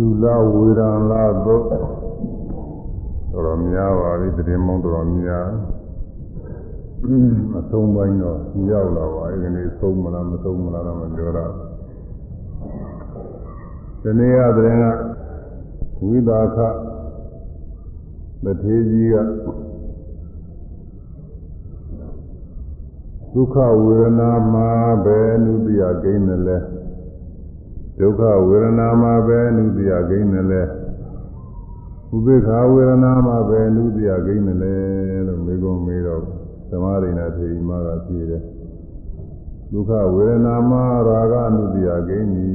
သုလဝေဒံလာတော့တော်တော်များပါပြီတည်မုံတော်တော်များအဆုံးပိုင်းတော့ရောက်လာပါအဲဒီနေ့ဆုံးမလားမဆုံးမလားတော့မပြောတော့ဒီနေ့ကတည်းကဝိသာခတထေကြီးကဒုက္ခဝေဒနာမှာပဲနုတ္တိယကိန်းတယ်လဲ ဒုက္ခဝေဒနာမှာပဲနုတ္တိယကိန်းတယ်လဲဥပေက္ခဝေဒနာမှာပဲနုတ္တိယကိန်းတယ်လဲလို့မေကုံမေးတော့သမာဓိနဲ့ထေရီမကဖြေတယ်ဒုက္ခဝေဒနာမှာရာဂအနုတ္တိယကိန်းပြီ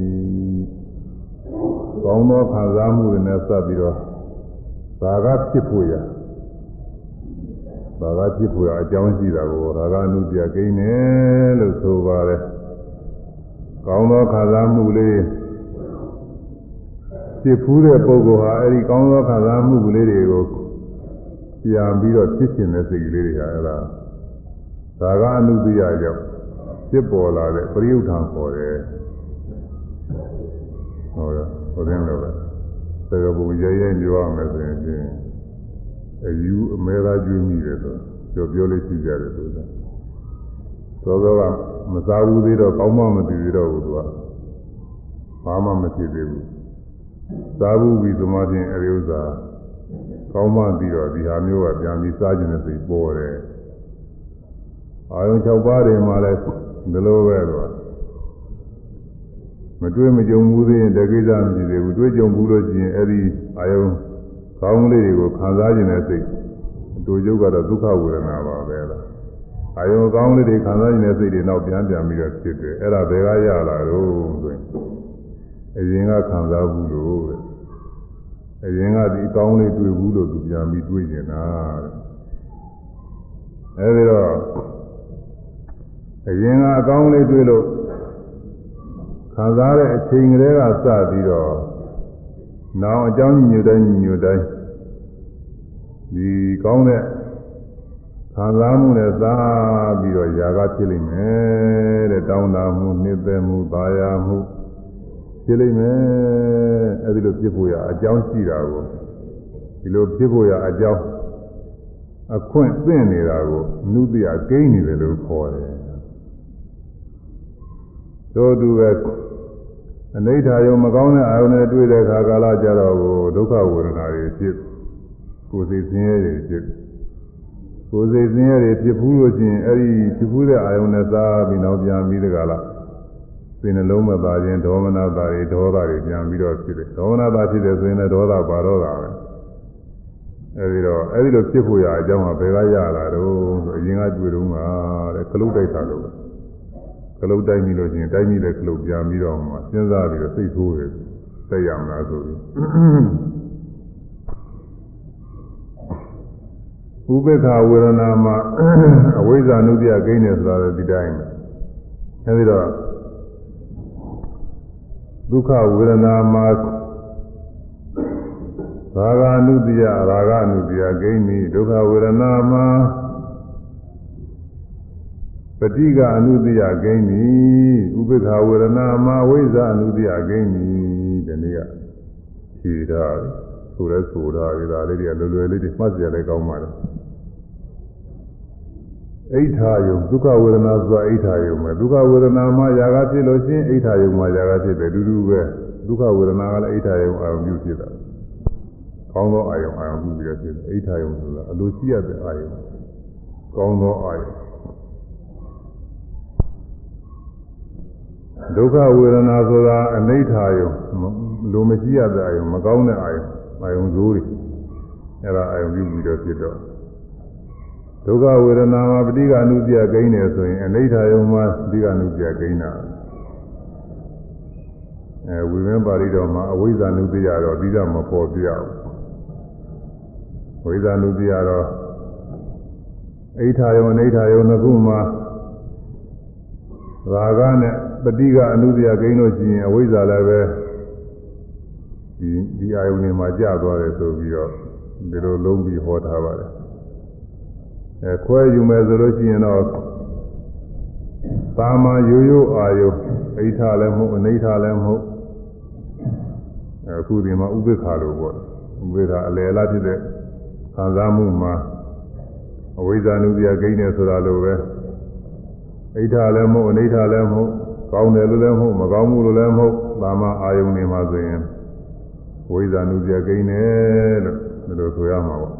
ကောင်းသောခံစားမှုတွေနဲ့စပ်ပြီးတော့ရာဂဖြစ်ဖို့ရရာဂဖြစ်ဖို့ရအကြောင်းရှိတာကိုရာဂအနုတ္တိယကိန်းတယ်လို့ဆိုပါတယ်ကောင်းသောခံစားမှုလေး ဖြစ်ဖူးတဲ့ပုဂ္ဂိုလ်ဟာအဲဒီကောင်းသောခံစားမှုကလေးတွေကိုပြန်ပြီးတော့ဖြစ်ရှင်တဲ့စိတ်ကလေးတွေဟာအဲဒါဒါကအနုတ္တိယကြောင့်ဖြစ်ပေါ်လာတဲ့ပရိယုထံခေါ်တယ်ဟုတ်ရဟိုတင်လို့ပဲသကပူရဲရဲပြောရမယ်ဆိုရင်ချင်းအယူအမဲသားကျွေးမိတယ်ဆိုပြောပြောလေးရှိကြတယ်ဆိုတာသောသောကမစားဘူးသေးတော့ကောင်းမှမသိသေးတော့ဘူးသူကဘာမှမဖြစ်သေးဘူး စားဘူးပြီးသမားချင်းအဲဒီဥစ္စာကောင်းမှပြီးတော့ဒီဟာမျိုးကပြန်ပြီးစားခြင်းနဲ့စိတ်ပေါ်တယ်အာယုံ6ပါးတွေမှာလည်းဒီလိုပဲတော့မတွေ့မကြုံဘူးသေးရင်တကိစ္စမရှိသေးဘူးတွေ့ကြုံဘူးလို့ရှိရင်အဲဒီအာယုံကောင်းလေးတွေကိုခံစားခြင်းနဲ့စိတ်အတူယုတ်ကတော့ဒုက္ခဝေဒနာပါပဲလားအာယုံကောင်းလေးတွေခံစားခြင်းနဲ့စိတ်တွေနောက်ပြန်ပြန်ပြီးတော့ဖြစ်တယ်အဲ့ဒါဘယ်ကရလာတော့ဆိုရင် အရင်ကခံစားဘူးလို့တဲ့အရင်ကဒီကောင်းလေးတွေ့ဘူးလို့သူပြန်ပြီးတွေးနေတာတဲ့အဲဒီတော့အရင်ကအကောင်းလေးတွေ့လို့ခံစားတဲ့အချိန်ကလေးကစပြီးတော့နောင်အကြောင်းညွတ်တိုင်းညွတ်တိုင်းဒီကောင်းတဲ့ခံစားမှုနဲ့စားပြီးတော့ຢာကဖြစ်လိမ့်မယ်တဲ့တောင်းတမှုနှစ်သက်မှုပါရမှု ဖြစ်လိမ့်မယ်အဲဒီလိုဖြစ်ဖို့ရအကြောင်းရှိတာကိုဒီလိုဖြစ်ဖို့ရအကြောင်းအခွင့်သင့်နေတာကိုနုတ္တိယကိန်းနေတယ်လို့ခေါ်တယ်တို့သူပဲအနိဋ္ဌာယုံမကောင်းတဲ့အာယုန်နဲ့တွေ့တဲ့အခါကာလကြတော့ကိုဒုက္ခဝေဒနာတွေဖြစ်ကိုယ်စိတ်ဆင်းရဲတွေဖြစ်ကိုယ်စိတ်ဆင်းရဲတွေဖြစ်ဘူးလို့ချင်းအဲ့ဒီဖြစ်ဘူးတဲ့အာယုန်နဲ့စားပြီးနောက်ပြန်ပြီးတဲ့ကာလ စိတ်နှလုံးမသာခြင်းဒေါမနတာတွေဒေါသတွေပြန်ပြီးတော့ဖြစ်တယ်ဒေါမနတာဖြစ်တယ်ဆိုရင်လည်းဒေါသပါတော့တာပဲအဲဒီတော့အဲဒီလိုဖြစ်ဖို့ရအကြောင်းကဘယ်ကရလာတော့ဆိုအရင်ကတွေ့တော့မှာတဲ့ကလုတ်တိုက်တာလို့ကလုတ်တိုက်ပြီလို့ချင်းတိုက်ပြီတဲ့ကလုတ်ပြန်ပြီးတော့မှစဉ်းစားပြီးတော့စိတ်ဆိုးတယ်တက်ရမလားဆိုပြီးဥပေက္ခဝေဒနာမှာအဝိဇ္ဇာနုတ္တိယကိန်းတယ်ဆိုတာလည်းဒီတိုင်းပဲအဲဒီတော့ ဒုက္ခဝေဒနာမှာရာဂအနုတ္တိယရာဂအနုတ္တိယဂိမ့်မိဒုက္ခဝေဒနာမှာပฏิကအနုတ္တိယဂိမ့်မိဥပေက္ခဝေဒနာမှာဝိဇ္ဇာအနုတ္တိယဂိမ့်မိဒီနေ့ကဖြေတာဆိုရဲဆိုတာဒီဒါလေးတွေကလွယ်လွယ်လေးတွေမှတ်ကြလဲကောင်းပါလေ အိဋ္ဌာယုဒုက္ခဝေဒနာဆိုတာအိဋ္ဌာယုပဲဒုက္ခဝေဒနာမှာຢာကဖြစ်လို့ရှိရင်အိဋ္ဌာယုမှာຢာကဖြစ်တယ်တူတူပဲဒုက္ခဝေဒနာကလည်းအိဋ္ဌာယုအာရုံပြုဖြစ်တာကောင်းသောအာယုံအာရုံပြုပြီးတော့ဖြစ်တယ်အိဋ္ဌာယုဆိုတာအလိုရှိရတဲ့အာယုံကောင်းသောအာယုံဒုက္ခဝေဒနာဆိုတာအနိဋ္ဌာယုလိုမရှိရတဲ့အာယုံမကောင်းတဲ့အာယုံအာယုံဇိုးတွေအဲ့ဒါအာယုံပြုပြီးတော့ဖြစ်တော့ ဒုက္ခဝေဒနာမှာပဋိက္ခဏုပြကိန်းတယ်ဆိုရင်အနိဋ္ဌာယုံမှာပဋိက္ခဏုပြကိန်းတာအဲဝိမင်းပါဠိတော်မှာအဝိဇ္ဇာနုပြရတော့ပြီးတော့မပေါ်ပြအောင်ဝိဇ္ဇာနုပြရတော့အိဋ္ဌာယုံအနိဋ္ဌာယုံနှစ်ခုမှာရာဂနဲ့ပဋိက္ခအနုပြကိန်းလို့ရှိရင်အဝိဇ္ဇာလည်းပဲဒီဒီအာယုန်တွေမှာကြာသွားတယ်ဆိုပြီးတော့ဒီလိုလုံးပြီးဟောထားပါတယ် အဲခွဲယူမယ်ဆိုလို့ရှိရင်တော့သာမရိုးရိုးအာယုအိဋ္ဌလည်းမဟုတ်အနိဋ္ဌလည်းမဟုတ် အခုဒီမှာဥပိ္ပခါလို့ပေါ့ဥပိ္ပခါအလယ်လားဖြစ်တဲ့ခံစားမှုမှာအဝိဇ္ဇာနုပြဂိမ်းနေဆိုတာလိုပဲအိဋ္ဌာလည်းမဟုတ်အနိဋ္ဌာလည်းမဟုတ်ကောင်းတယ်လို့လည်းမဟုတ်မကောင်းဘူးလို့လည်းမဟုတ်ဒါမှအာယုန်နေမှာဆိုရင်ဝိဇ္ဇာနုပြဂိမ်းနေလို့ဒီလိုဆိုရမှာပေါ့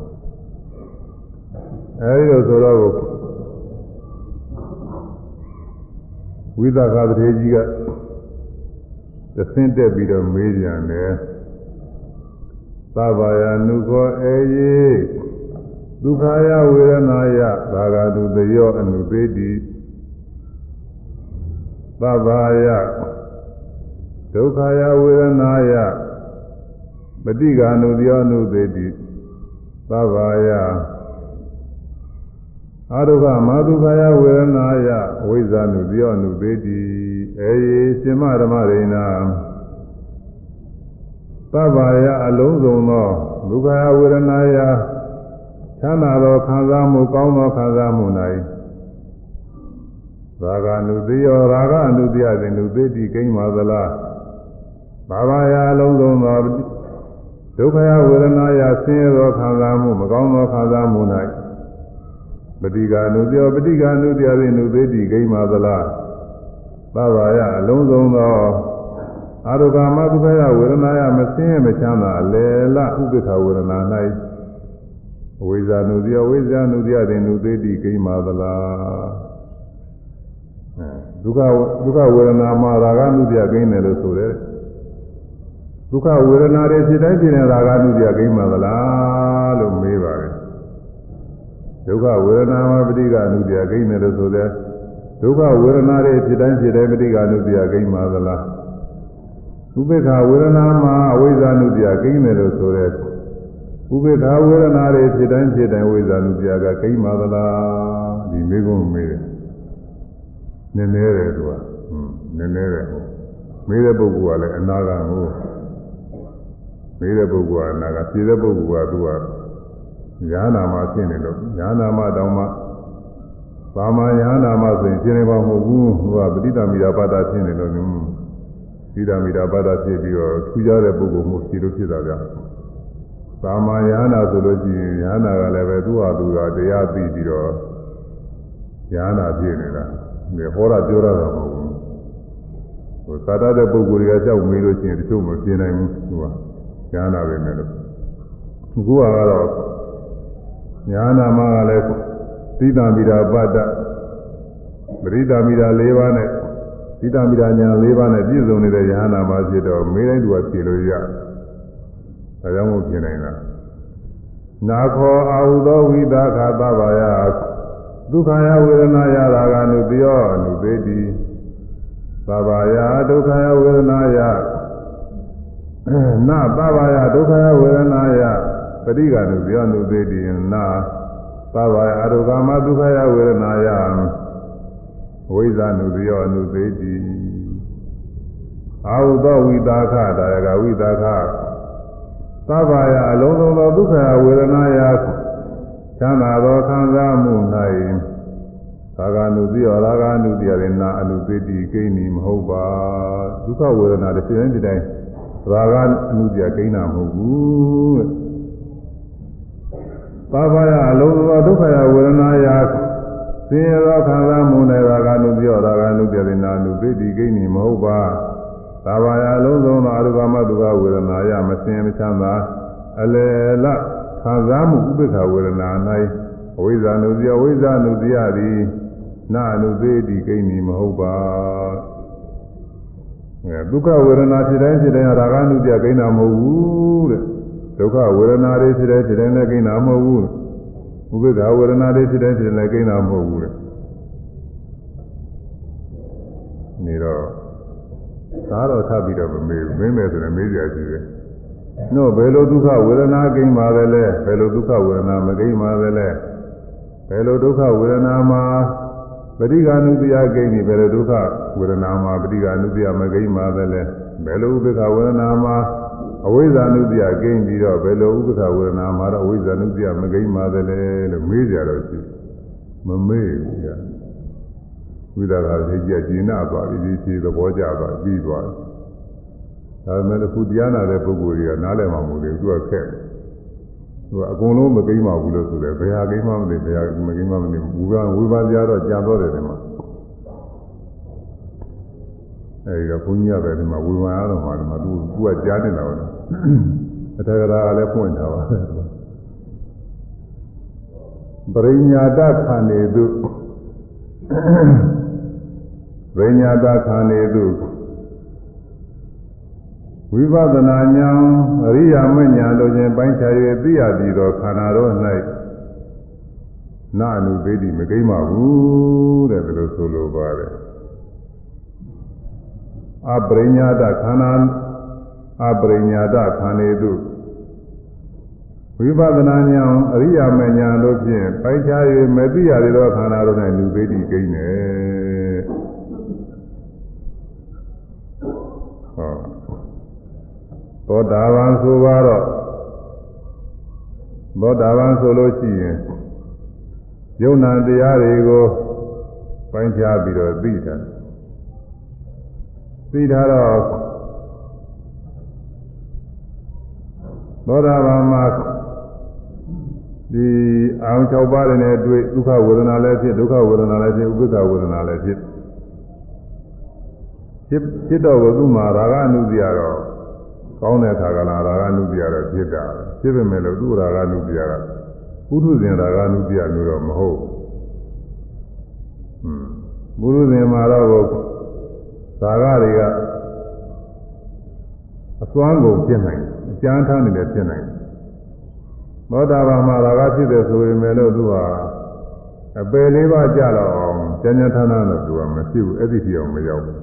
အဲဒီလိုဆိုတော့ဝိသကာတထေကြီးကသဆင်းတက်ပြီးတော့မေးပြန်တယ်သဗ္ဗယနုခောအေယေဒုက္ခယဝေဒနာယသာဂတုတယောအနုသေတိသဗ္ဗယဒုက္ခယဝေဒနာယပฏิကာနုတယောအနုသေတိသဗ္ဗယ အာရုခမာဒုက္ခယဝေဒနာယဝိဇ္ဇာနုတယောအနုသေတိအေယေရှင်မဓမ္မရိဏသဗ္ဗယအလုံးစုံသောဒုက္ခယဝေဒနာယချမ်းသာသောခံစားမှုကောင်းသောခံစားမှု၌ရာဂနုတိယောရာဂအနုတ္တယသည်နုသေတိကိမ့်ပါသလားဘာဝယအလုံးစုံသောဒုက္ခယဝေဒနာယဆင်းရဲသောခံစားမှုမကောင်းသောခံစားမှု၌ ပฏิကာနုတ္တယောပฏิကာနုတ္တယသည်နုသေတိကိမ့်ပါသလားသဗ္ဗယအလုံးစုံသောအာရုကာမဒုက္ခယဝေဒနာယမဆင်းရဲမချမ်းသာအလေလဥပ္ပခဝေဒနာ၌ဝိဇာနုတ္တယဝိဇာနုတ္တယသည်နုသေတိကိမ့်ပါသလားဒုက္ခဒုက္ခဝေဒနာမှာရာဂနုတ္တယကိမ့်တယ်လို့ဆိုတယ်ဒုက္ခဝေဒနာတွေဖြစ်တိုင်းဖြစ်နေရာဂနုတ္တယကိမ့်ပါသလားလို့မေးပါတယ် ဒုက္ခဝေဒနာမှာပဋိက္ခနုတ္တယကိမ့်တယ်လို့ဆိုတယ်ဒုက္ခဝေဒနာတွေဖြစ်တိုင်းဖြစ်တိုင်းပဋိက္ခနုတ္တယကိမ့်ပါသလားဥပေက္ခဝေဒနာမှာအဝိဇ္ဇာနုတ္တယကိမ့်တယ်လို့ဆိုတဲ့ဥပေက္ခဝေဒနာတွေဖြစ်တိုင်းဖြစ်တိုင်းဝိဇ္ဇာနုတ္တယကကိမ့်ပါသလားဒီမေကုန်းမေးတယ်နည်းနည်းတယ်သူကဟွန်းနည်းနည်းတယ်ဟုတ်မေးတဲ့ပုဂ္ဂိုလ်ကလည်းအနာဂတ်ကိုမေးတဲ့ပုဂ္ဂိုလ်ကအနာဂတ်ဖြေတဲ့ပုဂ္ဂိုလ်ကသူက ညာနာမှာဖြစ်နေလို့ညာနာမှာတောင်းမှသာမယနာမှာဆိုရင်ဖြစ်နေပါမဟုတ်ဘူးသူကပဋိသမိတာပါဒဖြစ်နေလို့ညပဋိသမိတာပါဒဖြစ်ပြီးတော့ထူးခြားတဲ့ပုဂ္ဂိုလ်မျိုးဖြစ်လို့ဖြစ်တာဗျာသာမယနာဆိုလို့ရှိရင်ယနာကလည်းပဲသူ့ဟာသူကတရားသိပြီးတော့ယနာဖြစ်နေတာဒီဟောတာပြောရတာမဟုတ်ဘူးဟိုသာတတဲ့ပုဂ္ဂိုလ်တွေကကြောက်မေးလို့ရှိရင်တချို့မပြနိုင်ဘူးသူကယနာပဲမယ်လို့အခုကတော့ ယနာမှာကလည်းသီတံမိတာပတ္တပရိသမီတာ၄ပါးနဲ့သီတံမိတာညာ၄ပါးနဲ့ပြည့်စုံနေတဲ့ယဟနာမှာဖြစ်တော့မေးတိုင်းသူကဖြေလို့ရဒါကြောင့်မို့ပြင်နိုင်တာနာခောအာဟုသောဝိသခသဗ္ဗယဒုက္ခယဝေဒနာယရာဂ ानु တယောအနုပေတိသဗ္ဗယဒုက္ခယဝေဒနာယနာသဗ္ဗယဒုက္ခယဝေဒနာယ ပရိက္ခ ानु တယောအနုပေတိနာသဗ္ဗယအရုကာမဒုက္ခယဝေဒနာယဝိဇာနုတယောအနုသေတိအာဟုသောဝိတာခဒါယကဝိတာခသဗ္ဗယအလုံးစုံသောဒုက္ခဝေဒနာယချမ်းသာသောခံစားမှု၌သာဂနုတိယောရာဂနုတိယရေနာအနုသေတိကိန်းနီမဟုတ်ပါဒုက္ခဝေဒနာတစ်ချိန်တိုင်းတိုင်းရာဂအနုတိယကိန်းနာမဟုတ်ဘူး တဲ့သဗ္ဗယအလုံးစုံသောဒုက္ခယဝေဒနာယဆင်းရဲသောခံစားမှုနဲ့ရာဂနုတိယောရာဂနုတိယရေနာအနုသေတိကိန်းနီမဟုတ်ပါသာဘာယအလုံးစုံသောအရုပမဒုက္ခဝေဒနာယမစင်မချမ်းသာအလေလခံစားမှုဥပ္ပခဝေဒနာ၌အဝိဇ္ဇာနုတိယအဝိဇ္ဇာနုတိယသည်နာအနုသေးတိကိန်းမီမဟုတ်ပါအဲဒုက္ခဝေဒနာဖြစ်တိုင်းဖြစ်တိုင်းရာဂနုတိယကိန်းတာမဟုတ်ဘူးတဲ့ ဒုက္ခဝေဒနာတွေဖြစ်တိုင်းဖြစ်တိုင်းလည်းကိန်းတာမဟုတ်ဘူးဥပ္ပခဝေဒနာတွေဖြစ်တိုင်းဖြစ်တိုင်းလည်းကိန်းတာမဟုတ်ဘူးတဲ့နေတော့သာတော့ထပ်ပြီးတော့မမေးဘူးမင်းမယ်ဆိုရင်မေးကြကြည့်တယ်။နော်ဘယ်လိုဒုက္ခဝေဒနာကိန်းပါလဲလဲဘယ်လိုဒုက္ခဝေဒနာမကိန်းပါလဲလဲဘယ်လိုဒုက္ခဝေဒနာမှာပဋိက္ခဏုတယကိန်းဒီဘယ်လိုဒုက္ခဝေဒနာမှာပဋိက္ခဏုတယမကိန်းပါလဲလဲဘယ်လိုဥပ္ပခဝေဒနာမှာ အဝိဇ္ဇာနုတယကိန်းပြီးတော့ဘယ်လိုဥပ္ပခဝေဒနာမှာတော့အဝိဇ္ဇာနုတယမကိန်းပါလဲလို့မေးကြတော့ရှိမမေးဘူးကြာဝိသကာသိကြကျင်နာသွားပြီဒီခြေသဘောကျသွားပြီးသွားတယ် ဒါပေမဲ့အခုတရားနာတဲ့ပုဂ္ဂိုလ်တွေကနားလည်မှာမဟုတ်ဘူးသူကခက်တယ်သူကအကုန်လုံးမကိမ့်ပါဘူးလို့ဆိုတယ်ဘယ်ဟာကိမ့်မှမသိဘယ်ဟာမကိမ့်မှမသိဘူးကဝိပါကြတော့ကြာတော့တယ်ဒီမှာအဲဒီတော့ဘုန်းကြီးကပဲဒီမှာဝိပါရတော့မှာဒီမှာသူသူကကြားနေတာပါတော့ အထက်ကရာကလည်းဖွင့်ထားပါတယ်ပရိညာတခန္နေသူပရိညာတခန္နေသူဝိပဿနာဉာဏ်အရိယာမဉာဏ်တို့ချင်းပိုင်းခြား၍သိရသည်သောခန္ဓာတော်၌နာအနုသေးတိမကိမ့်ပါဘူးတဲ့ဒါလို့ဆိုလိုပါတယ်အပရိညာတခန္ဓာ အပရိညာတခန္ဓေတုဝိပဿနာဉာဏ်အရိယာမဉာဏ်တို့ဖြင့်ပိုင်းခြား၍မသိရသည်သောခန္ဓာတော်၌နုသေးတိကိန်းတယ်ဟောသောတာပန်ဆိုပါတော့သောတာပန်ဆိုလို့ရှိရင်ယုံနာတရားတွေကိုပိုင်းခြားပြီးတော့သိတာသိထားတော့ သောတာပန်မှာဒီအောင်၆ပါးနဲ့တွေ့ဒုက္ခဝေဒနာလည်းဖြစ်ဒုက္ခဝေဒနာလည်းဖြစ်ဥပ္ပခဝေဒနာလည်းဖြစ်ဖြစ်ဖြစ်တော့ဘုသူမှာရာဂအနုစီရတော့ကောင်းတဲ့အခါကလာရာဂနုပြရတော့ဖြစ်တာဖြစ်ပေမဲ့လို့သူ့ရာဂနုပြရကပုထုဇဉ်ရာဂနုပြမျိုးတော့မဟုတ်ဟွန်းပုထုဇဉ်မှာတော့သာဂတွေကအစွမ်းကုန်ဖြစ်နိုင်အ ကျမ်းထားနေလည်းဖြစ်နိုင်သောတာပန်မှာရာဂဖြစ်တယ်ဆိုရင်လည်းသူဟာအပယ်လေးပါးကြတော့အောင်ကျမ်းကျမ်းထားထားတော့သူကမဖြစ်ဘူးအဲ့ဒီတိအောင်မရောက်ဘူး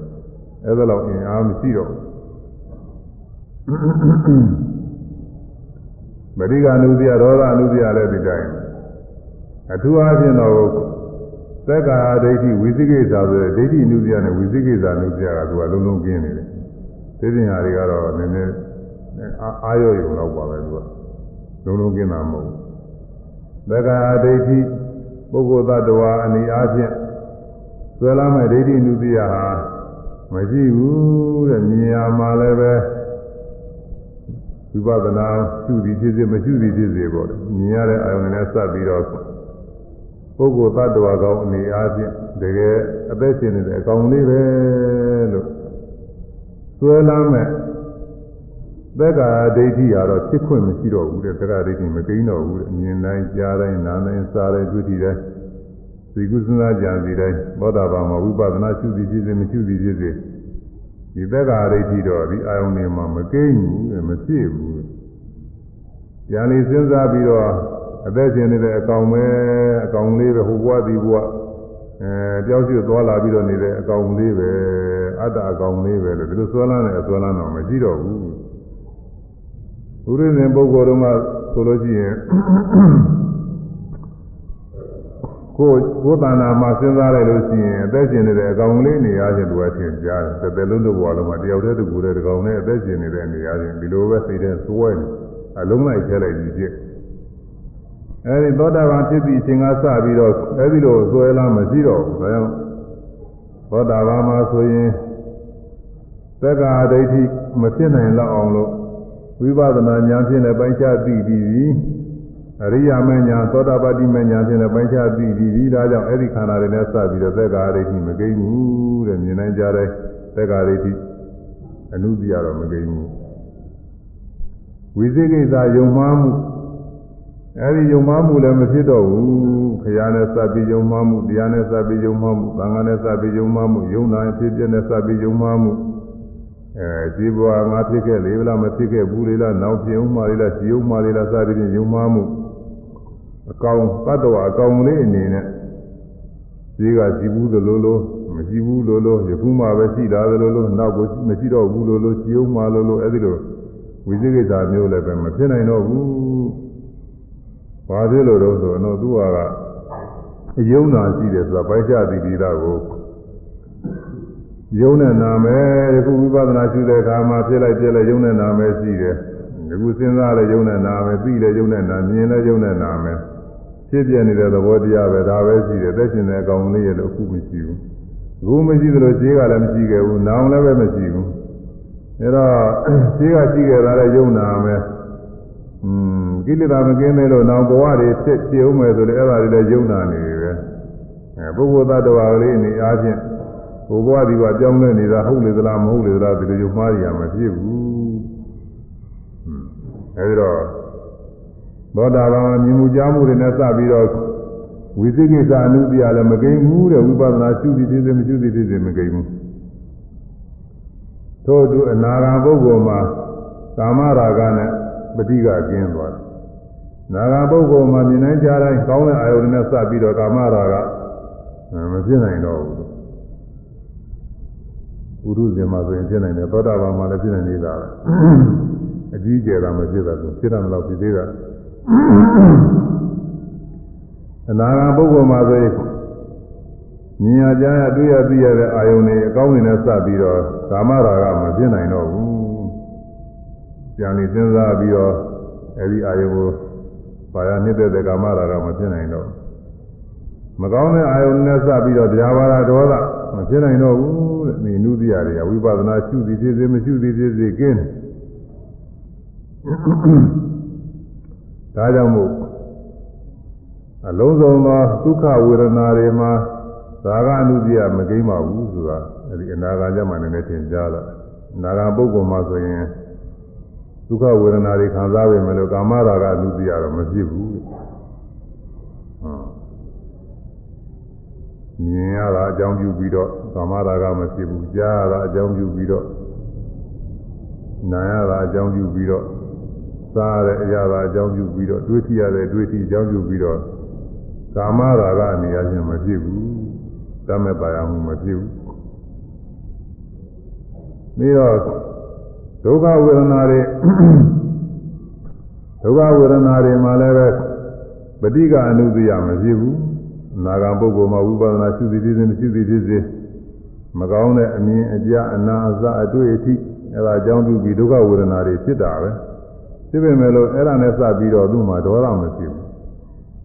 အဲ့ဒါတော့အင်အားမရှိတော့ဘူးမရိကအနုဇ္ဇဒေါသအနုဇ္ဇလည်းဒီတိုင်းအထူးအားဖြင့်တော့သက္ကာဒိဋ္ဌိဝိသိကိစ္စဆိုတဲ့ဒိဋ္ဌိအနုဇ္ဇနဲ့ဝိသိကိစ္စအနုဇ္ဇကသူကလုံးလုံးကျင်းနေတယ်သိပညာတွေကတော့နည်းနည်း အာရုံရုံတော့ပါပဲသူကလုံးလုံးကျင်းတာမဟုတ်ဘူးသက္ကာဒိဋ္ဌိပုဂ္ဂိုလ်သတ္တဝါအနေအားဖြင့်ဆွဲလာမဲ့ဒိဋ္ဌိအနုဇ္ဇဟာမရှိဘူးတဲ့မြင်ရမှာလည်းပဲဝိပဿနာရှုသည်ဖြစ်စေမရှုသည်ဖြစ်စေပေါ့လေမြင်ရတဲ့အာယုန်နဲ့စပ်ပြီးတော့ပုဂ္ဂိုလ်သတ္တဝါကောင်းအနေအားဖြင့်တကယ်အသက်ရှင်နေတဲ့အကောင်လေးပဲလို့ဆွဲလမ်းမဲ့ သက္ကာဒိဋ္ဌိကတော့ဖြစ်ခွင့်မရှိတော့ဘူးတဲ့သက္ကာဒိဋ္ဌိမကိန်းတော့ဘူးတဲ့အမြင်တိုင်းကြားတိုင်းနားတိုင်းစားတိုင်းတွေ့ထိတိုင်းသိကုသနာကြံစီတိုင်းသောတာပန်မှာဝိပဿနာရှုသည်ဖြစ်စေမရှုသည်ဖြစ်စေဒီသက်္ကာရိဋ္ဌိတော့ဒီအာယုန်တွေမှာမကိန်းဘူးမဖြစ်ဘူး။ဉာဏ်လေးစဉ်းစားပြီးတော့အသက်ရှင်နေတဲ့အကောင်ပဲအကောင်လေးပဲဟိုဘဝဒီဘဝအဲပြောင်းရွှေ့သွားလာပြီးတော့နေတဲ့အကောင်လေးပဲအတ္တအကောင်လေးပဲလို့ဒီလိုဆွဲလန်းတဲ့အဆွဲလန်းတော့မရှိတော့ဘူး။ ဘုရင်ရှင်ပုဂ္ဂိုလ်တို့ကဆိုလို့ရှိရင်ကိုကိုယ်တဏ္ဍာမှာစဉ်းစားလိုက်လို့ရှိရင်အသက်ရှင်နေတဲ့အကောင်လေးနေရာချင်းတူအချင်းကြားတယ်တစ်သက်လုံးတစ်ဘဝလုံးမှာတယောက်တည်းတူကိုယ်တည်းတကောင်နဲ့အသက်ရှင်နေတဲ့နေရာချင်းဒီလိုပဲစိတ်ထဲစွဲနေအလုံးလိုက်ထဲလိုက်ပြီးဖြစ်အဲဒီသောတာပန်ဖြစ်ပြီးအချိန်ကစပြီးတော့အဲဒီလိုစွဲလာမရှိတော့ဘူးဒါကြောင့်သောတာပန်မှာဆိုရင်သက္ကာဒိဋ္ဌိမဖြစ်နိုင်လောက်အောင်လို့ ဝိပဿနာဉာဏ်ဖြင့်လည်းပိုင်းခြားသိပြီးပြီအရိယာမညာသောတာပတိမညာဖြင့်လည်းပိုင်းခြားသိပြီးပြီဒါကြောင့်အဲ့ဒီခန္ဓာတွေနဲ့စပြီးတော့သက်္ကာရိဋ္ဌိမကိန်းဘူးတဲ့မြင်နိုင်ကြတဲ့သက်္ကာရိဋ္ဌိအနုပြရတော့မကိန်းဘူးဝိသိကိစ္စယုံမှားမှုအဲ့ဒီယုံမှားမှုလည်းမဖြစ်တော့ဘူးခရာနဲ့စပြီးယုံမှားမှုတရားနဲ့စပြီးယုံမှားမှုသံဃာနဲ့စပြီးယုံမှားမှုယုံနာဖြစ်ပြနဲ့စပြီးယုံမှားမှု အဲဒီဘဝငါဖြစ်ခဲ့လေလားမဖြစ်ခဲ့ဘူးလေလားနောက်ဖြစ်ဦးမှာလေလားကြည်ဦးမှာလေလားစသည်ဖြင့်ယုံမှားမှုအကောင်တတ္တဝအကောင်လေးအနေနဲ့ဒီကကြည်ဘူးသလိုလိုမကြည်ဘူးလိုလိုယခုမှပဲရှိတာသလိုလိုနောက်ကိုမရှိတော့ဘူးလိုလိုကြည်ဦးမှာလိုလိုအဲဒီလိုဝိသေကိစ္စမျိုးလည်းပဲမဖြစ်နိုင်တော့ဘူးဘာဖြစ်လို့တော့ဆိုတော့သူကအယုံနာရှိတယ်ဆိုတာပိုက်ချတိတိတာကို ယုံနဲ့နာမယ်ယခုဝိပဿနာရှုတဲ့အခါမှာဖြစ်လိုက်ပြက်လိုက်ယုံနဲ့နာမယ်ရှိတယ်ယခုစဉ်းစားလဲယုံနဲ့နာမယ်သိလဲယုံနဲ့နာမြင်လဲယုံနဲ့နာမယ်ဖြစ်ပြနေတဲ့သဘောတရားပဲဒါပဲရှိတယ်သက်ရှင်တဲ့အကောင်လေးရဲ့လို့အခုမရှိဘူးအခုမရှိသလိုခြေကလည်းမရှိခဲ့ဘူးနောင်လည်းပဲမရှိဘူးတော့ရှိကရှိခဲ့တာလည်းယုံနာမယ်อืมကိလေသာမကင်းသေးလို့နောက်ဘဝတွေဖြစ်ဖြစ်ဦးမယ်ဆိုလည်းအဲ့ဒါတွေလည်းယုံနာနေပဲအဲပုဂ္ဂိုလ်သတ္တဝါကလေးအနေအားဖြင့် ဘုဘဝဒီဘဝကြောင်းလဲနေတာဟုတ်လေသလားမဟုတ်လေသလားဒီလိုယုံမှားရမှာဖြစ်ဘူးအဲဒီတော့သောတာပန်မြင်မှုကြားမှုတွေနဲ့စပြီးတော့ဝိသိကိစ္စအနုပြလည်းမကိန်းဘူးတဲ့ဝိပဿနာရှုသည်ဖြစ်စေမရှုသည်ဖြစ်စေမကိန်းဘူးထို့သူအနာဂါပုဂ္ဂိုလ်မှာကာမရာဂနဲ့ပဋိကကင်းသွားတယ်။နာဂါပုဂ္ဂိုလ်မှာမြင်နိုင်ကြတိုင်းကောင်းတဲ့အာယုန်နဲ့စပြီးတော့ကာမရာဂမဖြစ်နိုင်တော့ဘူး။ ပုရုဇဉ်မှာဆိုရင်ဖြစ်နိုင်တယ်သောတာပန်မှာလည်းဖြစ်နိုင်နေတာပဲ။အကြီးကျယ်တာမဖြစ်တာဆိုဖြစ်တာမလို့ဖြစ်သေးတာ။အနာဂါပုဂ္ဂိုလ်မှာဆိုရင်မြင်ရကြားရတွေ့ရသိရတဲ့အာယုန်တွေအကောင်းတွေနဲ့စပြီးတော့ကာမရာဂမဖြစ်နိုင်တော့ဘူး။ကြံနေစဉ်းစားပြီးတော့အဲဒီအာယုန်ကိုပါရနှစ်တဲ့ကာမရာဂမဖြစ်နိုင်တော့မကောင်းတဲ့အာယုန်နဲ့စပြီးတော့ဗျာပါဒဒေါသမ ဖြစ်နိုင်တော့ဘူးတဲ့ဒီနုတိယတွေကဝိပဿနာရှုသည်ဖြစ်စေမရှုသည်ဖြစ်စေကင်းတယ်။ဒါကြောင့်မို့အလုံးစုံသောဒုက္ခဝေဒနာတွေမှာသာဂအနုတ္တိယမကိမ့်ပါဘူးဆိုတာအဲဒီအနာဂါကြမှာလည်းသင်ကြားလာအနာဂါပုဂ္ဂိုလ်မှာဆိုရင်ဒုက္ခဝေဒနာတွေခံစားပေမဲ့လို့ကာမရာဂအနုတ္တိယတော့မဖြစ်ဘူးဟော မြင်ရတာအကြောင်းပြုပြီးတော့ကာမရာဂမဖြစ်ဘူးကြားရတာအကြောင်းပြုပြီးတော့နားရတာအကြောင်းပြုပြီးတော့စားရတဲ့အရာသာအကြောင်းပြုပြီးတော့တွေးကြည့်ရတဲ့တွေးကြည့်အကြောင်းပြုပြီးတော့ကာမရာဂအနေအချင်းမဖြစ်ဘူးတမဲ့ပါရမှုမဖြစ်ဘူးပြီးတော့ဒုက္ခဝေဒနာတွေဒုက္ခဝေဒနာတွေမှာလည်းပဲပဋိကအနုတ္တိယမဖြစ်ဘူး နာဂံပုဂ္ဂိုလ်မှာဝိပဿနာရှုသည်ဖြစ်စေမရှိသည်ဖြစ်စေမကောင်းတဲ့အမြင်အကြအနာအစအတွေ့အထိအဲဒါအကြောင်းပြုပြီးဒုက္ခဝေဒနာတွေဖြစ်တာပဲဖြစ်ပေမဲ့လို့အဲ့ဒါနဲ့စပြီးတော့သူ့မှာဒေါသမဖြစ်ဘူး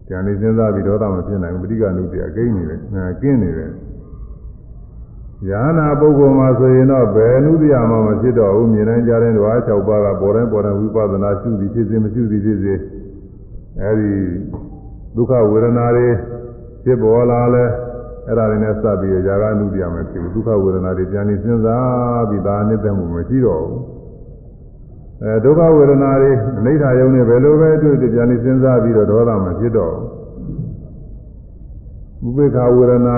။ဉာဏ်လေးစဉ်းစားပြီးဒေါသမဖြစ်နိုင်ဘူးပဋိက္ခဏုတ္တိအကိန်းနေတယ်။ကင်းနေတယ်။ယာနာပုဂ္ဂိုလ်မှာဆိုရင်တော့ဘယ်နုတ္တိယမှမဖြစ်တော့ဘူးမြင်နိုင်ကြတဲ့ဓဝါ၆ပါးကပေါ်တိုင်းပေါ်တိုင်းဝိပဿနာရှုသည်ဖြစ်စေမရှုသည်ဖြစ်စေအဲဒီဒုက္ခဝေဒနာတွေ ဖြစ်ပေါ်လာလဲအဲ့ဒါတွေနဲ့စပြီးဇာကနုတ္တိယမဖြစ်ဘူးဒုက္ခဝေဒနာတွေပြန်ပြီးစဉ်းစားပြီးဒါအနစ်သက်မှုမရှိတော့ဘူး။အဲဒုက္ခဝေဒနာတွေအနိဋ္ဌာယုံနဲ့ဘယ်လိုပဲတွေ့တွေ့ပြန်ပြီးစဉ်းစားပြီးတော့ဒေါသမဖြစ်တော့ဘူးဥပေက္ခဝေဒနာ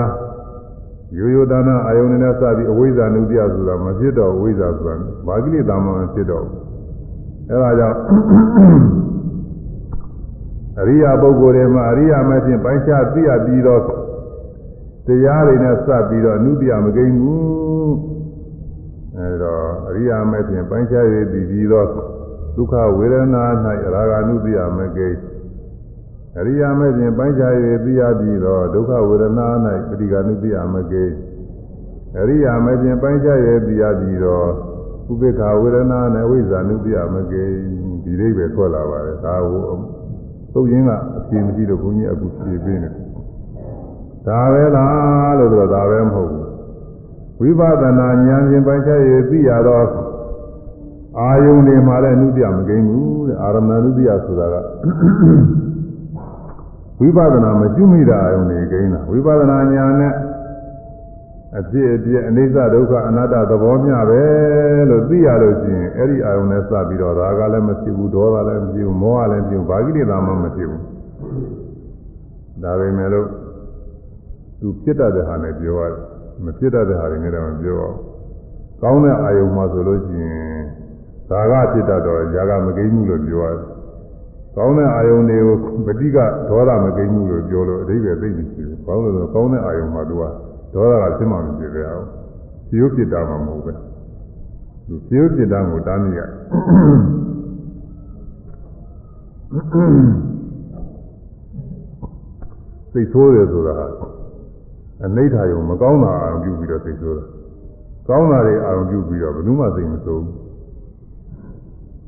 ရိုးရိုးသားသားအာယုန်နဲ့စပြီးအဝိဇ္ဇာနုတ္တိယဆိုတာမဖြစ်တော့ဝိဇ္ဇာဆိုတာဘာကိလေသာမှမဖြစ်တော့ဘူးအဲဒါကြောင့် အရိယာပုဂ္ဂိုလ်တွေမှာအရိယာမဲ့ဖြင့်ပိုင်းခြားသိရပြီးတော့တရားတွေနဲ့စပြီးတော့အနုတ္တိယမကိန်းဘူးအဲတော့အရိယာမဲ့ဖြင့်ပိုင်းခြားရည်တည်ပြီးတော့ဒုက္ခဝေဒနာ၌ရာဂ ानु တိယမကိအရိယာမဲ့ဖြင့်ပိုင်းခြားရည်သိရပြီးတော့ဒုက္ခဝေဒနာ၌ပฏิကာနုတိယမကိအရိယာမဲ့ဖြင့်ပိုင်းခြားရည်သိရပြီးတော့ဥပေက္ခဝေဒနာ၌ဝိဇာနုတိယမကိဒီလေးပဲထွက်လာပါတယ်ဒါကို သုတ်ရင်းကအပြေမရှိလို့ဘုန်းကြီးအခုဖြေပေးနေဒါပဲလားလို့ဆိုတော့ဒါပဲမဟုတ်ဘူးဝိပဿနာဉာဏ်ဖြင့်ပိုင်းခြားရသိရတော့အာယုန်တွေမှာလည်းအနုတ္တိယမကိန်းဘူးတဲ့အာရမဏုတ္တိယဆိုတာကဝိပဿနာမကျွမိတာအာယုန်တွေကိန်းတာဝိပဿနာဉာဏ်နဲ့ အဖြစ်အပျက်အနိစ္စဒုက္ခအနတ္တသဘောမျှပဲလို့သိရလို့ရှိရင်အဲ့ဒီအာယုန်နဲ့စပြီးတော့ရာဂလည်းမဖြစ်ဘူးဒေါသလည်းမဖြစ်ဘူးမောဟလည်းမဖြစ်ဘူးဘာကိလေသာမှမဖြစ်ဘူးဒါပေမဲ့လို့သူဖြစ်တတ်တဲ့ဟာနဲ့ပြောရတယ်မဖြစ်တတ်တဲ့ဟာတွေနဲ့တော့မပြောအောင်ကောင်းတဲ့အာယုံမှာဆိုလို့ရှိရင်ဇာကဖြစ်တတ်တော့ဇာကမကိမ့်မှုလို့ပြောရတယ်ကောင်းတဲ့အာယုံတွေကိုပဋိကဒေါသမကိမ့်မှုလို့ပြောလို့အဓိပ္ပာယ်သိနေရှိတယ်။ဘာလို့လဲဆိုကောင်းတဲ့အာယုံမှာသူက ဒေါသကဖြစ်မှမဖြစ်ပဲအောင်။ဖြိုးပြစ်တာမှမဟုတ်ပဲ။သူဖြိုးပြစ်တာကိုတားမိရ။စိတ်ဆိုးတယ်ဆိုတာအနိဋ္ဌာယုံမကောင်းတာအာရုံပြုပြီးတော့သိဆိုးတာကောင်းတာတွေအာရုံပြုပြီးတော့ဘယ်သူမှသိမဆိုးဘူး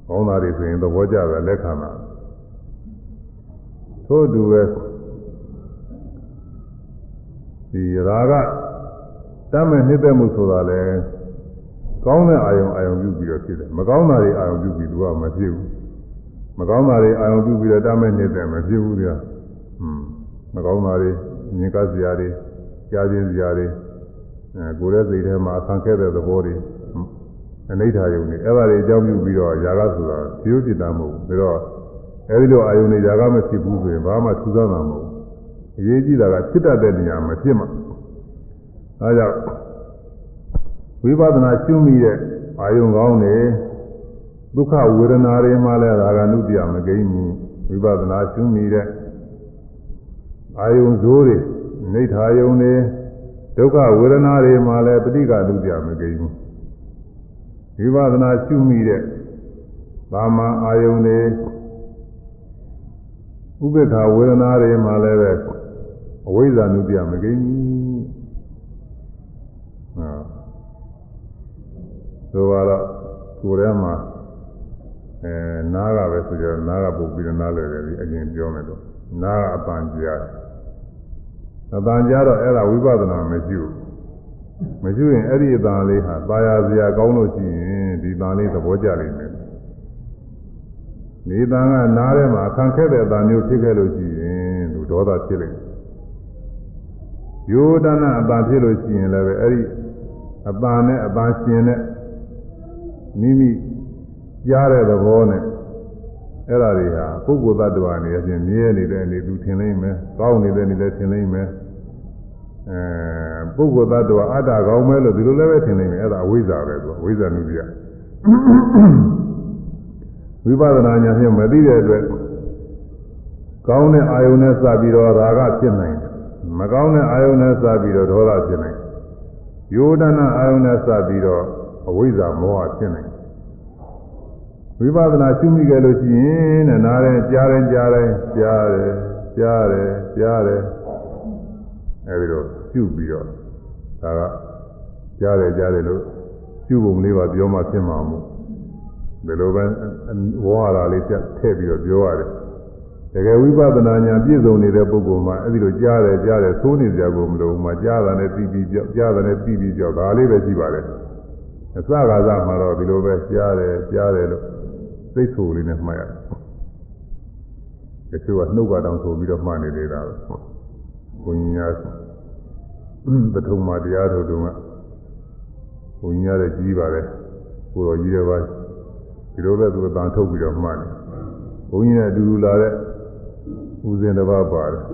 ကောင်းတာတွေဆိုရင်သဘောကျတာလက်ခံတာသို့တူပဲ ဒီရာဂတမ်းမဲ့နှိမ့်သက်မှုဆိုတာလေ ကောင်းတဲ့အာယုံအာယုံပြုပြီးတော့ဖြစ်တယ်မကောင်းတာတွေအာယုံပြုပြီးသူကမဖြစ်ဘူးမကောင်းတာတွေအာယုံပြုပြီးတော့တမဲ့နေတဲ့မဖြစ်ဘူးကြာอืมမကောင်းတာတွေမြင်ကစရာတွေကြားခြင်းစရာတွေအဲကိုယ်ရဲ့စိတ်ထဲမှာဆံခဲ့တဲ့သဘောတွေအနိဋ္ဌာယုံတွေအဲ့ဒါတွေအကြောင်းပြုပြီးတော့ຢာကဆိုတာဖြိုးဖြစ်တာမဟုတ်ဘူးဒါတော့အဲဒီလိုအာယုံတွေຢာကမဖြစ်ဘူးဆိုရင်ဘာမှထူးဆန်းမှာမဟုတ်ဘူး အရေးကြီးတာကဖြစ်တတ်တဲ့နေရာမှာဖြစ်မှာအဲဒါကြောင့်ဝိပဿနာရှုမိတဲ့အာယုံကောင်းတွေဒုက္ခဝေဒနာတွေမှလည်းဒါကနုတ္တိယမကိန်းဘူးဝိပဿနာရှုမိတဲ့အာယုံဇိုးတွေနိဋ္ဌာယုံတွေဒုက္ခဝေဒနာတွေမှလည်းပဋိက္ခနုတ္တိယမကိန်းဘူးဝိပဿနာရှုမိတဲ့ဘာမှအာယုံတွေဥပေက္ခဝေဒနာတွေမှလည်းပဲ အဝိဇ္ဇာနုပြမကိမ့်ဟာဆိုပါတော့ကိုယ်ထဲမှာအဲနားကပဲဆိုကြတော့နားကပုတ်ပြီးတော့နားလဲတယ်ပြီးအရင်ပြောမယ်တော့နားကအပန်ကြားအပန်ကြားတော့အဲ့ဒါဝိပဿနာမရှိဘူးမရှိရင်အဲ့ဒီအပန်လေးဟာပါရစရာကောင်းလို့ရှိရင်ဒီပန်လေးသဘောကျနိုင်တယ်ဒီပန်ကနားထဲမှာခံခဲ့တဲ့အပန်မျိုးဖြစ်ခဲ့လို့ရှိရင်သူဒေါသဖြစ်နေတယ် ယောဒနာအပန်ဖြစ်လို့ရှိရင်လည်းပဲအဲ့ဒီအပန်နဲ့အပန်ရှင်နဲ့မိမိကြားတဲ့သဘောနဲ့အဲ့ဒါတွေဟာပုဂ္ဂိုလ်သတ္တဝါအနေနဲ့မြဲနေတဲ့အနေသူထင်လိမ့်မယ်ကောင်းနေတဲ့အနေနဲ့ထင်လိမ့်မယ်အဲပုဂ္ဂိုလ်သတ္တဝါအတ္တကောင်းမဲလို့ဒီလိုလည်းပဲထင်လိမ့်မယ်အဲ့ဒါအဝိဇ္ဇာပဲသူအဝိဇ္ဇာနုပြဝိပဿနာဉာဏ်ဖြင့်မသိတဲ့အတွက်ကောင်းတဲ့အာယုန်နဲ့စပြီးတော့ရာဂဖြစ်နိုင်တယ် မကောင်းတဲ့အာယုန်နဲ့စပြီးတော့ဒေါသဖြစ်နိုင်တယ်ယောဒနာအာယုန်နဲ့စပြီးတော့အဝိဇ္ဇာမောဟဖြစ်နိုင်ဝိပဿနာရှုမိကြလို့ရှိရင်တဲ့နားတယ်ကြားတယ်ကြားတယ်ကြားတယ်ကြားတယ်ကြားတယ်အဲဒီတော့ရှုပြီးတော့ဒါကကြားတယ်ကြားတယ်လို့ရှုပုံလေးပါပြောမှဖြစ်မှာမို့ဒီလိုပဲဝါဟာရလေးတက်ထည့်ပြီးတော့ပြောရတယ် တကယ်ဝိပဿနာဉာဏ်ပြည့်စုံနေတဲ့ပုဂ္ဂိုလ်မှာအဲဒီလိုကြားတယ်ကြားတယ်သိုးနေကြကုန်မလို့မှကြားတာနဲ့ပြီးပြီးကြောက်ကြားတာနဲ့ပြီးပြီးကြောက်ဒါလေးပဲရှိပါတယ်အစကားစမှာတော့ဒီလိုပဲကြားတယ်ကြားတယ်လို့သိဆိုလေးနဲ့မှတ်ရတယ်တချို့ကနှုတ်ကတောင်ဆိုပြီးတော့မှတ်နေသေးတာပဲဘုံညာပထမတရားထုတ်တုန်းကဘုံညာတဲ့ကြီးပါတယ်ကိုတော်ကြီးတဲ့ပါဒီလိုပဲသူအတန်ထုတ်ပြီးတော့မှတ်တယ်ဘုန်းကြီးနဲ့အတူတူလာတဲ့ ဦးဇင်းတစ်ပါးပါတယ်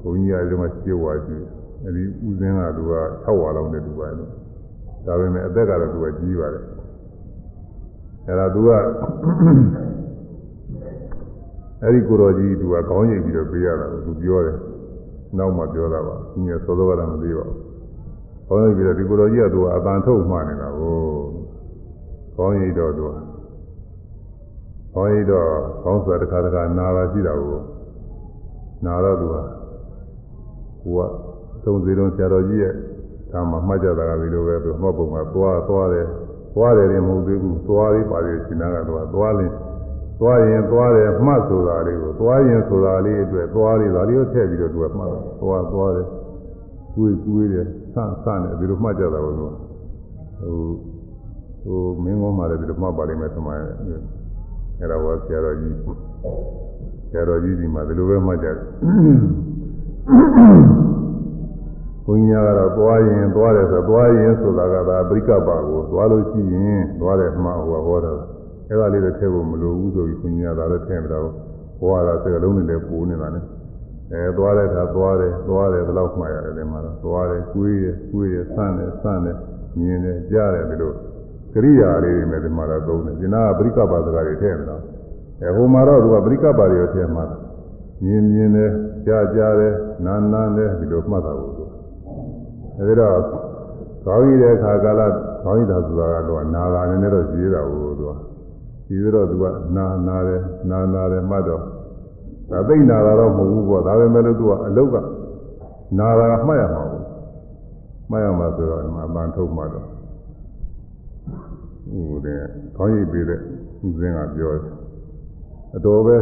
ဘုန်းကြီးကဒီမှာရှင်းဝါကြည့်အဲဒီဦးဇင်းကသူက6ဝါလောက်နဲ့တူပါတယ်ဒါပေမဲ့အသက်ကတော့သူကကြီးပါတယ်အဲဒါသူကအဲဒီကိုတော်ကြီးသူကခေါင်းရိပ်ပြီးတော့ပေးရတာသူပြောတယ်နောက်မှပြောတာပါညစောစောကတော့မသိပါဘူးခေါင်းရိပ်ပြီးတော့ဒီကိုတော်ကြီးကသူကအပန်ထုတ်မှနေတာကိုခေါင်းရိပ်တော့သူကခေါင်းရိပ်တော့ခေါင်းဆိုတာတစ်ခါတစ်ခါနာပါရှိတာကို နာတော့သူကကိုကသုံးစီလုံးဆရာတော်ကြီးရဲ့ဒါမှမှတ်ကြတာကဒီလိုပဲသူမှတ်ပုံကသွားသွားတယ်သွားတယ်ရင်မဟုတ်သေးဘူးသွားလေးပါလေရှင်နာကတော့သွားလင်းသွားရင်သွားတယ်မှတ်ဆိုတာလေးကိုသွားရင်ဆိုတာလေးအတွက်သွားလေးဒါလေးကိုထည့်ပြီးတော့သူကမှတ်သွားသွားတယ်ကိုယ်ကိုယ်တယ်ဆန့်ဆန့်တယ်ဒီလိုမှတ်ကြတာကိုသူဟိုဟိုမင်းကောင်းမှလည်းဒီလိုမှတ်ပါလိမ့်မယ်သမိုင်းအဲ့ဒါကဆရာတော်ကြီး ဆရာတော်ကြီးဒီမှာဒီလိုပဲမှတ်ကြတယ်ဘုန်းကြီးကတော့သွားရင်သွားတယ်ဆိုသွားရင်ဆိုတာကဒါပရိကပါကိုသွားလို့ရှိရင်သွားတယ်မှဟောဟောတာအဲ့ဒါလေးတော့ထည့်ဖို့မလိုဘူးဆိုပြီးဘုန်းကြီးကဒါလည်းထည့်မတော့ဟောတာစကလုံးတွေလည်းပိုးနေတာနဲ့အဲသွားတဲ့အခါသွားတယ်သွားတယ်ဘယ်လောက်မှရတယ်ဒီမှာတော့သွားတယ်ကိုယ်ရယ်ကိုယ်ရယ်ဆန့်တယ်ဆန့်တယ်မြင်တယ်ကြားတယ်ဒီလိုကရိယာလေးတွေနဲ့ဒီမှာတော့သုံးတယ်ဒီနာကပရိကပါစကားတွေထည့်မတော့အဲ ဟိုမှာတော့သူကပရိကပါတွေထည့်မှာမြင်မြင်တယ်ကြားကြားတယ်နားနားတယ်ဒီလိုမှတ်တာကိုအဲဒီတော့ခေါင်းကြီးတဲ့အခါကာလခေါင်းကြီးတာဆိုတာကတော့နာတာနည်းနည်းတော့ရှိသေးတာကိုသူကရှိသေးတော့သူကနာနာတယ်နာနာတယ်မှတ်တော့ဒါသိနာတာတော့မဟုတ်ဘူးပေါ့ဒါပေမဲ့လို့သူကအလုတ်ကနာတာမှတ်ရမှာပေါ့မှတ်ရမှာဆိုတော့အမှန်ထုတ်မှတော့ဟိုတဲ့ခေါင်းကြီးပေးတဲ့ဦးစင်းကပြောတယ် အတော်ပဲ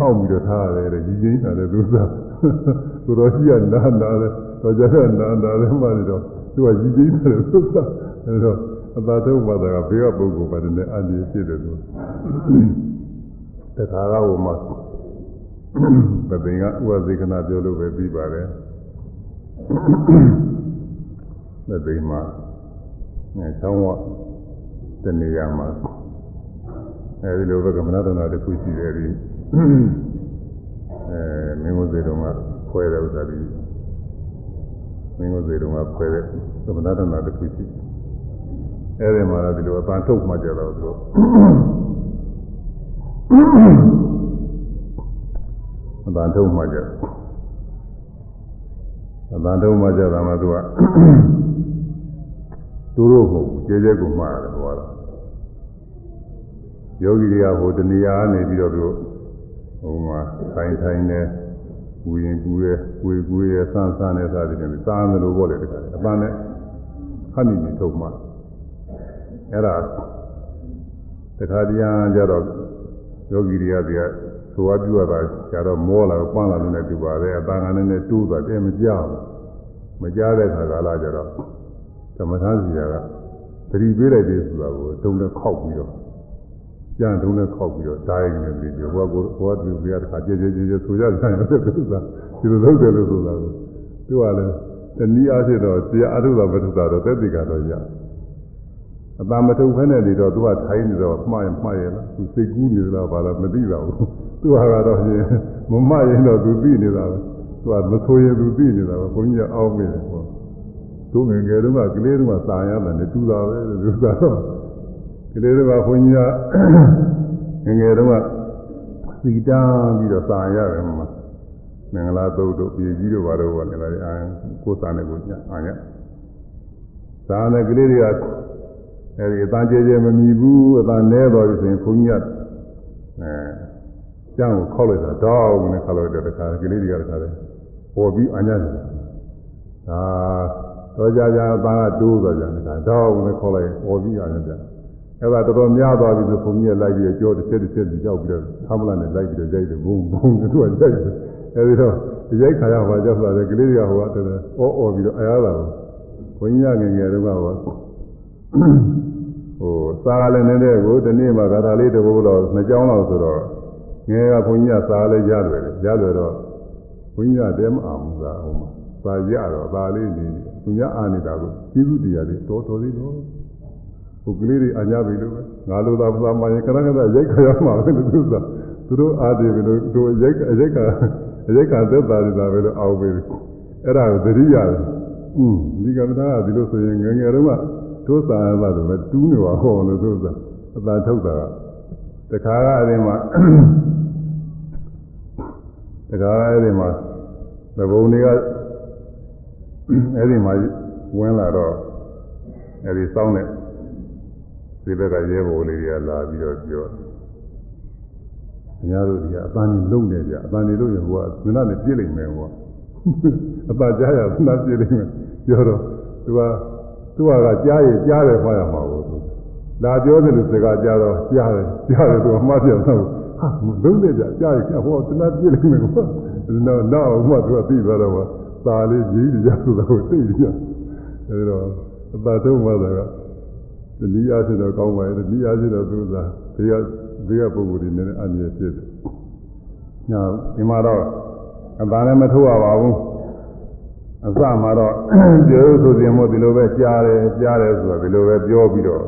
အောက်ပြီးတော့ထားရတယ်ရည်ချင်းထားတယ်သူကသူတော်ရှိကနာနာတယ်တော့ကြတဲ့နာနာလည်းမှနေတော့သူကရည်ကြီးတယ်သုသ အဲတော့အသာထုတ်မှသာကဘေးကပုဂ္ဂိုလ်ပါတယ်နဲ့အန္တရာယ်ဖြစ်တယ်လို့တခါကဟိုမှာပသိင်ကဥပဇေကနာပြောလို့ပဲပြီးပါတယ်ပသိင်မှာအဲဆောင်းဝတနေရာမှာ အဲဒီလိုပဲကမ္မနာတနာတစ်ခုရှိတယ်ဒီအဲမင်းတို့တွေတော့ကခွဲတဲ့ဥစ္စာဒီမင်းတို့တွေတော့ကခွဲတဲ့ကမ္မနာတနာတစ်ခုရှိအဲဒီမှာတော့ဒီလိုအပန်းထုတ်မှကြတော့သူတို့အပန်းထုတ်မှကြအပန်းထုတ်မှကြတာမှသူကသူတို့ဟုတ်ကျဲကျဲကိုမှားတယ်ဟောတော့ ယောဂီတွေကဟိုတဏှာနေပြီးတော့သူဟိုမှာထိုင်ထိုင်နေဝူရင်ကူရဲဝေကူရဲဆန်းဆန်းနေစားတယ်စားတယ်လို့ပြောတယ်တခါအပန်းနဲ့ခဏနေထုတ်မှအဲ့ဒါတခါတည်းအားကြတော့ယောဂီတွေကဒီကဆိုအပ်ပြုရတာကြတော့မောလာပန်းလာလို့လည်းတူပါတယ်အပန်းကလည်းနဲ့တိုးသွားတယ်မကြောက်မကြားတဲ့ခါကာလကြတော့သမထစီကသတိပေးလိုက်ပြီဆိုတာကိုတုံးနဲ့ခောက်ပြီးတော့ ကြံတုံးနဲ့ခောက်ပြီးတော့တားရင်လည်းပြီးဟိုကဟိုကသူပြရတခါကြဲကြဲကြဲကြဲဆိုကြတယ်တဲ့သူကဒီလိုလုပ်တယ်လို့ဆိုတာကိုသူကလည်းတနည်းအားဖြင့်တော့ဆရာအထုတော်မထုတာတော့သက်တိကတော့ရအတမထုဖဲနဲ့နေတော့သူကထိုင်းနေတော့မှားရင်မှားရလားသူစိတ်ကူးနေသလားဘာလားမသိတော့ဘူးသူကတော့ရင်မမရင်တော့သူသိနေတာပဲသူကမဆိုရင်သူသိနေတာပဲဘုန်းကြီးကအောင်းမိတယ်ဟောတို့ငယ်ငယ်တုန်းကကလေးတုန်းကစာရတယ်နဲ့တူတာပဲသူကတော့ ကလေးတုန်းကဘုန်းကြီးကငယ်ငယ်တုန်းကစီတားပြီးတော့စာရတယ်မှာမင်္ဂလာသုတ်တို့ပြည်ကြီးတို့ဘာလို့ဟောလဲလားအာကိုယ်စာနဲ့ကိုညအာညစာနဲ့ကလေးတွေကအဲဒီအတန်ကျဲကျဲမမြည်ဘူးအတန်နဲတော်ပြီဆိုရင်ဘုန်းကြီးကအဲကျန်းကိုခောက်လိုက်တာတောင်းနဲ့ခောက်လိုက်တော့တခါကလေးတွေကတခါလဲပေါ်ပြီးအာညတယ်ဒါတော့ကြကြအတန်ကတိုးသွားကြတယ်ဒါတောင်းနဲ့ခောက်လိုက်ပေါ်ပြီးအာညတယ် အဲ့ဒါတော်တော်များသွားပြီဆိုဘုန်းကြီးကလိုက်ပြီးကြောတစ်ချက်တစ်ချက်ပြီးကြောက်ပြီးတော့သမ်းမလာနဲ့လိုက်ပြီးတော့ရိုက်တယ်ဘုံဘုံသူကရိုက်တယ်အဲဒီတော့ရိုက်ခါရမှာကြောက်လာတယ်ကလေးတွေကဟိုကတည်းကအောအောပြီးတော့အားရတာကိုဘုန်းကြီးကငယ်ငယ်တုန်းကဟိုဟိုစားလည်းနေတဲ့ကိုဒီနေ့မှဂါထာလေးတစ်ပုဒ်တော့နှစ်ကြောင်းလောက်ဆိုတော့ငယ်ကဘုန်းကြီးကစားလည်းရတယ်ရတယ်တော့ဘုန်းကြီးကတဲမအောင်ဘူးသာဟိုမှာစားရတော့ဒါလေးနေသူများအာနေတာကိုကျေးဇူးတရားလေးတော်တော်သေးတော့ ဟိုကလေးတွေအညာပြီလို့ပဲငါလိုသာပသာမရင်ခဏခဏရိုက်ခါရမှာပဲလို့သူကသူတို့အားတယ်ပြီလို့တို့ရိုက်ရိုက်ခါရိုက်ခါသက်သာနေတာပဲလို့အောက်ပြီအဲ့ဒါကိုသတိရတယ်อืมဒီကမ္ဘာကဒီလိုဆိုရင်ငယ်ငယ်တုန်းကတို့စာရတာတော့တူးနေပါဟောလို့သူကအသာထုတ်တာတခါကအဲ့ဒီမှာတခါအဲ့ဒီမှာသဘုံတွေကအဲ့ဒီမှာဝင်လာတော့အဲ့ဒီစောင်းတဲ့ ဒီဘက်ကရဲဘော်လေးတွေကလာပြီးတော့ပြောအများတို့ဒီကအပန်းကြီးလုံနေကြအပန်းကြီးလုံရင်ဟိုကမင်းနဲ့ပြည့်လိမ့်မယ်ဟိုကအပကြားရမင်းပြည့်လိမ့်မယ်ပြောတော့သူကသူကကကြားရကြားတယ်ခေါ်ရမှာကိုသူလာပြောတယ်လို့စကားကြားတော့ကြားတယ်ကြားတယ်သူကမှတ်ပြတော့ဟာလုံနေကြကြားရဟိုကမင်းပြည့်လိမ့်မယ်ကွာတော့တော့မှသူကသိသွားတော့သာလေးကြီးကြဆိုတာကိုသိကြအဲဒီတော့အပါတော့မှသာ ကတနည်းအားဖြင့်တော့ကောင်းပါရဲ့တနည်းအားဖြင့်တော့သူကဘေးကဘေးကပုဂ္ဂိုလ်တွေနဲ့အန္တရာယ်ဖြစ်တယ်။ညာဒီမှာတော့အပါလည်းမထုတ်ရပါဘူး။အစမှာတော့ပြောဆိုစဉ်မို့ဒီလိုပဲကြားတယ်ကြားတယ်ဆိုတော့ဒီလိုပဲပြောပြီးတော့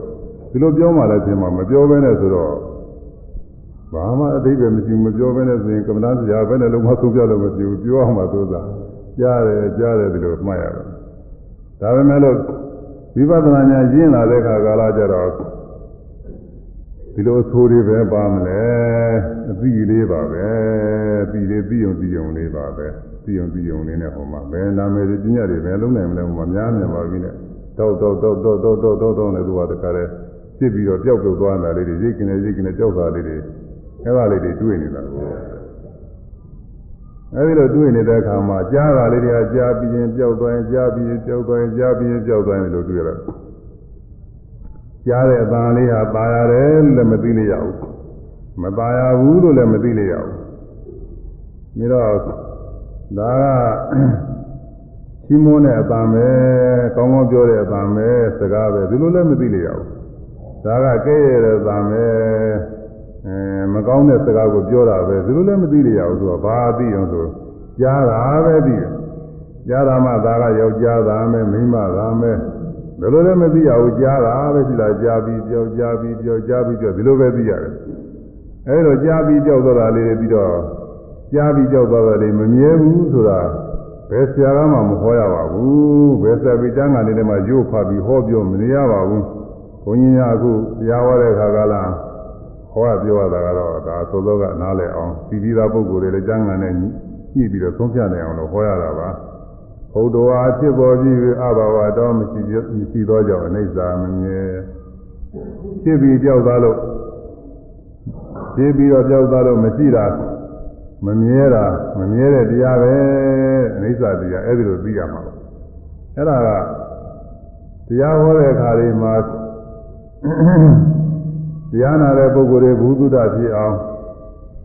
ဒီလိုပြောမှလည်းပြင်မှာမပြောဘဲနဲ့ဆိုတော့ဘာမှအတိတ်ပဲမရှိဘူးမပြောဘဲနဲ့ဆိုရင်ကမ္ဘာတရားပဲနဲ့လုံးဝသုံးပြလို့မဖြစ်ဘူးပြောအောင်မှသို့သာကြားတယ်ကြားတယ်ဒီလိုမှတ်ရတယ်။ဒါပေမဲ့လို့ ဝိပဿနာဉာဏ်ရင်းလာတဲ့အခါကာလကျတော့ဒီလိုဆိုတွေပဲပါမလဲအသိလေးပါပဲအသိလေးသိုံသိုံလေးပါပဲသိုံသိုံလေးနဲ့ဟိုမှာဘယ်နာမည်တွေပညာတွေပဲလုံးနိုင်မလဲဟိုမှာများများပါပြီနဲ့တောက်တောက်တောက်တောက်တောက်တောက်တောက်တောက်နဲ့သူကတခါတည်းဖြစ်ပြီးတော့ပျောက်ပျောက်သွားတာလေးတွေရိတ်ကနေရိတ်ကနေကြောက်တာလေးတွေအဲ့ဒါလေးတွေတွေ့နေတာကို အဲဒီလိုတွေ့နေတဲ့အခါမှာကြားတာလေးတွေကကြားပြီးရင်ပျောက်သွားရင်ကြားပြီးရင်ပျောက်သွားရင်ကြားပြီးရင်ပျောက်သွားရင်လို့တွေ့ရတာကြားတဲ့အတန်လေးဟာပါရတယ်လည်းမသိလို့ရဘူးမပါရဘူးလို့လည်းမသိလို့ရဘူးပြီးတော့ဒါကချီးမွမ်းတဲ့အတန်ပဲကောင်းကောင်းပြောတဲ့အတန်ပဲစကားပဲဒီလိုလည်းမသိလို့ရဘူးဒါကကဲရတဲ့အတန်ပဲ အဲမကောင်းတဲ့စကားကိုပြောတာပဲဒီလိုလည်းမသိလေရဘူးသူကဘာသိအောင်ဆိုကြားတာပဲသိတယ်ကြားတာမှဒါကယောက်ျားသားမယ်မိန်းမသားမယ်ဘယ်လိုလဲမသိရဘူးကြားတာပဲရှိတာကြားပြီးပြောကြားပြီးပြောကြားပြီးပြောဒီလိုပဲသိရတယ်အဲလိုကြားပြီးကြောက်သွားတာလေးတွေပြီးတော့ကြားပြီးကြောက်သွားတာလေးမမြဲဘူးဆိုတာဘယ်ဆရာကမှမဟောရပါဘူးဘယ်ဆရာပိတန်းကနေလည်းမှရုပ်ဖတ်ပြီးဟောပြောမနေရပါဘူးဘုန်းကြီးများအခုတရားဟောတဲ့ခါကလာ ဟောရပြောရတာကတော့ဒါသို့သောကနားလည်အောင်ပြီးပြီးသားပုဂ္ဂိုလ်တွေလည်းကျမ်းဂန်နဲ့ညှိပြီးတော့သုံးဖြတ်နိုင်အောင်လို့ဟောရတာပါဘုဒ္ဓဝါဖြစ်ပေါ်ပြီးအဘဝတော်မရှိမရှိသောကြောင့်အိဋ္ဌာမမြဲဖြစ်ပြီးကြောက်သားလို့ဖြစ်ပြီးတော့ကြောက်သားလို့မရှိတာမမြဲတာမမြဲတဲ့တရားပဲအိဋ္ဌာတရားအဲ့ဒီလိုသိရမှာပါအဲ့ဒါကတရားဟောတဲ့အခါလေးမှာ တရားနာတဲ့ပုဂ္ဂိုလ်တွေဘုသူတ္တဖြစ်အောင်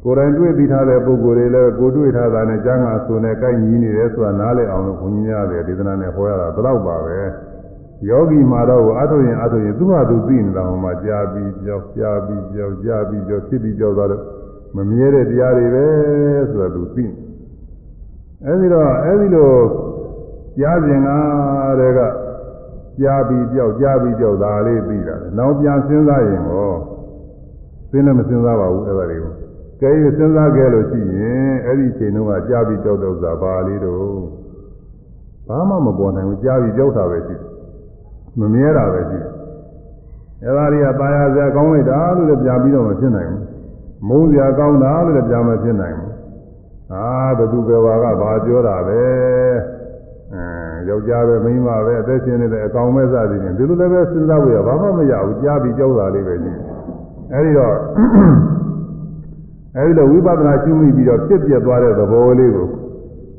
ကိုယ်တိုင်တွေ့ပြီးထားတဲ့ပုဂ္ဂိုလ်တွေလည်းကိုတွေ့ထားတာနဲ့ကျမ်းဂန်ဆိုနဲ့ကိုက်ညီနေတယ်ဆိုတာနားလည်အောင်လို့ဘုန်းကြီးများတယ်ဒေသနာနဲ့ဟောရတာဘယ်တော့ပါပဲယောဂီမှာတော့အထုရင်အထုရင်သူ့ဟာသူသိနေတာဟိုမှာကြာပြီးကြောက်ကြာပြီးကြောက်ကြာပြီးကြောက်ဖြစ်ပြီးကြောက်သွားတော့မမြဲတဲ့တရားတွေပဲဆိုတာသူသိအဲဒီတော့အဲဒီလိုကြားစဉ်ကတည်းကကြားပြီးကြောက်ကြားပြီးကြောက်တာလေးသိတာ။နောက်ပြန်စဉ်းစားရင်ဟော စဉ်းလည်းမစဉ်းစားပါဘူးအဲ့ဒါတွေကို။ကဲရစဉ်းစားခဲ့လို့ရှိရင်အဲ့ဒီအချိန်တုန်းကကြားပြီးကြောက်တော့သာပါလေးတော့ဘာမှမပေါ်နိုင်ဘူးကြားပြီးကြောက်တာပဲရှိတယ်။မမြဲတာပဲရှိတယ်။အဲ့ဒါတွေကตายရစရာကောင်းလိုက်တာလို့လည်းပြန်ပြီးတော့မဖြစ်နိုင်ဘူး။မုန်းစရာကောင်းတာလို့လည်းပြန်မဖြစ်နိုင်ဘူး။အာဘသူပဲဝါကဘာပြောတာပဲ။အဲယောက်ျားပဲမိန်းမပဲအသက်ရှင်နေတဲ့အကောင်ပဲစသည်ဖြင့်ဒီလိုလည်းပဲစဉ်းစားဖို့ရဘာမှမရဘူးကြားပြီးကြောက်တာလေးပဲကြီး အဲဒီတော့အဲဒီလိုဝိပဿနာရှုမိပြီးတော့ဖြစ်ပြသွားတဲ့သဘောလေးကို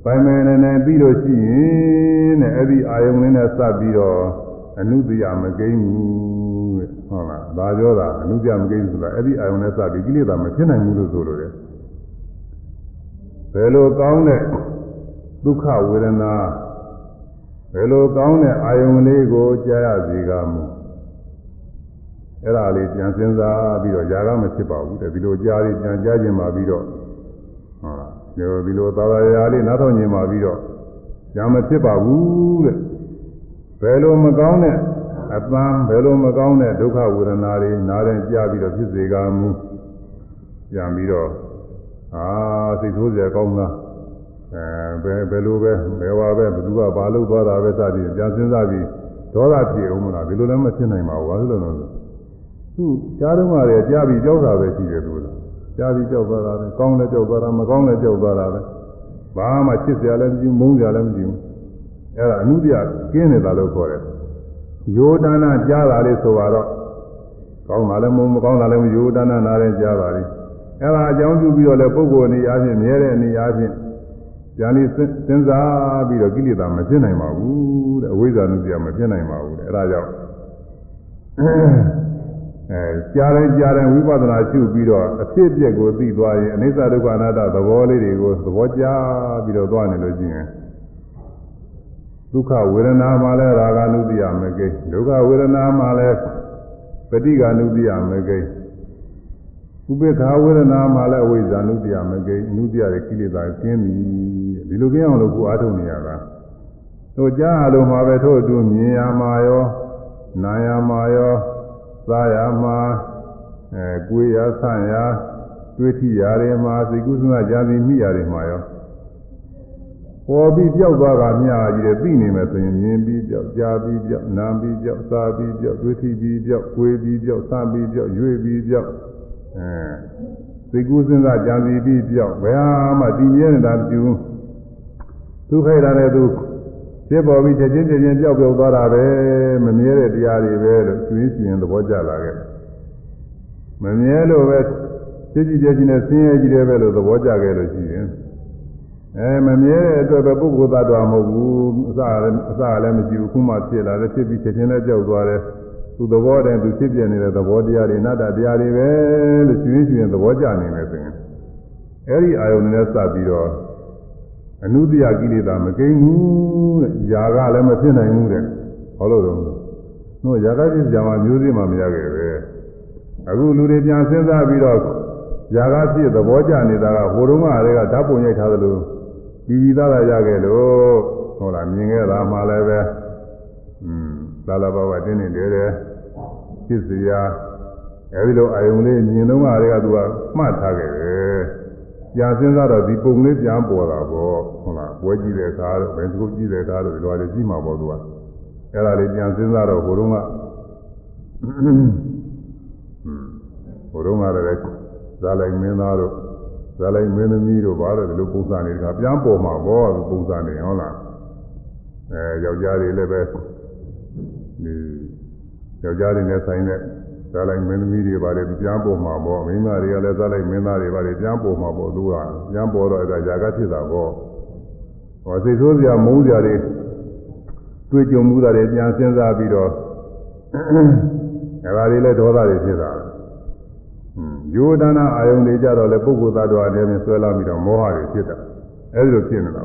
ပိုင်မယ်နေနေပြီးလို့ရှိရင်တဲ့အဲဒီအာယုံလေးနဲ့စပ်ပြီးတော့အနုတ္တိယမကိန်းဘူးတဲ့ဟုတ်လားဒါပြောတာအနုတ္တိယမကိန်းဆိုတာအဲဒီအာယုံနဲ့စပ်ပြီးကိလေသာမဖြစ်နိုင်ဘူးလို့ဆိုလိုတယ်ဘယ်လိုကောင်းတဲ့ဒုက္ခဝေဒနာဘယ်လိုကောင်းတဲ့အာယုံလေးကိုကြားရစေကမူ အဲ့ဒါလေးပြန်စဉ်းစားပြီးတော့ຢာကမဖြစ်ပါဘူးတဲ့ဒီလိုကြားပြီးပြန်ကြားခြင်းပါပြီးတော့ဟုတ်လားဒီလိုသာသာရာလေးနားထောင်ခြင်းပါပြီးတော့ຢာမဖြစ်ပါဘူးတဲ့ဘယ်လိုမကောင်းတဲ့အပန်းဘယ်လိုမကောင်းတဲ့ဒုက္ခဝေဒနာတွေနားရင်ကြားပြီးတော့ဖြစ်စေကမူပြန်ပြီးတော့အာစိတ်ဆိုးစရာကောင်းလားအဲဘယ်ဘယ်လိုပဲဘယ်ဝါပဲဘသူကဘာလို့သွားတာပဲစသည်ပြန်စဉ်းစားပြီးဒေါသဖြစ်အောင်မလားဒီလိုလည်းမဖြစ်နိုင်ပါဘူးဘာလို့လဲဆို သူကြားတော့မှလည်းကြားပြီးကြောက်တာပဲရှိတယ်သူလားကြားပြီးကြောက်သွားတာပဲကောင်းလည်းကြောက်သွားတာမကောင်းလည်းကြောက်သွားတာပဲဘာမှချစ်စရာလည်းမရှိဘူးမုန်းစရာလည်းမရှိဘူးအဲ့ဒါအမှုပြကင်းနေတာလို့ခေါ်တယ်ယောဒနာကြားတာလေးဆိုတော့ကောင်းတာလည်းမုန်းမကောင်းတာလည်းမယောဒနာနားလည်းကြားပါလိမ့်အဲ့ဒါအကြောင်းပြုပြီးတော့လည်းပုဂ္ဂိုလ်အနေအားဖြင့်မြဲတဲ့အနေအားဖြင့်ဉာဏ်လေးစဉ်းစားပြီးတော့ကိလေသာမဖြစ်နိုင်ပါဘူးတဲ့အဝိဇ္ဇာနုပြမဖြစ်နိုင်ပါဘူးတဲ့အဲဒါကြောင့် အဲကြားတိုင်းကြားတိုင်းဝိပဿနာရှုပြီးတော့အဖြစ်အပျက်ကိုသိသွားရင်အနိစ္စဒုက္ခအနတ္တသဘောလေးတွေကိုသဘောကျပြီးတော့သွားနေလို့ရှိရင်ဒုက္ခဝေဒနာမှာလည်းရာဂ ानु တိယမကိဒုက္ခဝေဒနာမှာလည်းပဋိက္ခ ानु တိယမကိဥပေက္ခဝေဒနာမှာလည်းအဝိဇ္ဇာနုတ္တိယမကိအနုတ္တိယရဲ့ကိလေသာကျင်းပြီဒီလိုကျင်းအောင်လို့ကိုအားထုတ်နေရတာတို့ကြားအလုံးမှာပဲထို့အတူမြင်ရမှာရောနာရမှာရော စားရမှာအဲကိုယ်ရဆန့်ရတွေးထိရတွေမှာစိတ်ကူးစွမ်းကြံစီမိရတွေမှာရောပေါ်ပြီးပြောက်သွားတာမြာကြီးတယ်သိနေမယ်ဆိုရင်မြင်ပြီးပြောက်ကြားပြီးပြောက်နားပြီးပြောက်စားပြီးပြောက်တွေးထိပြီးပြောက်ကိုယ်ပြီးပြောက်ဆန့်ပြီးပြောက်ရွေ့ပြီးပြောက်အဲသိကူးစဉ်းစားကြံစီပြီးပြောက်ဘယ်ဟာမှတည်မြဲနေတာမပြုဘူးသူခိုက်တာလည်းသူ ဖြစ်ပေါ်ပြီးချက်ချင်းချက်ချင်းပြောက်ပြောက်သွားတာပဲမမြဲတဲ့တရားတွေပဲလို့ရှင်ရှင်ရှင်သဘောကျလာခဲ့မမြဲလို့ပဲဖြစ်ကြည့်ပြချင်းနဲ့ဆင်းရဲကြည့်တယ်ပဲလို့သဘောကျခဲ့လို့ရှိရင်အဲမမြဲတဲ့အတွက်ပဲပုဂ္ဂိုလ်သတ္တဝါမဟုတ်ဘူးအစလည်းအစလည်းမရှိဘူးခုမှဖြစ်လာတယ်ဖြစ်ပြီးချက်ချင်းနဲ့ကြောက်သွားတယ်သူသဘောတည်းသူဖြစ်ပြနေတဲ့သဘောတရားတွေနတ္တတရားတွေပဲလို့ရှင်ရှင်သဘောကျနေမယ်ဆိုရင်အဲဒီအာယုန်နဲ့စပ်ပြီးတော့ အနုတ္တိယကိလေသာမကိန်းဘူးတဲ့ຢာကလည်းမဖြစ်နိုင်ဘူးတဲ့ဟောလို့တော့တို့ຢာကဖြစ်ကြမှာမျိုးစည်းမှမရခဲ့ပဲအခုလူတွေပြန်စဉ်းစားပြီးတော့ຢာကဖြစ်သဘောကျနေတာကဟိုတုန်းကတည်းကဓာတ်ပုံရိုက်ထားသလိုပြီးပြီးသားသားရခဲ့လို့ဟုတ်လားမြင်ခဲ့တာမှလည်းပဲอืมသာလဘဝတင်းနေတယ်တဲ့ဖြစ်စရာအဲဒီလိုအာယုံလေးမြင်တော့ကတည်းကသူကမှတ်ထားခဲ့တယ် ကြာစဉ်းစားတော့ဒီပုံလေးပြန်ပေါ်တာပေါ့ဟုတ်လားပွဲကြည့်တဲ့အခါတော့ဘယ်သူကြည့်တဲ့အခါတော့ဒီလိုလေးကြည့်မှာပေါ့သူကအဲ့ဒါလေးပြန်စဉ်းစားတော့ဟိုတုန်းကဟိုတုန်းကလည်းဇာလိုက်မင်းသားတို့ဇာလိုက်မင်းသမီးတို့ဘာလို့ဒီလိုပုံစံတွေကပြန်ပေါ်မှာပေါ့ဒီပုံစံတွေဟုတ်လားအဲယောက်ျားတွေလည်းပဲဒီယောက်ျားတွေနဲ့ဆိုင်တဲ့ ဇာလိုက်မင်းသမီးတွေဘာတွေပြန်ပေါ်မှာပေါ့မိန်းမတွေကလည်းဇာလိုက်မင်းသားတွေဘာတွေပြန်ပေါ်မှာပေါ့သူကပြန်ပေါ်တော့အဲ့ဒါຢာကဖြစ်တာပေါ့ဟောစိတ်ဆိုးစရာမုန်းစရာတွေတွေ့ကြုံမှုတာတွေပြန်စဉ်းစားပြီးတော့အဲ့ဒါတွေလည်းဒေါသတွေဖြစ်တာယောဒနာအာယုန်တွေကြတော့လေပုဂ္ဂိုလ်သတ္တဝါတွေနဲ့ဆွဲလာပြီးတော့မောဟတွေဖြစ်တာအဲဒီလိုဖြစ်နေတာ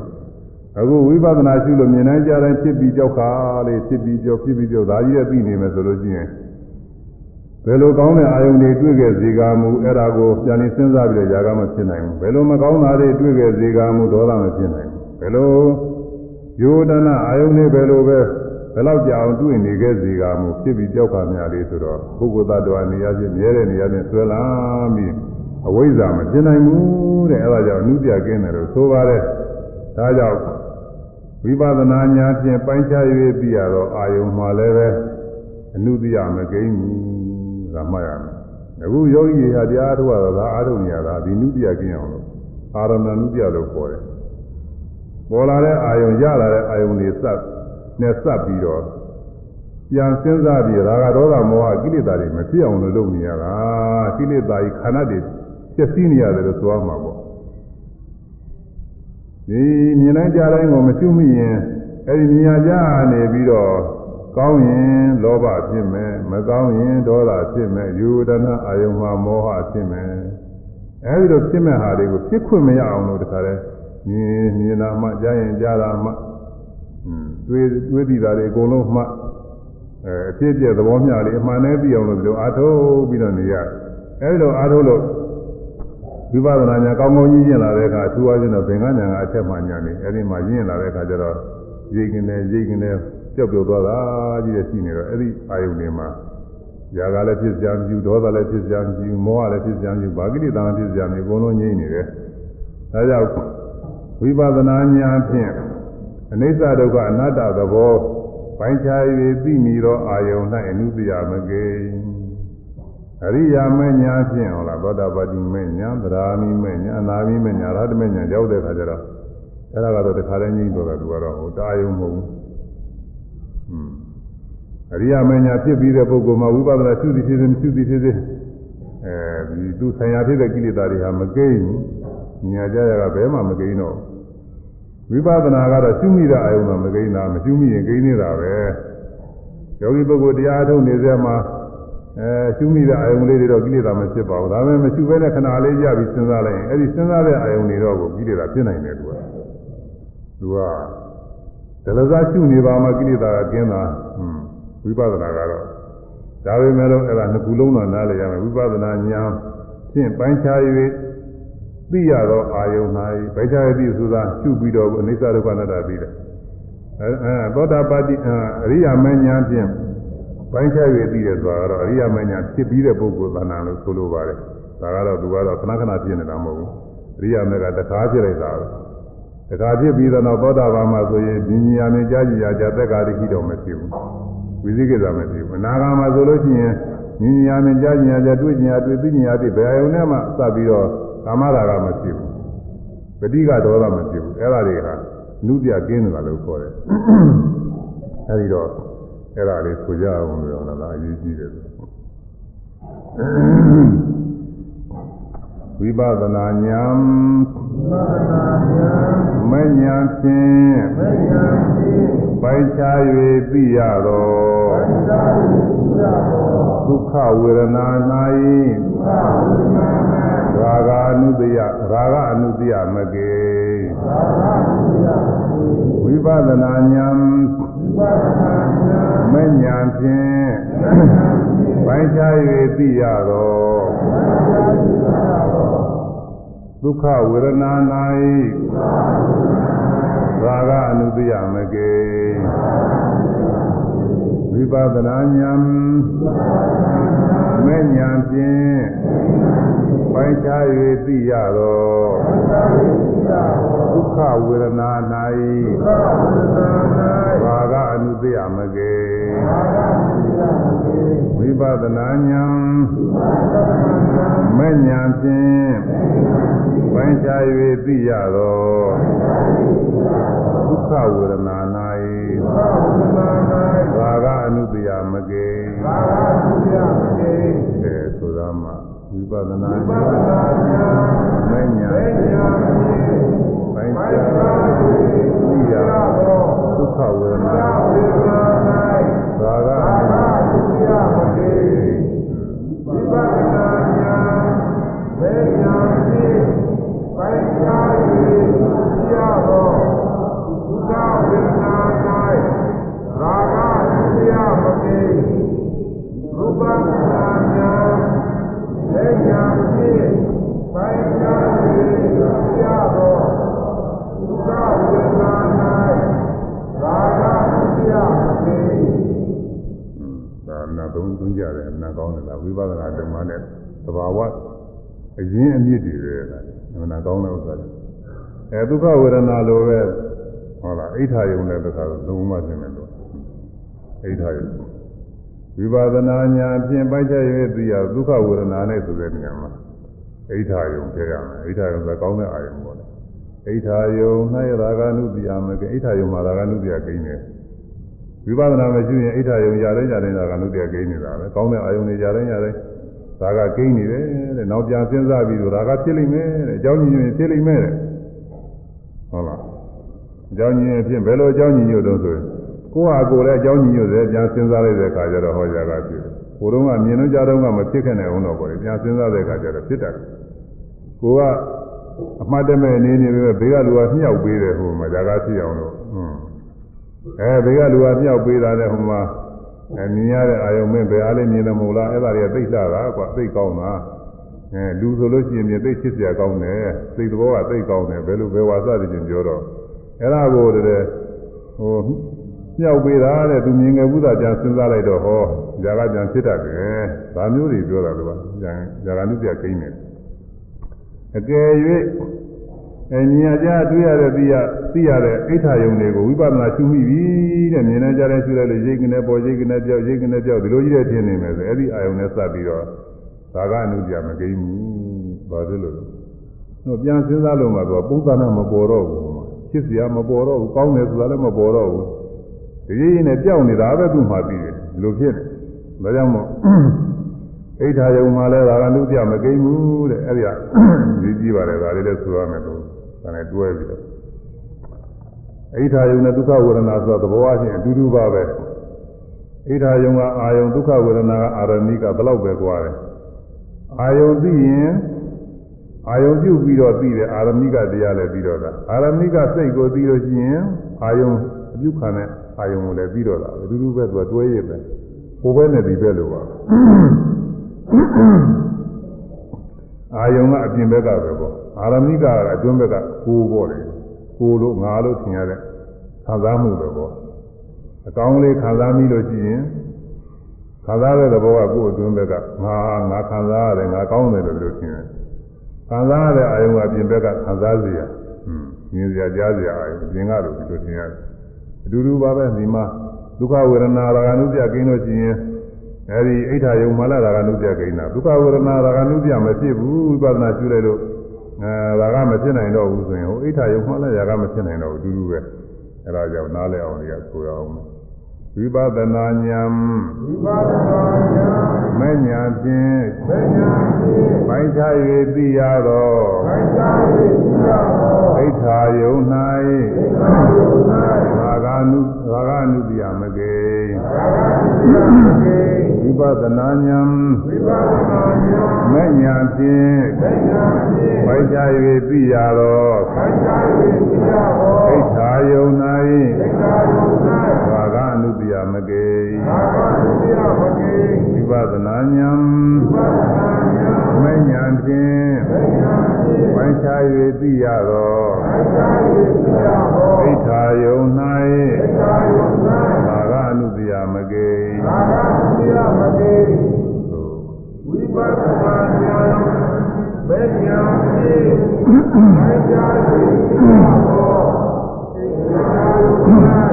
အခုဝိပဿနာရှုလို့မြင်နိုင်ကြတိုင်းဖြစ်ပြီးကြောက်ခါလေးဖြစ်ပြီးကြောက်ဖြစ်ပြီးကြောက်ဒါကြီးရဲ့သိနေမယ်ဆိုလို့ရှိရင် ဘယ်လိုကောင်းတဲ့အာယုန်တွေတွေ့ခဲ့စေကမူအဲ့ဒါကိုပြန်လည်စဉ်းစားပြီးတော့ຢာကမဖြစ်နိုင်ဘူးဘယ်လိုမကောင်းတာတွေတွေ့ခဲ့စေကမူဒေါသမဖြစ်နိုင်ဘူးဘယ်လိုယောဒနာအာယုန်တွေဘယ်လိုပဲဘယ်လောက်ကြာအောင်တွေ့နေခဲ့စေကမူဖြစ်ပြီးကြောက်ခါများလေးဆိုတော့ပုဂ္ဂိုလ်သတ္တဝါနေရာချင်းမြဲတဲ့နေရာချင်းဆွဲလာပြီးအဝိဇ္ဇာမဖြစ်နိုင်ဘူးတဲ့အဲဒါကြောင့်အနုပြကင်းတယ်လို့ဆိုပါတယ်ဒါကြောင့်ဝိပဿနာဉာဏ်ဖြင့်ပိုင်းခြား၍သိရတော့အာယုံမှာလည်းပဲအနုတ္တိယမကိန်းဘူး ဒါမှတ်ရမယ်အခုယောဂီတွေဟာတရားထုတ်ရတာဒါအားထုတ်နေရတာဒီနုတ္တိယကင်းအောင်လို့အာရမဏနုတ္တိယလို့ခေါ်တယ်ပေါ်လာတဲ့အာယုံရလာတဲ့အာယုံတွေစပ်နဲ့စပ်ပြီးတော့ပြန်စဉ်းစားပြီးရာဂဒေါသမောဟကိလေသာတွေမဖြစ်အောင်လို့လုပ်နေရတာကိလေသာကြီးခန္ဓာတွေဖြစ်စည်းနေရတယ်လို့ဆိုရမှာပေါ့ဒီမြင်တိုင်းကြားတိုင်းကိုမကျွမိရင်အဲဒီမြင်ရကြနေပြီးတော့ ကောင်းရင်လောဘဖြစ်မယ်မကောင်းရင်ဒေါသဖြစ်မယ်ယူဒနာအာယုံမှာမောဟဖြစ်မယ်အဲဒီလိုဖြစ်မဲ့ဟာတွေကိုဖြစ်ခွင့်မရအောင်လို့တခါလဲမြင်မြင်လာမှကြားရင်ကြားတာမှတွေးတွေးတည်တာတွေအကုန်လုံးမှအဲအဖြစ်ပြသဘောမျှလေးအမှန်နဲ့သိအောင်လို့ဒီလိုအားထုတ်ပြီးတော့နေရအဲဒီလိုအားထုတ်လို့ဝိပဿနာညာကောင်းကောင်းကြီးကျင့်လာတဲ့အခါအထူးအားဖြင့်တော့ဘင်္ဂညာကအထက်မှညာနေအဲဒီမှာကျင့်လာတဲ့အခါကျတော့ရိတ်ကနေရိတ်ကနေကြော က်ပြောသွားတာကြီးတဲ့ရှိနေတော့အဲဒီအာယုန်တွေမှာຢာကလည်းဖြစ်ကြံပြူဒေါသလည်းဖြစ်ကြံပြူမောဟလည်းဖြစ်ကြံပြူဘာကိလေသာလည်းဖြစ်ကြံပြူအကုန်လုံးငြိမ့်နေတယ်ဒါကြောင့်ဝိပဿနာညာဖြင့်အနိစ္စဒုက္ခအနတ္တသဘောပိုင်းခြား၍သိမိသောအာယုန်၌အနုတ္တိယမကေအရိယာမညာဖြင့်ဟောလားသောတာပတိမညာသရာမိမညာအနာမိမညာရဟတမညာရောက်တဲ့အခါကျတော့အဲ့ဒါကတော့တခါတည်းကြီးတော့သူကတော့ဟိုတာယုံမဟုတ်ဘူးอืม အရိယာမညာဖြစ်ပြီးတဲ့ပုဂ္ဂိုလ်မှာဝိပဿနာရှုသည်ဖြစ်စေမရှုသည်ဖြစ်စေအဲဒီသူဆံရဖြစ်တဲ့ကိလေသာတွေဟာမကိန်းဘူးညာကြရကဘယ်မှမကိန်းတော့ဝိပဿနာကတော့ရှုမိတဲ့အာယုံတော့မကိန်းတာမရှုမိရင်ကိန်းနေတာပဲယောဂီပုဂ္ဂိုလ်တရားထုတ်နေစေမှာအဲရှုမိတဲ့အာယုံလေးတွေတော့ကိလေသာမဖြစ်ပါဘူးဒါပေမဲ့မရှုဘဲနဲ့ခဏလေးရပြီးစဉ်းစားလိုက်ရင်အဲ့ဒီစဉ်းစားတဲ့အာယုံတွေတော့ကိုကိလေသာဖြစ်နိုင်တယ်သူကသူကဒလဇရှုနေပါမှကိလေသာကကျင်းတာဟွန်း ဝိပဿနာကတော့ဒါပေမဲ့လို့အဲ့ဒါနှစ်ခုလုံးတော့နားလည်ရမယ်ဝိပဿနာဉာဏ်ဖြင့်ပိုင်းခြား၍သိရတော့အာယုံ၌ပိုင်းခြားရသည်ဆိုတာရှုပြီးတော့အနိစ္စဒုက္ခအနတ္တသိတယ်အဲအဲသောတာပတိအရိယာမဉာဏ်ဖြင့်ပိုင်းခြား၍သိတယ်ဆိုတာကတော့အရိယာမဉာဏ်ဖြစ်ပြီးတဲ့ပုဂ္ဂိုလ်သဏ္ဍာန်လို့ဆိုလိုပါတယ်ဒါကတော့သူကတော့ခဏခဏဖြစ်နေတာမဟုတ်ဘူးအရိယာမေကတခါဖြစ်လိုက်တာပဲတခါဖြစ်ပြီးတော့သောတာပန်မှာဆိုရင်ဉာဏ်ဉာဏ်နဲ့ကြားကြည့်ရကြသက်္ကာတိရှိတော့မရှိဘူးဝိ သိကိစ္စမရှိဘူးအနာဂါမှာဆိုလို့ရှိရင်ဉာဏ်ဉာဏ်နဲ့ကြားကြည့်ရကြတွေ့ကြည့်ရတွေ့သိကြည့်ရသိဘယ်အယုံနဲ့မှစပ်ပြီးတော့ကာမရာဂမရှိဘူးပဋိကဒေါသမရှိဘူးအဲ့ဒါတွေဟာနုပြကင်းတယ်လို့ခေါ်တယ်အဲဒီတော့အဲ့ဒါလေးဆိုကြအောင်လို့လားအရေးကြီးတယ် ဝိပဿနာဉာဏ်မဉာဏ်ဖြင့်ပိုက်ချ၍သိရသောဒုက္ခဝေဒနာ၌ဒရာဂာနုတယရာဂအနုတယမကေဝိပဿနာဉာဏ်မဲ့ဉာဏ်ဖြင့်ပိုင်းခြား၍သိရသော ဒုက္ခဝေဒနာ၌ရာဂအနုတယမကေဝိပဿနာဉာဏ်မဲ့ဉာဏ်ဖြင့်ပိုင်းခြား၍သိရသောဒုက္ခဝေဒနာ၌ရာဂအနုတယမကေ ဝိပဿနာဉာဏ်မဲ့ဉာဏ်ဖြင့်ပိုင်းခြား၍သိရသောဒုက္ခဝေဒနာ၌ရာဂအနုတယမကေအဲဆိုရမှာဝိပဿနာဉာဏ်မဲ့ဉာဏ်ပိုင်းခြားသိရသောဒုက္ခဝေဒနာရာဂ နာသုံးသုံးကြတယ်နာကောင်းတယ်လားဝိပဿနာဓမ္မနဲ့သဘာဝအရင်းအမြစ်တွေပဲလားနာကောင်းတဲ့ဥစ္စာတွေအဲဒုက္ခဝေဒနာလိုပဲဟုတ်လားအိဋ္ဌာယုံတဲ့ဒုက္ခကိုသုံးမှသိမယ်လို့အိဋ္ဌာယုံဝိပဿနာညာဖြင့်ပိုက်ချက်၍သိရဒုက္ခဝေဒနာနဲ့ဆိုတဲ့နေရာမှာအိဋ္ဌာယုံထည့်ရမယ်အိဋ္ဌာယုံကကောင်းတဲ့အာယုံပေါ့လေအိဋ္ဌာယုံ၌ရာဂနုတိယမကအိဋ္ဌာယုံမှာရာဂနုတိယကိန်းတယ် ဝိပဿနာမရှိရင်အိဋ္ဌာယုံရတဲ့ရတဲ့ရာဂနုတိယကိန်းနေတာပဲကောင်းတဲ့အာယုံတွေရတဲ့ရတဲ့ဒါကကိန်းနေတယ်တဲ့နောက်ပြန်စဉ်းစားပြီးတော့ဒါကဖြစ်လိမ့်မယ်တဲ့အကြောင်းညွှန်ရင်ဖြစ်လိမ့်မယ်တဲ့ဟုတ်လားအကြောင်းညွှန်ရင်ဖြစ်ဘယ်လိုအကြောင်းညွှန်ညွှန်တော့ဆိုရင်ကိုယ့်ဟာကိုယ်လည်းအကြောင်းညွှန်ညွှန်တယ်ပြန်စဉ်းစားလိုက်တဲ့အခါကျတော့ဟောကြတာဖြစ်တယ်ကိုယ်တော့ကမြင်လို့ကြားတော့ကမဖြစ်ခဲ့နိုင်အောင်တော့ပေါ့လေပြန်စဉ်းစားတဲ့အခါကျတော့ဖြစ်တယ်ကိုကအမှတ်တမဲ့နေနေပဲဘေးကလူကမြှောက်ပေးတယ်ဟိုမှာဇာကဖြစ်အောင်လို့ဟွန်း အဲဘေးကလူကမြှောက်ပေးတာနဲ့ဟိုမှာအဲမြင်ရတဲ့အာယုံမင်းဘယ်အားလေးမြင်တယ်မဟုတ်လားအဲ့ဒါတွေကသိလှတာကွာသိကောင်းတာအဲလူဆိုလို့ရှိရင်မြင်သိချစ်စရာကောင်းတယ်သိသဘောကသိကောင်းတယ်ဘယ်လိုဘယ်ဝါစသည်ချင်းပြောတော့အဲ့ဒါကိုတည်းဟိုမြောက်ပေးတာတဲ့သူမြင်ငယ်ဘုရားပြန်စဉ်းစားလိုက်တော့ဟောဇာကပြန်ဖြစ်တတ်တယ်ဒါမျိုးတွေပြောတာလို့ပါဇာဇာကနုပြကိန်းတယ်အကယ်၍ အမြင်ကြတွေ့ရတဲ့သိရသိရတဲ့အိဋ္ဌာယုံတွေကိုဝိပဿနာရှုမိပြီတဲ့မြင်နေကြတဲ့ရှုလိုက်လို့ရိတ်ကနေပေါ်ရိတ်ကနေပြောက်ရိတ်ကနေပြောက်ဒီလိုကြီးတဲ့ထင်နေမယ်ဆိုအဲ့ဒီအာယုံနဲ့စပ်ပြီးတော့ဒါကအနုပြမကိန်းဘူးဘာလို့လဲတော့ပြန်စဉ်းစားလို့မှတော့ပုံသဏ္ဍာန်မပေါ်တော့ဘူးချစ်စရာမပေါ်တော့ဘူးကောင်းတယ်ဆိုတာလည်းမပေါ်တော့ဘူးဒီရင်းနဲ့ကြောက်နေတာပဲသူ့မှာပြီးတယ်ဒီလိုဖြစ်တယ်ဒါကြောင့်မို့အိဋ္ဌာယုံမှာလဲဒါကနုပြမကိန်းဘူးတဲ့အဲ့ဒီကကြီးကြီးပါတယ်ဒါလေးလည်းဆိုရမယ်လို့ ဒါနဲ့တွဲပြီးတော့အိဋ္ဌာယုံနဲ့ဒုက္ခဝေဒနာဆိုတော့သဘောအချင်းအတူတူပါပဲအိဋ္ဌာယုံကအာယုံဒုက္ခဝေဒနာကအာရဏိကဘယ်လောက်ပဲကွာတယ်အာယုံသိရင်အာယုံပြုပြီးတော့သိတယ်အာရဏိကတရားလည်းပြီးတော့တာအာရဏိကစိတ်ကိုသိလို့ရှိရင်အာယုံအပြုခံတဲ့အာယုံကိုလည်းပြီးတော့တာအတူတူပဲသူကတွဲရပဲဟိုဘက်နဲ့ဒီဘက်လိုပါအာယုံကအပြင်ဘက်ကပဲပေါ့ အာရမဏိကအကျွန်းဘက်ကကိုပေါ့တယ်ကိုလို့ငါလို့ထင်ရတဲ့ခံစားမှုပဲပေါ့အကောင်းလေးခံစားမိလို့ရှိရင်ခံစားတဲ့သဘောကကိုယ့်အတွင်းဘက်ကငါငါခံစားရတယ်ငါကောင်းတယ်လို့လို့ထင်တယ်ခံစားရတဲ့အာယုံကပြင်ဘက်ကခံစားစရာဟွမြင်စရာကြားစရာအာယုံပြင်ကလို့ဒီလိုထင်ရတယ်အတူတူပါပဲဒီမှာဒုက္ခဝေဒနာရာဂနုပြကိန်းလို့ရှိရင်အဲဒီအိဋ္ဌာယုံမလာရာဂနုပြကိန်းတာဒုက္ခဝေဒနာရာဂနုပြမဖြစ်ဘူးဝိပဿနာရှုလိုက်လို့ အဲဒါကမဖြစ်နိုင်တော့ဘူးဆိုရင်ဟိုအိဋ္ဌယုံမှလည်းညာကမဖြစ်နိုင်တော့ဘူးအတူတူပဲအဲဒါကြောင့်နားလည်အောင်တွေကဆိုရအောင်ဝိပဿနာဉာဏ်ဝိပဿနာဉာဏ်မဉာဏ်ဖြင့်မဉာဏ်ဖြင့်ပိုက်ခြား၍သိရသောပိုက်ခြား၍သိရသောအိဋ္ဌယုံ၌အိဋ္ဌယုံ၌ဘာဂနုဘာဂနုတိယမကေဘာဂနုတိယမကေ ပဿနာဉာဏ်ဝိပဿနာဉာဏ်မဲ့ညာဖြင့်မဉ္ဇဏ်ဖြင့်ပိုက်ချ၍သိရသောခိုင်းချ၍သိရသောဣဋ္ဌာယုံ၌သိက္ခာယုံ၌ဘာဂအနုတ္တယမကေဘာဝသုတိယမကေဝိပဿနာဉာဏ်ဝိပဿနာဉာဏ်မဉာဏ်ဖြင့်မဉ္ဇဏ်ဖြင့်ပိုက်ချ၍သိရသောခိုင်းချ၍သိရသောဣဋ္ဌာယုံ၌သိက္ခာယုံ၌ မကေဝိပဿနာဉာဏ်မဉ္ဇဏ်ဖြင့်ခိုင်းချ၍သိရသောသိက္ခာ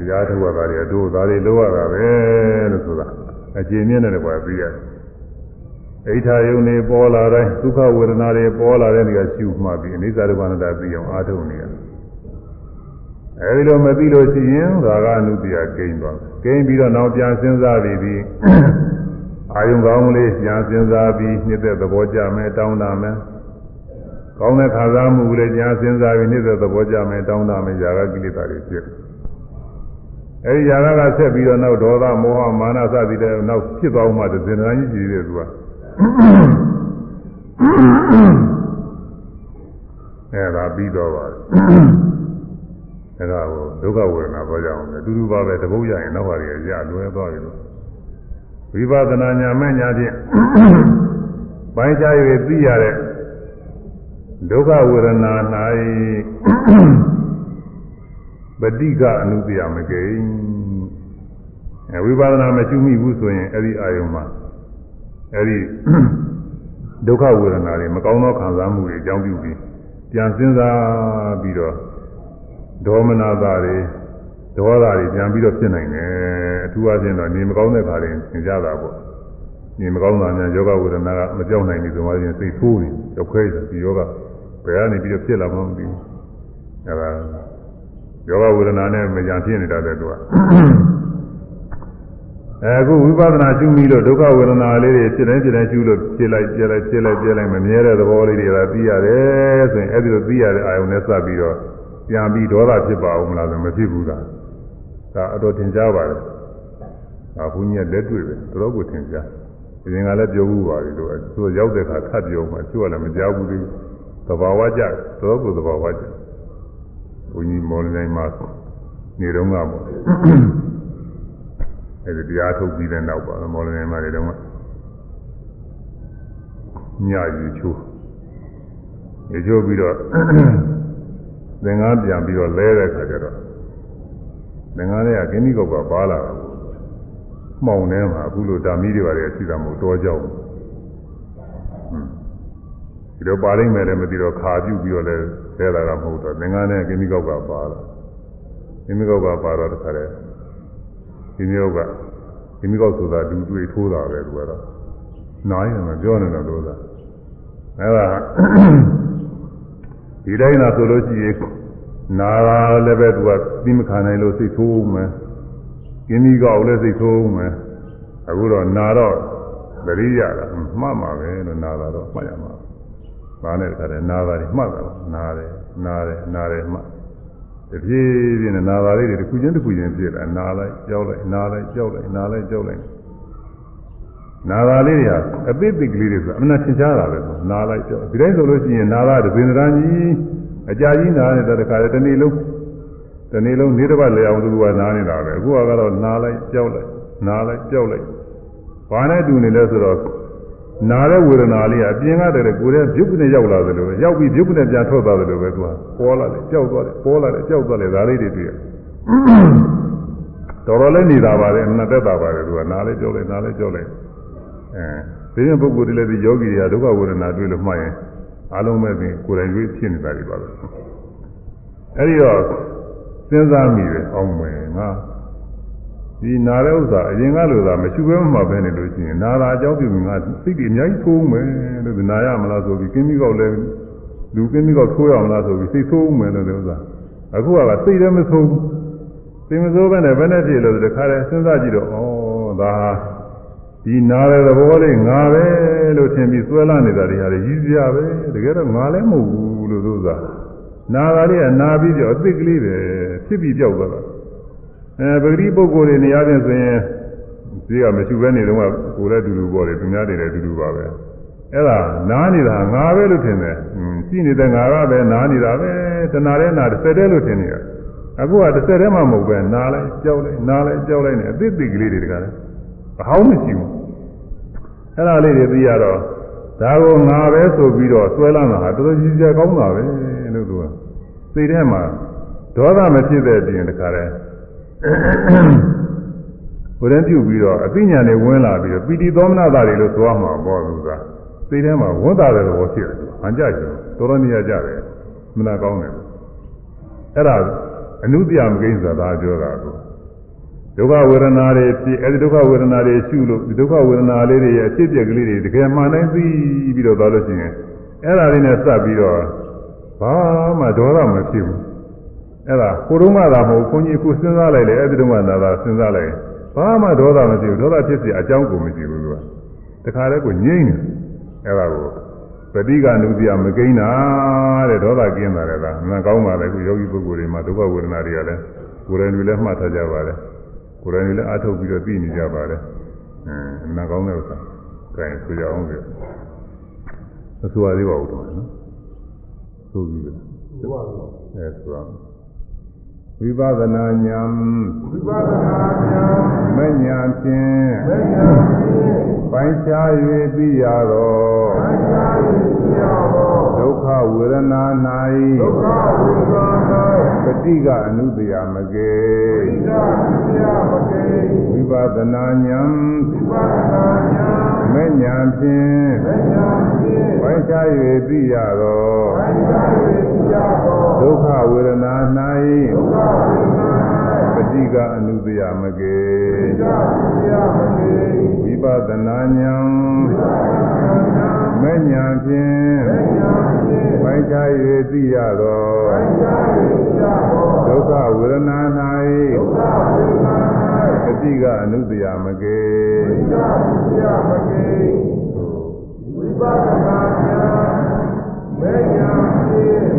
တရားထုတ်ရတာတွေအတို့သားတွေလိုရတာပဲလို့ဆိုတာအကျဉ်းမြင့်တဲ့ကွာသိရတယ်ဣဋ္ဌာယုန်နေပေါ်လာတိုင်းဒုက္ခဝေဒနာတွေပေါ်လာတဲ့နေရာရှုမှပြီးအနိစ္စဒုက္ခအနတ္တသိအောင်အားထုတ်နေရတယ်အဲဒီလိုမသိလို့ရှိရင်ဒါကအနုတ္တိယကိန်းသွားကိန်းပြီးတော့နောက်ပြန်စဉ်းစားပြီးပြီးအာယုံကောင်းလေးပြန်စဉ်းစားပြီးနှိမ့်တဲ့သဘောကြမယ်တောင်းတာမယ်ကောင်းတဲ့ခံစားမှုလေးပြန်စဉ်းစားပြီးနှိမ့်တဲ့သဘောကြမယ်တောင်းတာမယ်ຢာကကိလေသာတွေဖြစ် အဲဒီຢာကကဆက်ပြီးတော့နောက်ဒေါသမောဟမာနစသည်တဲ့နောက်ဖြစ်သွားမှတစ်စင်တန်းကြီးရှိသေးတယ်သူကအဲဒါပြီးတော့ပါအဲဒါကိုဒုက္ခဝေဒနာပေါ်ကြအောင်လေအတူတူပါပဲတပုတ်ရရင်နောက်ပါရရလွဲသွားပြီလို့ဝိပဿနာညာမဲ့ညာဖြင့်ပိုင်းခြား၍သိရတဲ့ဒုက္ခဝေဒနာ၌ ပဋိကအနုတ္တယမကိအဲဝိပဿနာမရှိမိဘူးဆိုရင်အဲ့ဒီအာယုံမှာအဲ့ဒီဒုက္ခဝေဒနာတွေမကောင်းသောခံစားမှုတွေအကြောင်းပြုပြီးပြန်စဉ်းစားပြီးတော့ဒေါမနတာတွေဒေါသတွေပြန်ပြီးတော့ဖြစ်နိုင်တယ်အထူးအချင်းတော့နေမကောင်းတဲ့ခါတွေသင်ကြတာပေါ့နေမကောင်းတာများယောဂဝေဒနာကမကြောက်နိုင်ဘူးဆိုမှချင်းစိတ်ဆိုးနေကြောက်ခဲတယ်ဒီယောဂဘယ်ကနေပြီးတော့ဖြစ်လာမှမသိဘူးအဲဒါ ယောဂဝေဒနာနဲ့မကြံဖြစ်နေတာတဲ့သူကအဲအခုဝိပဿနာရှုမိလို့ဒုက္ခဝေဒနာလေးတွေဖြစ်တိုင်းဖြစ်တိုင်းရှုလို့ဖြစ်လိုက်ပြလိုက်ဖြစ်လိုက်ပြလိုက်မမြဲတဲ့သဘောလေးတွေကသိရတယ်ဆိုရင်အဲ့ဒီလိုသိရတဲ့အာယုံနဲ့စပ်ပြီးတော့ပြန်ပြီးဒေါသဖြစ်ပါဦးမလားဆိုမဖြစ်ဘူးလားဒါအတော်ထင်ရှားပါတယ်ဒါဘုန်းကြီးကလက်တွေ့ပဲတော်တော်ကိုထင်ရှားဒီရင်ကလည်းပြောဘူးပါပြီလို့သူရောက်တဲ့အခါခတ်ပြောမှသူကလည်းမကြောက်ဘူးသေးဘူးသဘာဝကြတော်တော်ကိုသဘာဝကြ ဘုန်းကြီးမော်လနိုင်မှာနေတော့ကပေါ့အဲဒီတရားထုတ်ပြီးတဲ့နောက်ပါမော်လနိုင်မှာနေတော့ညယူချိုးရေချိုးပြီးတော့သင်္ကားပြန်ပြီးတော့လဲတဲ့ခါကျတော့သင်္ကားလေးကကင်းဒီကောက်ကပါလာတာမှောင်ထဲမှာအခုလိုဓာမီတွေပါတယ်ရှိတာမဟုတ်တော့ကြောက်ဒီတော့ပါလိမ့်မယ်လည်းမသိတော့ခါပြုတ်ပြီးတော့လည်း လဲလာတာမဟုတ်တော့သင်္ကားနဲ့ကင်းဒီကောက်ကပါလာကင်းဒီကောက်ကပါတော့တခါလေဒီမျိုးကဒီမျိုးကောက်ဆိုတာဒူတွေ့ထိုးတာပဲသူကတော့နားရင်မပြောနဲ့တော့လို့သာအဲ့ဒါဒီတိုင်းသာဆိုလို့ရှိရင်နာတာလည်းပဲသူကသိမခံနိုင်လို့စိတ်ဆိုးမယ်ကင်းဒီကောက်လည်းစိတ်ဆိုးမယ်အခုတော့နာတော့သတိရတာမှတ်မှာပဲလို့နာတာတော့မှတ်ရမှာ ဘာနဲ့တခါတည်းနာတာတွေမှတ်တာနာတယ်နာတယ်နာတယ်မှတ်တပြေးပြေးနဲ့နာတာလေးတွေတစ်ခုချင်းတစ်ခုချင်းဖြစ်လာနာလိုက်ကြောက်လိုက်နာလိုက်ကြောက်လိုက်နာလိုက်ကြောက်လိုက်နာတာလေးတွေဟာအသိသိကလေးတွေဆိုအမှန်သင်ရှားတာပဲဆိုနာလိုက်ကြောက်ဒီတိုင်းဆိုလို့ရှိရင်နာတာတပင်တန်းကြီးအကြာကြီးနာနေတဲ့တခါတည်းတစ်နေ့လုံးတစ်နေ့လုံးနေတစ်ပတ်လေအောင်သူကနာနေတာပဲအခုကတော့နာလိုက်ကြောက်လိုက်နာလိုက်ကြောက်လိုက်ဘာနဲ့တူနေလဲဆိုတော့ နာတဲ့ဝေဒနာလေးကအပြင်ကတည်းကကိုယ်ရဲ့ပြုတ်နဲ့ရောက်လာတယ်လို့ပဲရောက်ပြီးပြုတ်နဲ့ပြန်ထွက်သွားတယ်လို့ပဲသူကပေါ်လာတယ်ကြောက်သွားတယ်ပေါ်လာတယ်ကြောက်သွားတယ်ဒါလေးတွေတွေ့ရတော်တော်လေးနေတာပါလေနှစ်သက်တာပါလေသူကနားလေးကြောက်လိုက်နားလေးကြောက်လိုက်အဲဒီရင်ပုဂ္ဂိုလ်တွေလည်းဒီယောဂီတွေကဒုက္ခဝေဒနာတွေ့လို့မှတ်ရင်အလုံးမဲ့ပြင်ကိုယ်တိုင်တွေ့ဖြစ်နေတာတွေပါပဲအဲဒီတော့စဉ်းစားမိတယ်အောင်မယ်ငါ ဒီနာတဲ့ဥစ္စာအရင်ကလိုသာမရှိဘဲမှပဲနေလို့ရှိရင်နာတာအကြောင်းပြုငါစိတ်တွေအများကြီးဆိုးမယ်လို့နာရမလားဆိုပြီးကင်းပြီးကောက်လဲလူကင်းပြီးကောက်ထိုးရမလားဆိုပြီးစိတ်ဆိုးမယ်လို့ဒီဥစ္စာအခုကစိတ်လည်းမဆိုးစိတ်မဆိုးပဲနဲ့ဘယ်နဲ့ဖြစ်လို့တခါတည်းစဉ်းစားကြည့်တော့ဩဒါဟာဒီနာတဲ့သဘောလေးငါပဲလို့ထင်ပြီးဆွဲလာနေတာတွေဟာရည်စရာပဲတကယ်တော့ငါလည်းမဟုတ်ဘူးလို့သူကနာတာလေးကနာပြီးတော့အစ်စ်ကလေးပဲဖြစ်ပြီးပြောက်သွားတာ အဲပဂတိပုဂ္ဂိုလ်တွေနေရာချင်းဆိုရင်ဒီကမရှိဘဲနေတော့ကကိုယ်လည်းတူတူပေါ်တယ်သူများတွေလည်းတူတူပါပဲအဲ့ဒါနားနေတာငါပဲလို့ထင်တယ်ရှိနေတဲ့ငါကပဲနားနေတာပဲတဏှာတဲ့နာတစ်ဆက်တည်းလို့ထင်နေတာအခုကတစ်ဆက်တည်းမှမဟုတ်ပဲနားလိုက်ကြောက်လိုက်နားလိုက်ကြောက်လိုက်နေအသိသိကလေးတွေတကားလဲအဟောင်းမရှိဘူးအဲ့ဒါလေးတွေသိရတော့ဒါကိုငါပဲဆိုပြီးတော့ဆွဲလာတာဟာတော်တော်ကြီးကြီးကောင်းတာပဲလို့သူကစိတ်ထဲမှာဒေါသမဖြစ်တဲ့ပြင်တခါ လဲဘုရင်ပြုပြီးတော့အသိဉာဏ်တွေဝင်လာပြီးတော့ပီတိသောမနတာတွေလို့သွားမှာပေါ့သူကစိတ်ထဲမှာဝန်တာတဲ့သဘောဖြစ်တယ်ဟန်ကြကြတော်တော်နေရကြတယ်မနာကောင်းတယ်အဲ့ဒါအနုတ္တယမကိစ္စသာပြောတာကိုဒုက္ခဝေဒနာတွေဖြစ်အဲဒီဒုက္ခဝေဒနာတွေရှုလို့ဒီဒုက္ခဝေဒနာလေးတွေရဲ့အဖြစ်အပျက်ကလေးတွေတကယ်မှန်တိုင်းသိပြီးတော့သွားလို့ရှိရင်အဲ့ဒါလေးနဲ့စပ်ပြီးတော့ဘာမှဒေါသမဖြစ်ဘူး အဲ့ဒါကိုယ်တော့မှသာမဟုတ်ခွန်ကြီးကိုစဉ်းစားလိုက်လေအဲ့ဒီတော့မှသာသာစဉ်းစားလိုက်ဘာမှဒေါသမဖြစ်ဘူးဒေါသဖြစ်စီအကြောင်းကိုမရှိဘူးသူကတခါတည်းကိုငြိမ့်တယ်အဲ့ဒါကိုပဋိကနုတိယမကိန်းတာတဲ့ဒေါသကင်းတာလည်းဒါမှန်ကောင်းပါလေခုယောဂီပုဂ္ဂိုလ်တွေမှာဒုက္ခဝေဒနာတွေကလည်းကိုယ်တိုင်တွေလည်းမှတ်ထားကြပါလေကိုယ်တိုင်တွေလည်းအားထုတ်ပြီးတော့သိနေကြပါလေအင်းမှန်ကောင်းတဲ့ဥစ္စာကဲဆိုကြအောင်ပြအဆိုရသေးပါဦးတော့နော်ဆိုပြီးတယ်အဲဆိုအောင် ဝိပဿနာဉာဏ်ဝိပဿနာဉာဏ်မဉာဏ်ဖြင့်မဉ္ဇဉ်ဖြင့်ပိုင်းခြား၍သိရသောအန္တရာယ်ကြောင့်ဒုက္ခဝေဒနာဒုက္ခဝိပါဒ၌ပฏิကအနုတ္တယမကေဣဒ္ဓမြာမကေဝိပဿနာဉာဏ်ဝိပဿနာဉာဏ်မဉာဏ်ဖြင့်မဉ္ဇဉ်ဖြင့်ပိုင်းခြား၍သိရသောအန္တရာယ်ကြောင့် ဒုက္ခဝေဒနာ ဒုက္ခဝိပါဒ ၌ပฏิကအနုတ္တယမကေ ဣဒ္ဓမြာမကေ ဝိပဿနာဉာဏ်မဉာဏ်ဖြင့် မဉ္ဇဉ်ဖြင့် ပိုင်းခြား၍သိရသော အန္တရာယ်ကြောင့် ဒုက္ခဝေဒနာ ဒုက္ခဝိပါဒ ၌ပฏิကအနုတ္တယမကေ ဣဒ္ဓမြာမကေဝိပဿနာဉာဏ်မဉ္ဇဉ်ဖြင့်အန္တရာယ်ကြောင့်ဒုက္ခဝိပါဒပရိဒဒုတိယမကေဝိပဿနာဉာဏ်မဉ္ဇဉ်ဖြင့်ပိုင်းခြား၍ကြောင့်ဒုက္ခ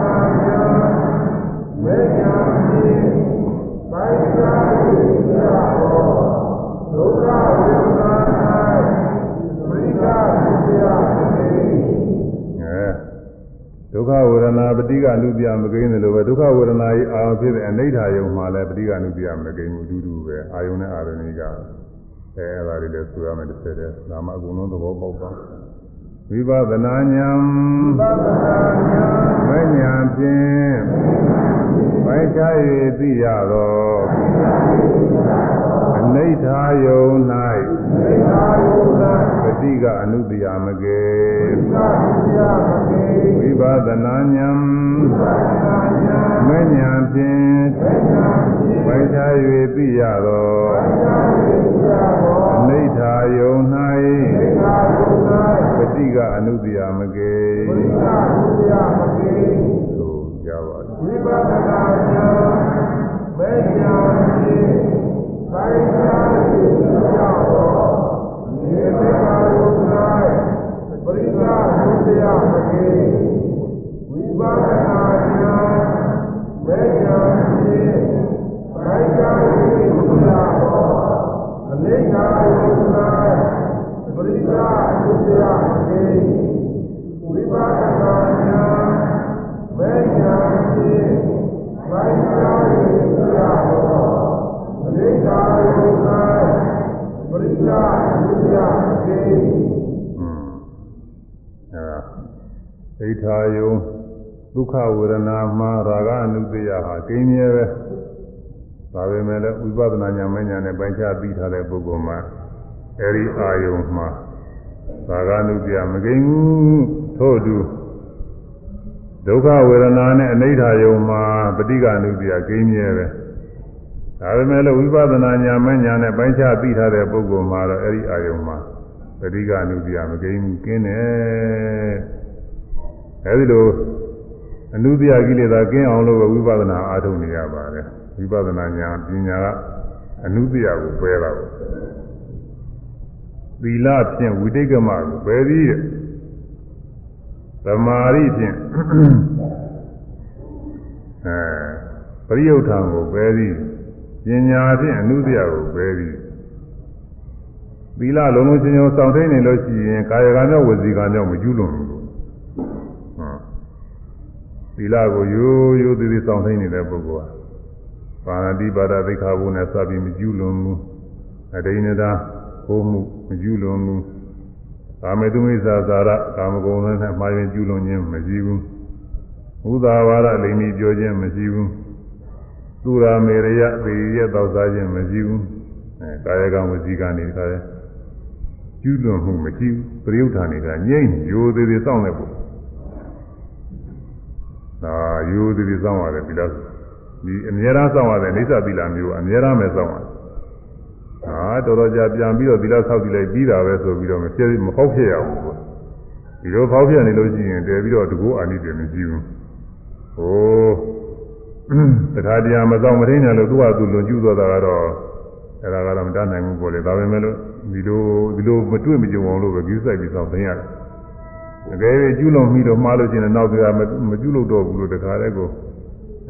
ပတိကလူပြမကိန်းတယ်လို့ပဲဒုက္ခဝေဒနာကြီးအာရုံဖြစ်တဲ့အနိဋ္ဌာယုံမှာလည်းပတိကလူပြမကိန်းဘူးအတူတူပဲအာယုံနဲ့အာရဏိကအဲအဲ့ဒါလေးလည်းဆိုရမယ်တစ်ဆက်တည်းဒါမှအကုန်လုံးသဘောပေါက်ပါဝိပဿနာဉာဏ်ဝိပဿနာဉာဏ်ဝိညာဉ်ဖြင့်ပိုက်ချ၍သိရသောအနိဋ္ဌာယုံ၌ပတိကအနုတ္တိယမကေပတိကအနုတ္တိယမကေ ဏ်ပဿနာဉာဏ်မဉာဏ်ဖြင့်သေသာဖြင့်ပိုင်းခြား၍သိရသောသာယေသာဘောအနိဋ္ဌာယုံသေသာယုဒ္ဓ၌ပฏิကအနုတ္တယမကေပရိသဒုတိယမကေသို့ကြပါလိမ့်ဝိပဿနာဉာဏ် ဋ္ဌာယုံဒုက္ခဝေဒနာမှာရာဂအနုတ္တယဟာကိန်းမြဲပဲဒါပေမဲ့လည်းဝိပဿနာဉာဏ်မဉာဏ်နဲ့ပိုင်းခြားပြီးထားတဲ့ပုဂ္ဂိုလ်မှာအဲဒီအာယုံမှာရာဂအနုတ္တယမကိန်းဘူးထို့အတူဒုက္ခဝေဒနာနဲ့အနိဋ္ဌာယုံမှာပဋိက္ခအနုတ္တယကိန်းမြဲပဲဒါပေမဲ့လည်းဝိပဿနာဉာဏ်မဉာဏ်နဲ့ပိုင်းခြားပြီးထားတဲ့ပုဂ္ဂိုလ်မှာတော့အဲဒီအာယုံမှာပဋိက္ခအနုတ္တယမကိန်းဘူးကင်းတယ် အဲဒီလိုအနုတ္တယကိလေသာကင်းအောင်လို့ဝိပဿနာအားထုတ်နေရပါတယ်ဝိပဿနာဉာဏ်ပညာကအနုတ္တယကိုပယ်တာပေါ့သီလဖြင့်ဝိတိတ်ကမကိုပယ်ပြီးသမာဓိဖြင့်အဲပရိယုထံကိုပယ်ပြီးပညာဖြင့်အနုတ္တယကိုပယ်ပြီးသီလလုံးလုံးချင်းချင်းစောင့်ထိန်နေလို့ရှိရင်ကာယကံနဲ့ဝစီကံကြောင့်မကျူးလွန်ဘူးလို့ သီလကိုရိုးရိုးသေးသေးစောင့်ထိန်နေတဲ့ပုဂ္ဂိုလ်ဟာပါဏတိပါဒသိက္ခာပုနဲ့စပြီးမကျူးလွန်ဘူးအဒိဏတာဟိုးမှုမကျူးလွန်ဘူးကာမေတုမိစ္ဆာသာရကာမဂုဏ်နဲ့မှားရင်ကျူးလွန်ခြင်းမရှိဘူးဥသာဝါဒလိမ္မီပြောခြင်းမရှိဘူးသူရာမေရယသေရတောက်စားခြင်းမရှိဘူးအဲကာယကံဝစီကံနေတခါလဲကျူးလွန်မှုမရှိဘူးပရိယုဌာနေတာငြိမ့်ရိုးသေးသေးစောင့်နေဖို့ ဒါရိုးသေးသေးစောင့်ရတယ်ဒီလားဒီအများအားစောင့်ရတယ်အိဋ္ဌသီလမျိုးအများအားမဲ့စောင့်ရတယ်ဟာတော်တော်ကြာပြန်ပြီးတော့သီလဆောက်တည်လိုက်ပြီးတာပဲဆိုပြီးတော့မဖြစ်မဖောက်ဖြစ်ရဘူးပေါ့ဒီလိုဖောက်ဖြစ်နေလို့ရှိရင်တည်ပြီးတော့တကူအာနိတယ်မရှိဘူးဟိုတခါတည်းမစောင့်မထင်းတယ်လို့သူ့ဟာသူလွန်ကျူးသွားတာကတော့အဲ့ဒါကတော့မတတ်နိုင်ဘူးပေါ့လေဒါပေမဲ့လို့ဒီလိုဒီလိုမတွေ့မကြုံအောင်လို့ပဲကြီးစိုက်ပြီးစောင့်သိရတယ် အကယ်၍ကျူးလွန်ပြီးတော့မှားလို့ရှိရင်နောက်ပြီးမကျူးလို့တော့ဘူးလို့တခါတည်းကို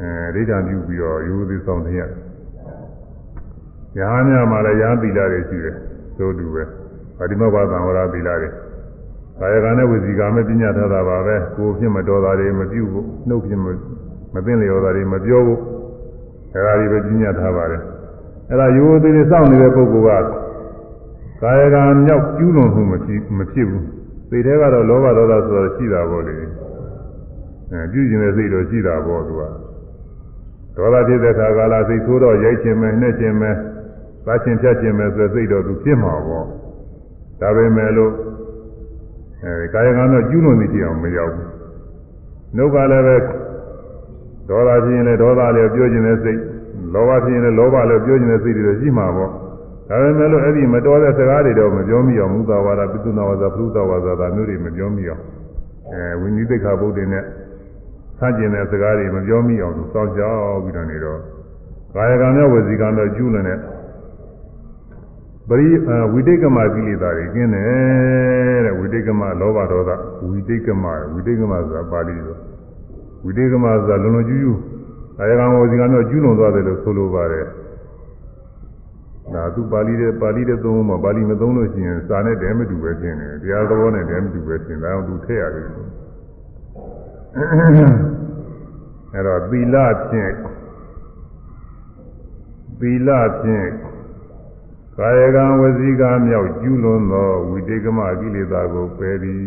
အဲဒိဋ္ဌာန်ပြုပြီးတော့ရိုးသေးစောင့်သိရတယ်။ညာများမှာလည်းညာသီလတွေရှိတယ်သို့တူပဲ။ဗာတိမောဘာသံဝရသီလတွေ။ကာယကံနဲ့ဝစီကံနဲ့ပညာထားတာပါပဲ။ကိုယ်ဖြစ်မတော်တာတွေမပြုဘူး။နှုတ်ဖြစ်မမသိလျော်တာတွေမပြောဘူး။အဲဒါတွေပဲပညာထားပါတယ်။အဲဒါရိုးသေးသေးစောင့်နေတဲ့ပုဂ္ဂိုလ်ကကာယကံမြောက်ကျူးလွန်မှုမဖြစ်မဖြစ်ဘူး။ စိတ်ထဲကတော့လောဘဒေါသဆိုတော့ရှိတာပေါ့လေ။အဲပြုကျင်တဲ့စိတ်တော့ရှိတာပေါ့သူက။ဒေါသဖြစ်တဲ့ခါကာလစိတ်ဆိုးတော့ရိုက်ခြင်းပဲနှက်ခြင်းပဲသာချင်းဖြတ်ခြင်းပဲဆိုစိတ်တော့သူဖြစ်မှာပေါ့ဒါပေမဲ့လို့အဲကာယကံတော့ကျူးလွန်နေကြအောင်မရောက်ဘူးနှုတ်ကလည်းပဲဒေါသဖြစ်ရင်လည်းဒေါသလည်းပြောခြင်းတဲ့စိတ်လောဘဖြစ်ရင်လည်းလောဘလည်းပြောခြင်းတဲ့စိတ်တွေရှိမှာပေါ့ ဒါပေမဲ့လို့အဲ့ဒီမတော်တဲ့စကားတွေတော့မပြောမိအောင်မူသာဝါဒပိသုနာဝါဒပရုသဝါဒဒါမျိုးတွေမပြောမိအောင်အဲဝိနည်းသိက္ခာပုဒ်တွေနဲ့ဆန့်ကျင်တဲ့စကားတွေမပြောမိအောင်သူစောင့်ကြောက်ပြီးတော့နေတော့ကာယကံနဲ့ဝစီကံတော့ကျူးလွန်တဲ့ပရိဝိတိတ်ကမကိလေသာတွေကျင်းတယ်တဲ့ဝိတိတ်ကမလောဘဒေါသဝိတိတ်ကမဝိတိတ်ကမဆိုတာပါဠိလိုဝိတိတ်ကမဆိုတာလုံလုံကျူးကျူးကာယကံဝစီကံတော့ကျူးလွန်သွားတယ်လို့ဆိုလိုပါတယ် ဒါသူပါဠိတဲ့ပါဠိတဲ့သုံးမှာပါဠိမသုံးလို့ရှိရင်စာနဲ့တည်းမတူပဲဖြစ်နေတယ်တရားသဘောနဲ့တည်းမတူပဲဖြစ်တယ်ဒါအောင်သူထည့်ရတယ်အဲ့တော့သီလဖြင့်သီလဖြင့်ကာယကံဝစီကံမြောက်ကျူးလွန်သောဝိတေကမကိလေသာကိုပယ်သည်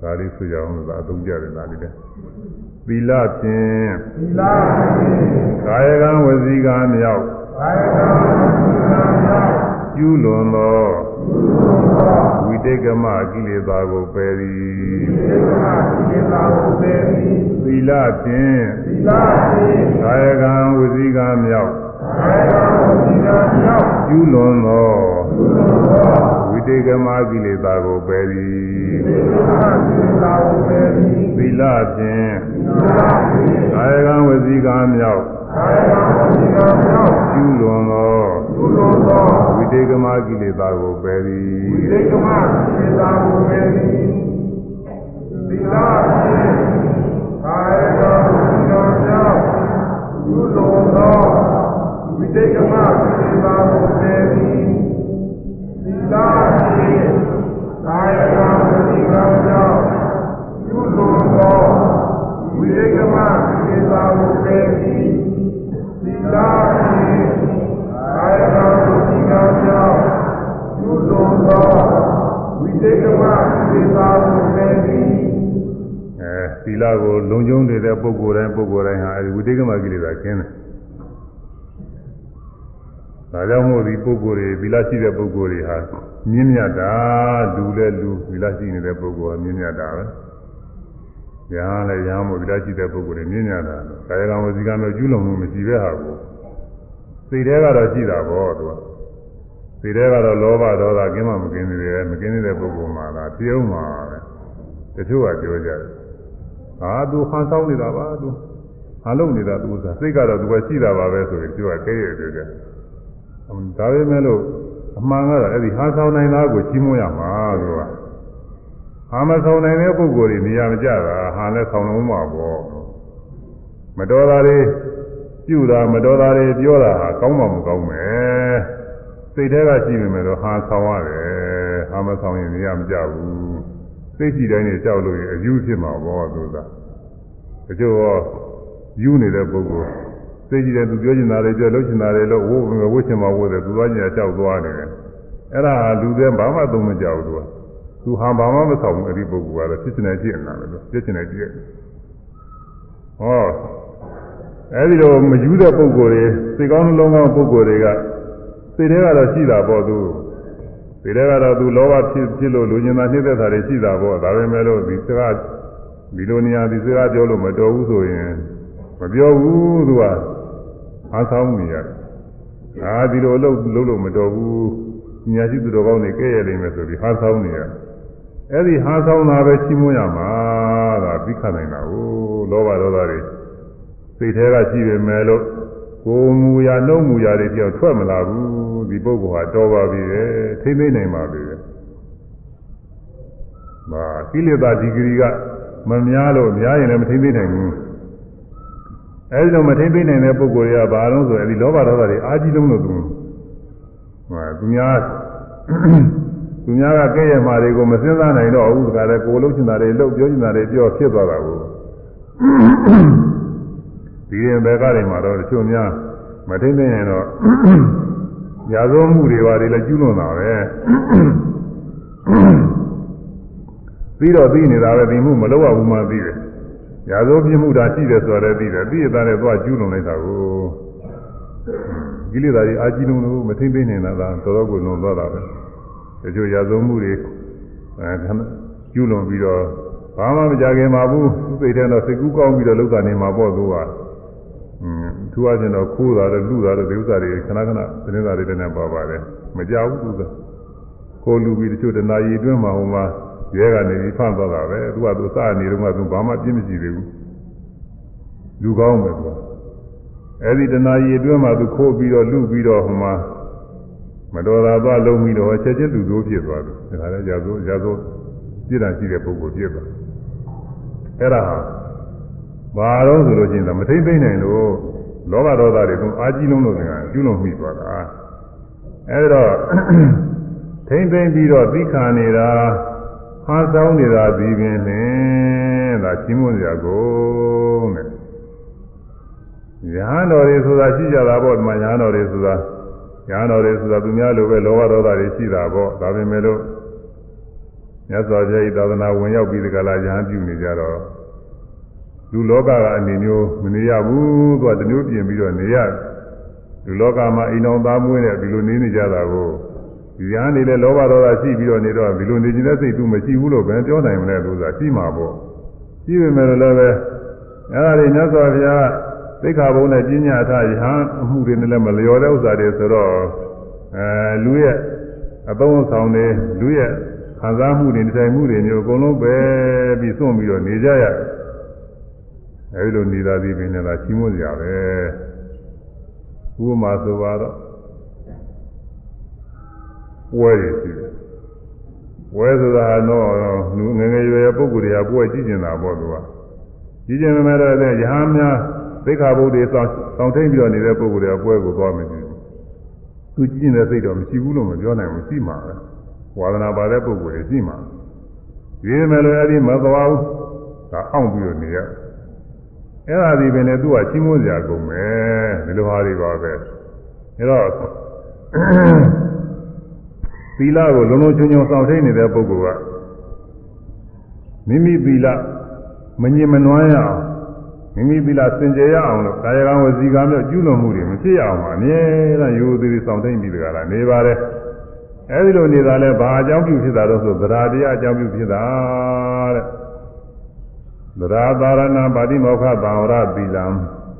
ဒါလေးဆိုကြအောင်လို့အသုံးကြတယ်ဒါလေးတဲ့ သီလဖြင့်သီလဖြင့်ကာယကံဝစီကံမြောက်ကာယကံဝစီကံမြောက်ကျူးလွန်သောကျူးလွန်သောဝိတေကမကိလေသာကိုပယ်သည်ဝိတေကမကိလေသာကိုပယ်သည်သီလဖြင့်သီလဖြင့်ကာယကံဝစီကံမြောက်ကျူးလွန်သော ဝိတေကမကိလေသာကိုပယ်သည်သီလဖြင့်ကာယကံဝစီကံမြောက်ကျူးလွန်သောဝိတေကမကိလေသာကိုပယ်သည်ဝိတေကမကိလေသာကိုပယ်သည်သီလဖြင့်ကာယကံဝစီကံမြောက်ကျူးလွန်သောဝိတိတ်ကမသေသာကိုသေသည်သီလဖြင့်ကာယကံဝစီကံကြောင့်ပြုလို့သောဝိတိတ်ကမသေသာကိုသေသည်သီီလကိုလုံခြုံနေတဲ့ပုဂ္ဂိုလ်တိုင်းပုဂ္ဂိုလ်တိုင်းဟာအဲဒီဝိတေကမကိလေသာကျင်းတယ် ဒါကြောင့်မို့ဒီပုဂ္ဂိုလ်တွေသီလရှိတဲ့ပုဂ္ဂိုလ်တွေဟာမြင့်မြတ်တာလူလဲလူသီလရှိနေတဲ့ပုဂ္ဂိုလ်ဟာမြင့်မြတ်တာပဲ။ညာလည်းညာမို့သီလရှိတဲ့ပုဂ္ဂိုလ်တွေမြင့်မြတ်တာ။ကာယကံဝစီကံမျိုးကျူးလွန်မှုမရှိတဲ့ဟာကိုစိတ်ထဲကတော့ရှိတာပေါ့သူက။စိတ်ထဲကတော့လောဘဒေါသကင်းမှမကင်းသေးတယ်မကင်းသေးတဲ့ပုဂ္ဂိုလ်မှာလားပြုံးမှာပဲ။တချို့ကပြောကြတယ်။ဟာသူဟန်ဆောင်နေတာပါသူ။ဟာလုံနေတာသူကစိတ်ကတော့သူကရှိတာပါပဲဆိုရင်သူကကဲရပြောကြတယ်။ ဒါပေမဲ့လို့အမှန်ကတော့အဲ့ဒီဟာဆောင်နိုင်တာကိုကြီးမွရမှာသူကဟာမဆောင်နိုင်တဲ့ပုဂ္ဂိုလ်တွေနေရာမကျတာဟာလည်းဆောင်လုံးမှာပေါ့မတော်တာတွေပြုတာမတော်တာတွေပြောတာဟာကောင်းမှမကောင်းမယ်စိတ်ထဲကရှိနေမယ်တော့ဟာဆောင်ရတယ်ဟာမဆောင်ရင်နေရာမကျဘူးစိတ်ကြည့်တိုင်းနေကြောက်လို့ရင်အယူဖြစ်မှာပေါ့သူကတချို့ရောယူနေတဲ့ပုဂ္ဂိုလ် သိကြည့်တယ်သူပြောချင်တာတွေပြောလုပ်ချင်တာတွေလို့ဝိုးဝိုးချင်မှာဝိုးတယ်သူသွားချင်တာလျှောက်သွားနေတယ်အဲ့ဒါလူတွေဘာမှသုံးမကြဘူးသူကသူဟာဘာမှမဆောင်ဘူးအဲ့ဒီပုဂ္ဂိုလ်ကတော့ဖြစ်ချင်တယ်ကြည့်နေတာပဲလို့ဖြစ်ချင်တယ်ကြည့်ဟောအဲ့ဒီလိုမယူတဲ့ပုဂ္ဂိုလ်တွေစိတ်ကောင်းနှလုံးကောင်းပုဂ္ဂိုလ်တွေကစိတ်ထဲကတော့ရှိတာပေါ့သူစိတ်ထဲကတော့သူလောဘဖြစ်ဖြစ်လို့လူကျင်တာနှိမ့်သက်တာတွေရှိတာပေါ့ဒါပေမဲ့လို့ဒီစကားဒီလိုနေရာဒီစကားပြောလို့မတော်ဘူးဆိုရင်မပြောဘူးသူက အားဆောင်နေရတယ်။အာဒီလိုအလုပ်လုပ်လို့မတော်ဘူး။ညာရှိသူတော်ကောင်းတွေကဲ့ရဲ့နေမယ်ဆိုပြီးဟာဆောင်နေရတယ်။အဲ့ဒီဟာဆောင်တာပဲချီးမွမ်းရမှာဒါပြီးခတ်နိုင်တာကိုလောဘဒေါသတွေစိတ်ထဲကရှိပေမဲ့လို့ကိုယ်မူရာနှုတ်မူရာတွေပြောင်းထွက်မလာဘူးဒီပုဂ္ဂိုလ်ဟာတော်ပါပြီလေထိမ့်သိမ့်နိုင်ပါပြီလေ။မာကိလေသာဒီဂရီကမများလို့များရင်လည်းမထိမ့်သိမ့်နိုင်ဘူး။ အဲဒီလိုမထိမ့်သိနိုင်တဲ့ပုဂ္ဂိုလ်တွေကဘာလို့ဆိုရင်ဒီလောဘဒေါသတွေအာကြီးလုံးလို့သူဟာသူများသူများကကဲ့ရဲ့မှာတွေကိုမစဉ်းစားနိုင်တော့ဘူးတခါတည်းကိုယ်လုံးချင်တာတွေလုပ်ပြောချင်တာတွေပြောဖြစ်သွားတာကိုဒီရင်ဘက်ကတွေမှာတော့တချို့များမထိမ့်သိနိုင်တော့ရာဇဝမှုတွေပါတွေလည်းကျူးလွန်တာပဲပြီးတော့သိနေတာပဲဒီမှုမလုပ်ရဘူးမှသိတယ် ရာဇဝပြမှုတာရှိတယ်ဆိုတော့သိတယ်သိရတဲ့သွားကျူးလွန်လိုက်တာကိုကိလေသာတွေအာကြီးလုံးလို့မထိမ့်သိနေတာသာတော်တော်ကိုလွန်သွားတာပဲတချို့ရာဇဝမှုတွေအဲကျူးလွန်ပြီးတော့ဘာမှမကြခင်ပါဘူးသိတဲ့တော့စိတ်ကူးကောင်းပြီးတော့လောက်တာနေမှာပေါ့သူကအင်းသူအချင်းတော့ခိုးတာလည်းလူတာလည်းဒီဥစ္စာတွေခဏခဏသတင်းစာတွေလည်းပါပါတယ်မကြဘူးသူကခိုးလူပြီးတချို့တနာရီအတွင်းမှာဟိုမှာ ရဲကနေပြီးဖမ်းသွားတာပဲသူကသူစနေတော့မှသူဘာမှပြင်းမရှိသေးဘူးလူကောင်းပဲသူကအဲ့ဒီတဏှာကြီးအတွင်းမှာသူခိုးပြီးတော့လူပြီးတော့ဟိုမှာမတော်တာသွားလုံးပြီးတော့ချက်ချင်းသူတို့ဖြစ်သွားတယ်ဒါလည်းရာဇိုးရာဇိုးပြည့်တာရှိတဲ့ပုဂ္ဂိုလ်ဖြစ်သွားအဲ့ဒါဘာတော့ဆိုလို့ချင်းတော့မထိမ့်သိမ့်နိုင်လို့လောဘဒေါသတွေသူအာကြီးလုံးလို့ကကျူးလွန်မိသွားတာအဲ့တော့ထိမ့်သိမ့်ပြီးတော့သိခါနေတာ ဟာဆောင်နေတာဒီပင်နဲ့ဒါချင်းမွန်စရာကိုတဲ့ရဟန်းတော်တွေဆိုတာရှိကြတာပေါ့ဒီမှာရဟန်းတော်တွေဆိုတာရဟန်းတော်တွေဆိုတာသူများလိုပဲလောဘဒေါသတွေရှိတာပေါ့ဒါပေမဲ့လို့မြတ်စွာဘုရားဤသာသနာဝင်ရောက်ပြီးဒီကလာရဟန်းပြုနေကြတော့လူလောကကအနေမျိုးမနေရဘူးသူကတမျိုးပြင်ပြီးတော့နေရလူလောကမှာအိမ်တော်သားမွေးတဲ့ဒီလိုနေနေကြတာကို ဒီရဟန်းတွေလည်းလောဘဒေါသရှိပြီးတော့နေတော့ဒီလိုနေခြင်းတဲ့စိတ်သူမရှိဘူးလို့ပဲပြောနိုင်မလဲလို့ဆိုတာရှိမှာပေါ့ရှိပေမဲ့လည်းပဲအဲ့ဒါတွေမြတ်စွာဘုရားသိက္ခာပုဒ်နဲ့ပညာထယဟန်အမှုတွေနဲ့လည်းမလျော်တဲ့ဥစ္စာတွေဆိုတော့အဲလူရဲ့အသုံးဆောင်တွေလူရဲ့ခံစားမှုတွေတိုင်မှုတွေမျိုးအကုန်လုံးပဲပြီးစွန့်ပြီးတော့နေကြရတယ်အဲဒီလိုနေတာဒီပင်နဲ့သာချီးမွမ်းကြပဲဥပမာဆိုပါတော့ ပွဲရရှိတယ်ပွဲဆိုတာတော့လူငယ်ငယ်ရွယ်ရွယ်ပုဂ္ဂိုလ်တွေကပွဲကြည့်နေတာပေါ့သူကကြည့်ကျင်မဲ့တော့ရဟန်းများသိက္ခာပုဒ်တွေစောင့်စောင့်ထိန်ပြီးတော့နေတဲ့ပုဂ္ဂိုလ်တွေကပွဲကိုသွားမယ်သူကြည့်နေတဲ့စိတ်တော့မရှိဘူးလို့မပြောနိုင်ဘူးရှိမှာပဲဝါဒနာပါတဲ့ပုဂ္ဂိုလ်တွေရှိမှာဒီမဲ့လို့အဲ့ဒီမသွားဘူးဒါအောင့်ပြီးတော့နေရအဲ့ဒါဒီပင်လည်းသူ့ကချင်းမိုးစရာကုန်မယ်ဒီလိုဟာတွေပါပဲအဲ့တော့ သီလကိုလုံးလုံးချုံချုံစောင့်ထိန်နေတဲ့ပုဂ္ဂိုလ်ကမိမိသီလမငြင်မနွမ်းရအောင်မိမိသီလစင်ကြယ်ရအောင်လို့ကာယကံဝစီကံမျိုးကျူးလွန်မှုတွေမဖြစ်ရအောင်ပါအမြဲတမ်းရိုးသေးသေးစောင့်သိမ့်ပြီးတကလားနေပါတယ်အဲဒီလိုနေတာလဲဘာအကြောင်းပြုဖြစ်တာတော့ဆိုသရာတရားအကြောင်းပြုဖြစ်တာတဲ့သရာသာရဏပါတိမောခသံဝရသီလံ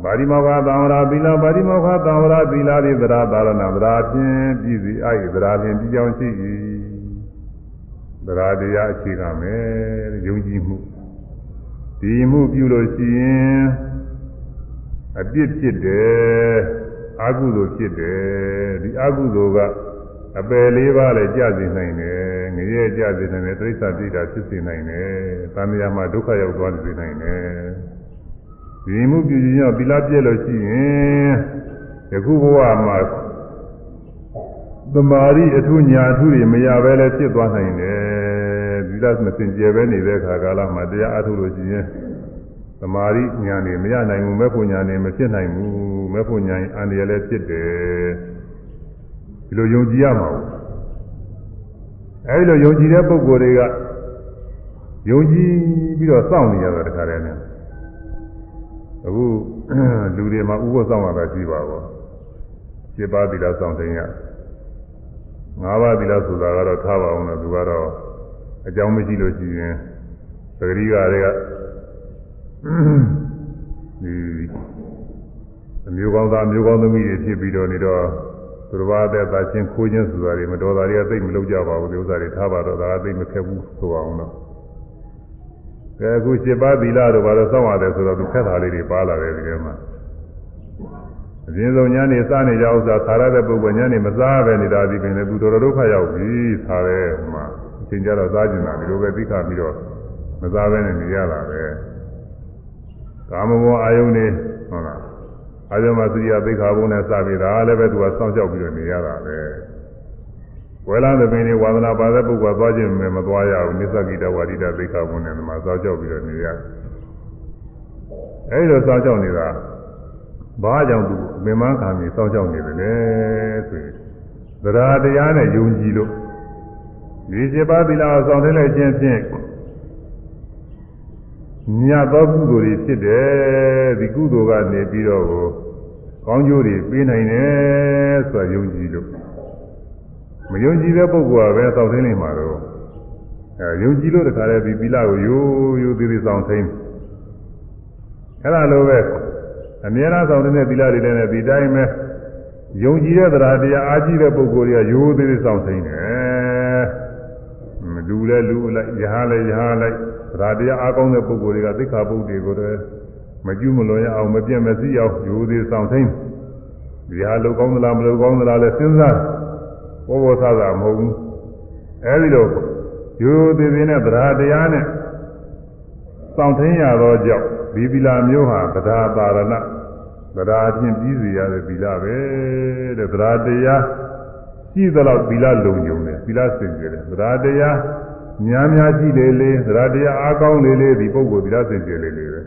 ပါတိမောခသံဝရသီလပါတိမောခသံဝရသီလသည်သရာသာရဏသရာဖြင့်ပြည်စီအဲ့သရာဖြင့်ပြည်ကြောင်းရှိ၏သရာတရားအခြေခံမယ်ယုံကြည်မှုဒီမှုပြုလို့ရှိရင်အပြစ်ဖြစ်တယ်အကုသိုလ်ဖြစ်တယ်ဒီအကုသိုလ်ကအပယ်လေးပါးလည်းကြာစေနိုင်တယ်ငရဲကြာစေနိုင်တယ်တိရစ္ဆာန်ပြိတာဖြစ်စေနိုင်တယ်သံဃာမှာဒုက္ခရောက်သွားစေနိုင်တယ် ဒီမှုပြုခြင်းကြောင့်သီလပြည့်လို့ရှိရင်ယခုဘဝမှာသမာဓိအထုညာအထုတွေမရဘဲလည်းဖြစ်သွားနိုင်တယ်သီလမစင်ကြယ်ပဲနေတဲ့ခါကာလမှာတရားအထုလို့ရှိရင်သမာဓိညာနေမရနိုင်ဘူးမဲ့ဖို့ညာနေမဖြစ်နိုင်ဘူးမဲ့ဖို့ညာရင်အန္တရာယ်လည်းဖြစ်တယ်ဒီလိုယုံကြည်ရမှာဘူးအဲဒီလိုယုံကြည်တဲ့ပုဂ္ဂိုလ်တွေကယုံကြည်ပြီးတော့စောင့်နေရတာတခါတည်းနဲ့ အခုလူတွေမှာဥပ္ပစောင့်ရတာရှိပါဘောစေပါသီလစောင့်တင်ရငါးပါးသီလဆိုတာကတော့ထားပါအောင်လို့သူကတော့အကြောင်းမရှိလို့ရှိရင်သတိကတွေကဒီအမျိုးကောင်းသားအမျိုးကောင်းသမီးတွေဖြစ်ပြီးတော့နေတော့သူတော်ဘာတဲ့သာချင်းခိုးခြင်းဆိုတာတွေမတော်တာတွေကသိမလုပ်ကြပါဘူးဒီဥစ္စာတွေထားပါတော့ဒါကသိမခက်ဘူးဆိုအောင်တော့ ကဲအခု7ပါးသီလတို့ဘာလို့စောင့်ရတယ်ဆိုတော့သူခက်တာလေးတွေပါလာတယ်ဒီထဲမှာအပြင်းဆုံးညနေစားနေကြဥစ္စာခါရတဲ့ပုဂ္ဂိုလ်ညနေမစားပဲနေတာဒီပင်လည်းသူတော်တော်ဒုက္ခရောက်ပြီစားတယ်ဟိုမှာအချိန်ကြတော့စားကျင်တာဒီလိုပဲသိခါပြီးတော့မစားပဲနေရတာပဲကာမဂုဏ်အာယုန်နေဟုတ်လားအာယုန်မှာသတိယသိခါဘုံနဲ့စပြီးတာလည်းပဲသူကစောင့်ရှောက်ပြီးတော့နေရတာပဲ ဝေလာသပင်တွေဝါသနာပါတဲ့ပုဂ္ဂိုလ်သွားခြင်းမမသွားရဘူးနိစ္စကိတဝါဒိတသိခါဘုံနဲ့ဒီမှာစောင့်ရှောက်ပြီးတော့နေရတယ်အဲဒီလိုစောင့်ရှောက်နေတာဘာကြောင့်သူပင်မခံပြီးစောင့်ရှောက်နေတယ်လဲဆိုရင်သဒ္ဓါတရားနဲ့ယုံကြည်လို့ဒီစေပါသီလအောင်ဆောင်ထင်းလိုက်ခြင်းဖြင့်ညသောကုသိုလ်တွေဖြစ်တယ်ဒီကုသိုလ်ကနေပြီးတော့ကောင်းကျိုးတွေပေးနိုင်တယ်ဆိုတာယုံကြည်လို့ မယုံကြည်တဲ့ပုဂ္ဂိုလ်ကပဲစောင့်ထင်းနေမှာတော့အဲယုံကြည်လို့တခါတည်းဒီသီလကိုရိုးရိုးသေးသေးစောင့်ထင်းအဲ့ဒါလိုပဲအများအားဆောင်တဲ့သီလတွေလည်းဒီတိုင်းပဲယုံကြည်တဲ့တရားတရားအားကြီးတဲ့ပုဂ္ဂိုလ်တွေကရိုးသေးသေးဆောင်သိနေတယ်မလူလဲလူလိုက်ယဟလဲယဟလိုက်တရားတရားအားကောင်းတဲ့ပုဂ္ဂိုလ်တွေကသိက္ခာပုဒ်တွေကိုလည်းမကျူးမလွန်ရအောင်မပြတ်မစည်းအောင်ရိုးသေးဆောင်သိဒီဟာလုံကောင်းသလားမလုံကောင်းသလားလဲစဉ်းစား ဘောဘောဆာသာမဟုတ်ဘူးအဲဒီလိုရိုးသေးသေးနဲ့တရားတရားနဲ့ဆောင်သိရသောကြောင့်ဒီသီလမျိုးဟာသဒ္ဓါပါရဏသဒ္ဓါအချင်းပြီးစီရတဲ့သီလပဲတဲ့သဒ္ဓါတရားရှိသလောက်သီလလုံုံတယ်သီလစင်ကြယ်တယ်သဒ္ဓါတရားများများကြည့်လေလေသဒ္ဓါတရားအားကောင်းလေလေဒီပုဂ္ဂိုလ်သီလစင်ကြယ်လေလေပဲ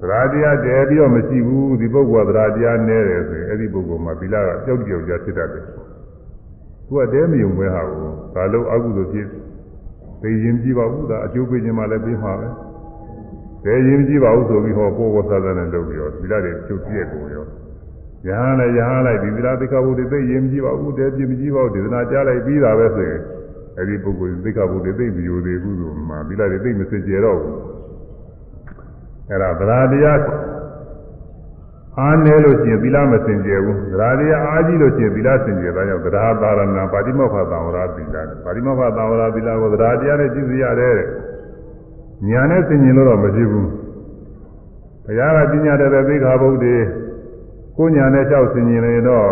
သဒ္ဓါတရားတည်ပြီးတော့မရှိဘူးဒီပုဂ္ဂိုလ်ကသဒ္ဓါတရားနည်းတယ်ဆိုရင်အဲ့ဒီပုဂ္ဂိုလ်မှာသီလကကြောက်ကြောက်ကြဖြစ်တတ်တယ် သူကတဲမယုံပဲဟာကိုဒါလို့အကုသိုလ်ဖြစ်သိရင်ကြည့်ပါဘူးဒါအကျိုးပေးခြင်းမှလည်းပြီးမှာပဲဘယ်ရင်ကြည့်ပါဦးဆိုပြီးဟောပေါ်ပေါ်သားသားနဲ့လုပ်ပြီးတော့သီလတွေချုပ်ပြည့်ကုန်ရောရဟန်းလည်းရဟန်းလိုက်ဒီသီလသိက္ခာပုဒ်တွေသိရင်မကြည့်ပါဘူးတဲပြမကြည့်ပါဘူးဒေသနာကြားလိုက်ပြီးတာပဲဆိုရင်အဲ့ဒီပုဂ္ဂိုလ်သိက္ခာပုဒ်တွေသိမယူသေးဘူးဆိုမှသီလတွေသိမစင်ကြယ်တော့ဘူးအဲ့ဒါသရတရား အားနည်းလို့ရှိရင်သီလမစင်ကြယ်ဘူးသရတရားအားကြီးလို့ရှိရင်သီလစင်ကြယ်တာကြောင့်သရသာရဏပါတိမောခသံဝရသီလပါတိမောခသံဝရသီလကိုသရတရားနဲ့ကြည့်စီရတယ်တဲ့ညာနဲ့ဆင်ញင်လို့တော့မရှိဘူးဘုရားကပညာတဲ့သိခါဘုဒ္ဓေကိုညာနဲ့လျှောက်ဆင်ញင်နေတော့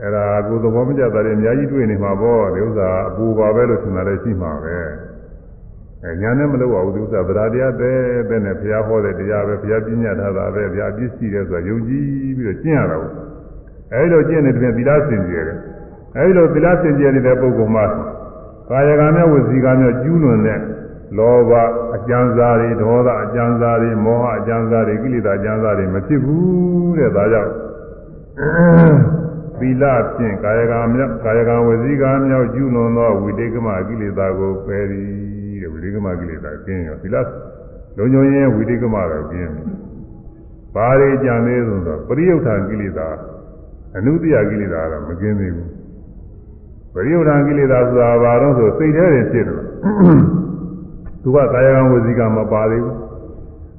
အဲ့ဒါကိုသဘောမကျတာတွေအများကြီးတွေ့နေမှာပေါ့ဒီဥစ္စာအပူပါပဲလို့ထင်တာလည်းရှိမှာပဲအဲ ညာနဲ့မလုပ်ပါဘူးဒီဥစ္စာဗราတရားပဲပဲနဲ့ဘုရားဟောတဲ့တရားပဲဘုရားပညာထားတာပဲဘုရားပြည့်စုံတယ်ဆိုတာယုံကြည်ပြီးတော့ကျင့်ရတာပေါ့အဲဒီလိုကျင့်နေတဲ့ပြင်သီလစင်ကြယ်တယ်အဲဒီလိုသီလစင်ကြယ်နေတဲ့ပုဂ္ဂိုလ်မှာကာယကံနဲ့ဝစီကံနဲ့ကျူးလွန်တဲ့လောဘအကျဉ်းစားတွေဒေါသအကျဉ်းစားတွေမောဟအကျဉ်းစားတွေကိလေသာအကျဉ်းစားတွေမဖြစ်ဘူးတဲ့ဒါကြောင့်သီလဖြင့်ကာယကံမြောက်ကာယကံဝစီကံမြောက်ကျူးလွန်သောဝိတေကမကိလေသာကိုပယ်သည် တဲ့ဝိတေကမကိလေသာကျင်းရောသီလ လုံညုံရင်ဝိတိကမတော့ပြင်းတယ်ဘာတွေကြံသေးဆိုတော့ပရိယုဌာကိလေသာအနုတ္တိယကိလေသာတော့မကင်းသေးဘူးပရိယုဌာကိလေသာဆိုတာဘာတော့ဆိုစိတ်ထဲတင်ဖြစ်တယ်သူကကာယကံဝစီကံမပါသေးဘူး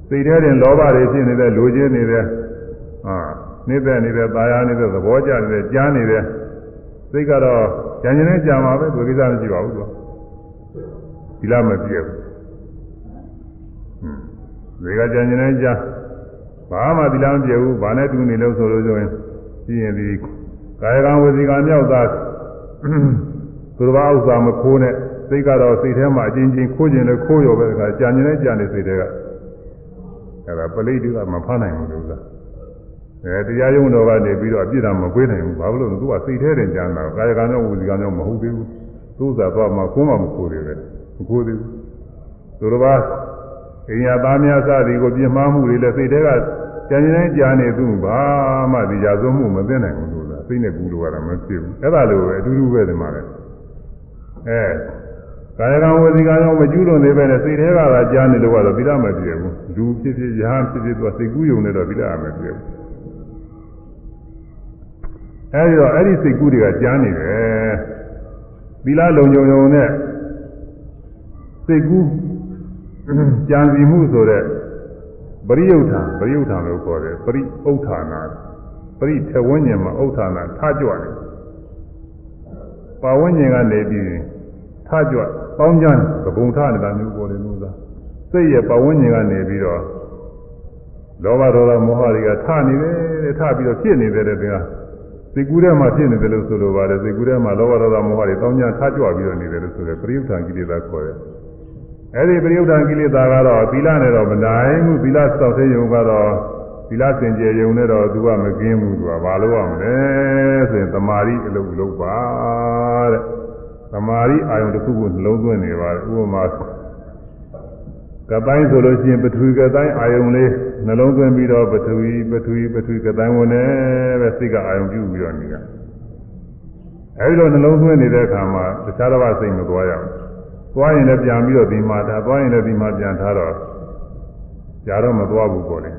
စိတ်ထဲတင်လောဘတွေဖြစ်နေတဲ့လိုချင်နေတဲ့ဟာနေတဲ့နေတဲ့ตายာနေတဲ့သဘောကျနေတဲ့ကြားနေတဲ့စိတ်ကတော့ကြံကျင်နဲ့ကြာမှာပဲသူကိစ္စမရှိပါဘူးသူ ဒီလားမပြည့်ဘူးဟွန်းဒီကကြံကျင်နဲ့ကြာဘာမှဒီလားမပြည့်ဘူးဘာနဲ့တူနေလို့ဆိုလို့ဆိုရင်ကြည့်ရင်ဒီကာယကံဝစီကံမြောက်သားသူတော်ဘာဥစ္စာမခိုးနဲ့စိတ်ကတော့စိတ်ထဲမှာအချင်းချင်းခိုးခြင်းလည်းခိုးရောပဲကကြာကျင်နဲ့ကြာနေစိတ်တွေကအဲ့ဒါပလိတိကမဖမ်းနိုင်ဘူးလို့လားအဲတရားယုံတော်ကနေပြီးတော့အပြစ်ဒဏ်မပေးနိုင်ဘူးဘာလို့လဲသူကစိတ်ထဲတင်ကြတာကာယကံနဲ့ဝစီကံနဲ့မဟုတ်သေးဘူးသူ့သာတော့မှခိုးမှမခိုးသေးပဲ မခိုးသေးဘူးသူတော်ဘာအိညာသားများစသည်ကိုပြင်းမှားမှုတွေလည်းစိတ်ထဲကကြံကြင်ကြာနေသူဘာမှဒီရာဇဝမှုမသိနိုင်ဘူးလို့လားစိတ်နဲ့ကူလို့ကတော့မဖြစ်ဘူးအဲ့ဒါလိုပဲအတူတူပဲဒီမှာလေအဲကာယကံဝစီကံရောမကျူးလွန်သေးပဲနဲ့စိတ်ထဲကသာကြားနေလို့ကတော့သီလမပြည့်ဘူးလူဖြစ်ဖြစ်ရဟန်းဖြစ်ဖြစ်သူကစိတ်ကူးယုံနေတော့သီလမပြည့်ဘူးအဲဒီတော့အဲ့ဒီစိတ်ကူးတွေကကြားနေတယ်သီလလုံုံုံနဲ့ စိတ်ကူးကြံစီမှုဆိုတဲ့ပရိယုဋ္ဌာပရိယုဋ္ဌာလို့ခေါ်တယ်ပရိဥဋ္ဌာနာပရိထဝဉ္ဉ္မှာဥဋ္ဌာနာထကြွတယ်ပါဝဉ္ဉ္ကနေပြီးထကြွပေါင်းကြမ်းသဘုံထနေတာမျိုးပေါ်တယ်လို့သာစိတ်ရဲ့ပါဝဉ္ဉ္ကနေပြီးတော့လောဘဒေါသမောဟတွေကထနေတယ်တဲ့ထပြီးတော့ဖြစ်နေတယ်တဲ့ဗျာစိတ်ကူးထဲမှာဖြစ်နေတယ်လို့ဆိုလိုပါတယ်စိတ်ကူးထဲမှာလောဘဒေါသမောဟတွေတောင်းကြထကြွပြီးတော့နေတယ်လို့ဆိုတယ်ပရိယုဋ္ဌာကိလေသာခေါ်တယ် အဲ့ဒီပရိယုဒ္ဓကိလေသာကတော့သီလနဲ့တော့မနိုင်ဘူးသီလစောင့်သိရုံကတော့သီလစင်ကြယ်ရုံနဲ့တော့သူကမကင်းဘူးသူကဘာလို့ရမလဲဆိုရင်တမာရီအလုပ်လုပ်ပါတဲ့တမာရီအာယုံတစ်ခုကိုနှလုံးသွင်းနေပါတယ်ဥပမာကတိုင်းဆိုလို့ရှိရင်ပထဝီကတိုင်းအာယုံလေးနှလုံးသွင်းပြီးတော့ပထဝီပထဝီပထဝီကတိုင်းဝင်နေပဲစိတ်ကအာယုံပြုပြီးတော့နေတာအဲဒီလိုနှလုံးသွင်းနေတဲ့အခါမှာတခြားတစ်ပါးစိတ်မသွားရဘူး သွားရင်လည်းပြန်ပြီးတော့ဒီမှာထားသွားရင်လည်းဒီမှာပြန်ထားတော့ကြာတော့မသွားဘူးပေါ့လေ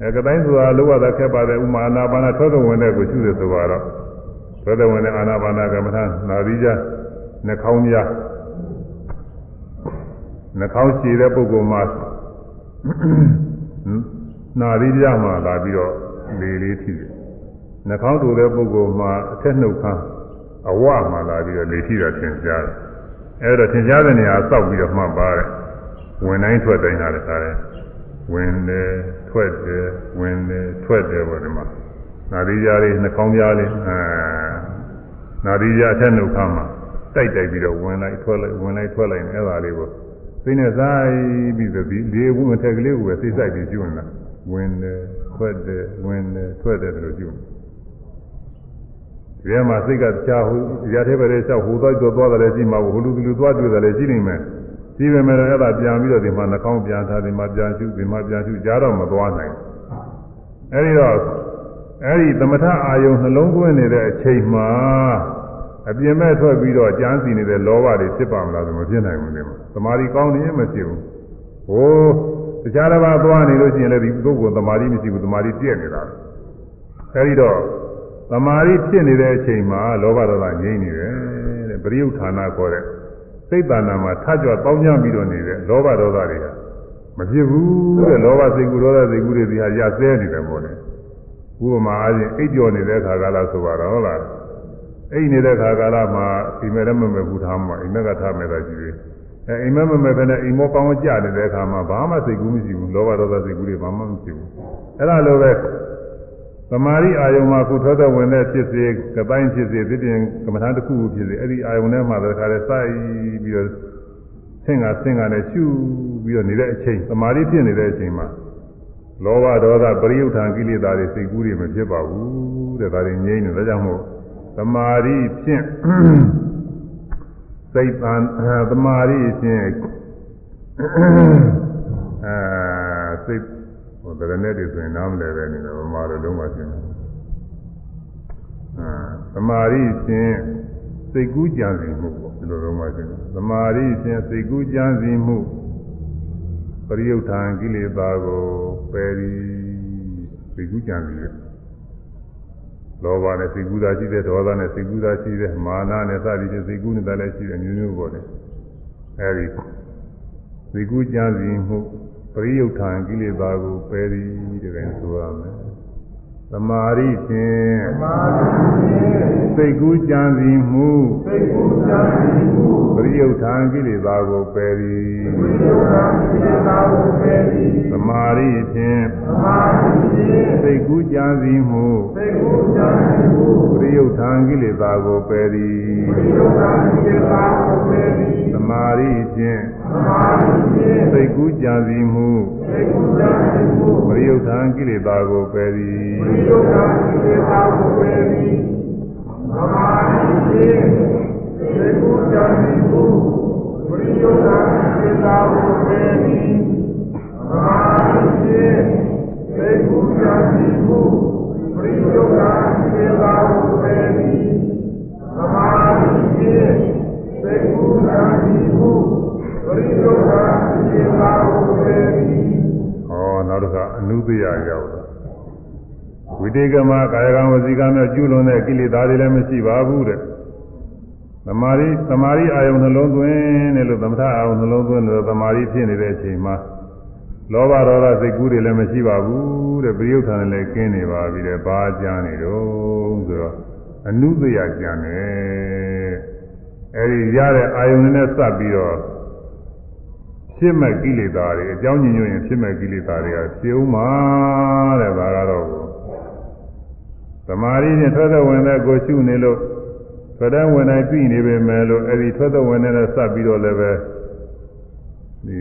အဲကတိုင်းဆိုတာလောကသာခက်ပါတယ်ဥမာအာနာပါနာထွက်တဲ့ဝင်တဲ့ကိုရှုတယ်ဆိုတော့ထွက်တဲ့ဝင်တဲ့အာနာပါနာကမ္မထာနာပြီးကြနှာခေါင်းများနှာခေါင်းရှည်တဲ့ပုဂ္ဂိုလ်မှာနာပြီးကြမှာလာပြီးတော့လေလေးထိတယ်နှာခေါင်းတူတဲ့ပုဂ္ဂိုလ်မှာအထက်နှုတ်ခမ်းအဝမှာလာပြီးတော့လေထိတာသင်ကြားတယ် အဲ့တော့သင်ကြားတဲ့နေရာစောက်ပြီးတော့မှတ်ပါတဲ့ဝင်တိုင်းထွက်တိုင်းဟာလည်းခါတယ်ဝင်တယ်ထွက်တယ်ဝင်တယ်ထွက်တယ်ပေါ့ဒီမှာနာရီကြားလေးနှာခေါင်းကြားလေးအာနာရီကြားအထက်နှုတ်ခမ်းမှာတိုက်တိုက်ပြီးတော့ဝင်လိုက်ထွက်လိုက်ဝင်လိုက်ထွက်လိုက်အဲ့ဒါလေးကိုသိနေစားပြီးသတိလေးဝင်ထက်ကလေးကိုပဲသိစိုက်ပြီးကျွနေတာဝင်တယ်ထွက်တယ်ဝင်တယ်ထွက်တယ်လို့ကျွနေ ဒီမှာစိတ်ကကြားဟိုရတဲ့ပဲလျှောက်ဟိုသွားတော့သွားတယ်ရှိမှာဟိုလူလူသွားတွေ့တယ်လည်းရှိနေမယ်ရှိပေမဲ့လည်းအဲ့ဒါပြန်ပြီးတော့ဒီမှာနှာခေါင်းပြန်ထားဒီမှာပြန်ရှုဒီမှာပြန်ရှုကြားတော့မသွားနိုင်အဲ့ဒီတော့အဲ့ဒီသမထအာယုံနှလုံးသွင်းနေတဲ့အချိန်မှာအပြင်မဲ့ထွက်ပြီးတော့ကြမ်းစီနေတဲ့လောဘတွေဖြစ်ပါမလားဆိုမဖြစ်နိုင်ဘူးလေသမာဓိကောင်းနေရင်မရှိဘူးဟိုတခြားတစ်ပါးသွားနေလို့ရှိရင်လည်းဒီပုဂ္ဂိုလ်သမာဓိမရှိဘူးသမာဓိပြည့်နေတာအဲ့ဒီတော့ သမာဓိဖြစ်နေတဲ့အချိန်မှာလောဘဒေါသငြိမ့်နေတယ်တဲ့ပရိယုဌာနာခေါ်တဲ့စိတ်တဏ္ဍာမှာထကြွပေါင်းကြပြီးတော့နေတဲ့လောဘဒေါသတွေကမဖြစ်ဘူးတဲ့လောဘစိတ်ကူဒေါသစိတ်ကူတွေဒီဟာရဆဲနေတယ်ပေါ့လေဥပမာအားဖြင့်အိပ်ကျော်နေတဲ့ခါကာလဆိုပါတော့ဟုတ်လားအိပ်နေတဲ့ခါကာလမှာအိမ်မက်လည်းမမဲ့ဘူးထားမှာအိမ်မက်ကထားမဲ့တာရှိသေးအဲအိမ်မက်မမဲ့ပဲနဲ့အိမ်မောကောင်းကြနေတဲ့အခါမှာဘာမှစိတ်ကူးမရှိဘူးလောဘဒေါသစိတ်ကူတွေဘာမှမရှိဘူးအဲ့ဒါလိုပဲ သမာဓိအာယုံမှာခုထွက်တဲ့ဝင်တဲ့ဖြစ်စေကပိုင်းဖြစ်စေသတိရင်ကမ္မထာတစ်ခုခုဖြစ်စေအဲ့ဒီအာယုံထဲမှာတခါလဲစိုက်ပြီးတော့ဆင့်ကဆင့်ကနဲ့ရှုပြီးတော့နေတဲ့အချိန်သမာဓိဖြစ်နေတဲ့အချိန်မှာလောဘဒေါသပရိယုဌာန်ကိလေသာတွေစိတ်ကူးတွေမဖြစ်ပါဘူးတဲ့ဒါတွေငြိမ်းနေဒါကြောင့်မို့သမာဓိဖြင့်စိတ်တန်သမာဓိဖြင့်အဲစိတ် ဟိုတရနဲ့တွေဆိုရင်နားမလဲပဲနေတယ်ဗမာလိုလုံးဝရှင်းတယ်အာသမာဓိဖြင့်စိတ်ကူးကြံစီမှုပေါ့ဒီလိုလုံးဝရှင်းတယ်သမာဓိဖြင့်စိတ်ကူးကြံစီမှုပရိယုဌာန်ကိလေသာကိုပယ်ပြီးသိကုကြံပြီးလောဘနဲ့စိတ်ကူးတာရှိတယ်ဒေါသနဲ့စိတ်ကူးတာရှိတယ်မာနနဲ့စသည်ဖြင့်စိတ်ကူးနေတာလည်းရှိတယ်မျိုးမျိုးပေါ့လေအဲဒီစိတ်ကူးကြံစီမှု ပရိယုဌာန်ကိလေသာကိုပယ်ပြီးတကယ်ဆိုရမယ်သမာဓိဖြင့်သမာဓိဖြင့်စိတ်ကူးကြံစီမှုစိတ်ကူးကြံစီမှုပရိယုဌာန်ကိလေသာကိုပယ်ပြီးဝိယုဒ္ဓစိတ္တာကိုပယ်ပြီးသမာဓိဖြင့်သမာဓိဖြင့်စိတ်ကူးကြံစီမှုစိတ်ကူးကြံစီမှုပရိယုဌာန်ကိလေသာကိုပယ်သည်ဝိယုဒ္ဓစိတ္တာကိုပယ်ပြီးသမာဓိဖြင့်သမာဓိဖြင့် စိတ်ကူးကြံစီမှု စိတ်ကူးကြံစီမှု ပရိယုဌာန်ကိလေသာကိုပယ်သည် ဝိယုဒ္ဓစိတ္တာကိုပယ်ပြီးသမာဓိဖြင့်စိတ်ကူးကြံစီမှုဝိယုဒ္ဓစိတ္တာကိုပယ်ပြီးသမာဓိဖြင့်စိတ်ကူးကြံစီမှုဝိယုဒ္ဓစိတ္တာကိုပယ်ပြီးသမာဓိဖြင့်စိတ်ကူးကြံစီမှု ဟောနောက်တစ်ခါအနုတ္တရာရောက်လာဝိတေကမကာယကံဝစီကံနဲ့ကျူးလွန်တဲ့ကိလေသာတွေလည်းမရှိပါဘူးတဲ့သမာဓိသမာဓိအာယုံနှလုံးသွင်းတယ်လို့သမထအာယုံနှလုံးသွင်းတယ်လို့သမာဓိဖြစ်နေတဲ့အချိန်မှာလောဘဒေါသစိတ်ကူးတွေလည်းမရှိပါဘူးတဲ့ပရိယုဌာန်လည်းကင်းနေပါပြီတဲ့ဘာကြမ်းနေတော့ဆိုတော့အနုတ္တရာကြမ်းတယ်အဲဒီရတဲ့အာယုံနဲ့စပ်ပြီးတော့ ဖြစ်မဲ့ကိလေသာတွေအကြောင်းညွှန်ညွှန်ရင်ဖြစ်မဲ့ကိလေသာတွေကဖြစ်ဦးမှာတဲ့ဒါကတော့သမာဓိနဲ့ထွက်တဲ့ဝင်တဲ့ကိုရှုနေလို့ထွက်တဲ့ဝင်တိုင်းပြီးနေပေမဲ့လို့အဲဒီထွက်တဲ့ဝင်တဲ့နဲ့စပ်ပြီးတော့လည်းပဲဒီ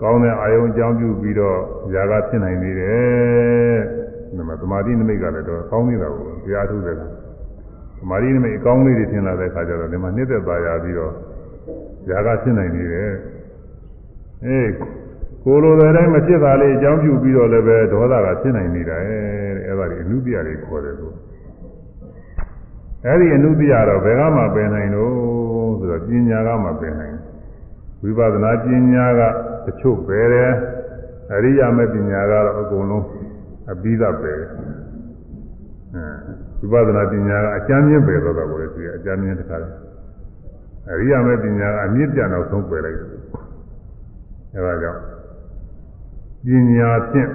ကောင်းတဲ့အာယုံအကြောင်းပြုပြီးတော့ຢာကဖြစ်နိုင်နေတယ်ဒီမှာသမာဓိနမိတ်ကလည်းတော့ကောင်းနေတာကိုတရားထုတဲ့သမာဓိနမိတ်အကောင်းလေးတွေထင်လာတဲ့အခါကျတော့ဒီမှာနှစ်သက်သာရပြီးတော့ຢာကဖြစ်နိုင်နေတယ် အေးကိုလိုတဲ့တိုင်းမဖြစ်တာလေးအကြောင်းပြုပြီးတော့လည်းပဲဒေါသကဖြစ်နိုင်နေတာတဲ့အဲ့ဒါဒီအနုတ္တိယတွေခေါ်တယ်သူအဲ့ဒီအနုတ္တိယတော့ဘယ်ကမှပယ်နိုင်လို့ဆိုတော့ပညာကမှပယ်နိုင်ဝိပဿနာပညာကတချို့ပယ်တယ်အရိယာမေပညာကတော့အကုန်လုံးအပြီးသားပယ်တယ်အဲဝိပဿနာပညာကအကျမ်းမြင့်ပယ်တော့တာကိုလည်းသူကအကျမ်းမြင့်တစ်ခါတယ်အရိယာမေပညာကအမြင့်ပြတ်တော့ဆုံးပယ်လိုက်တယ် အဲဒါကြောင့်ပညာဖြင့်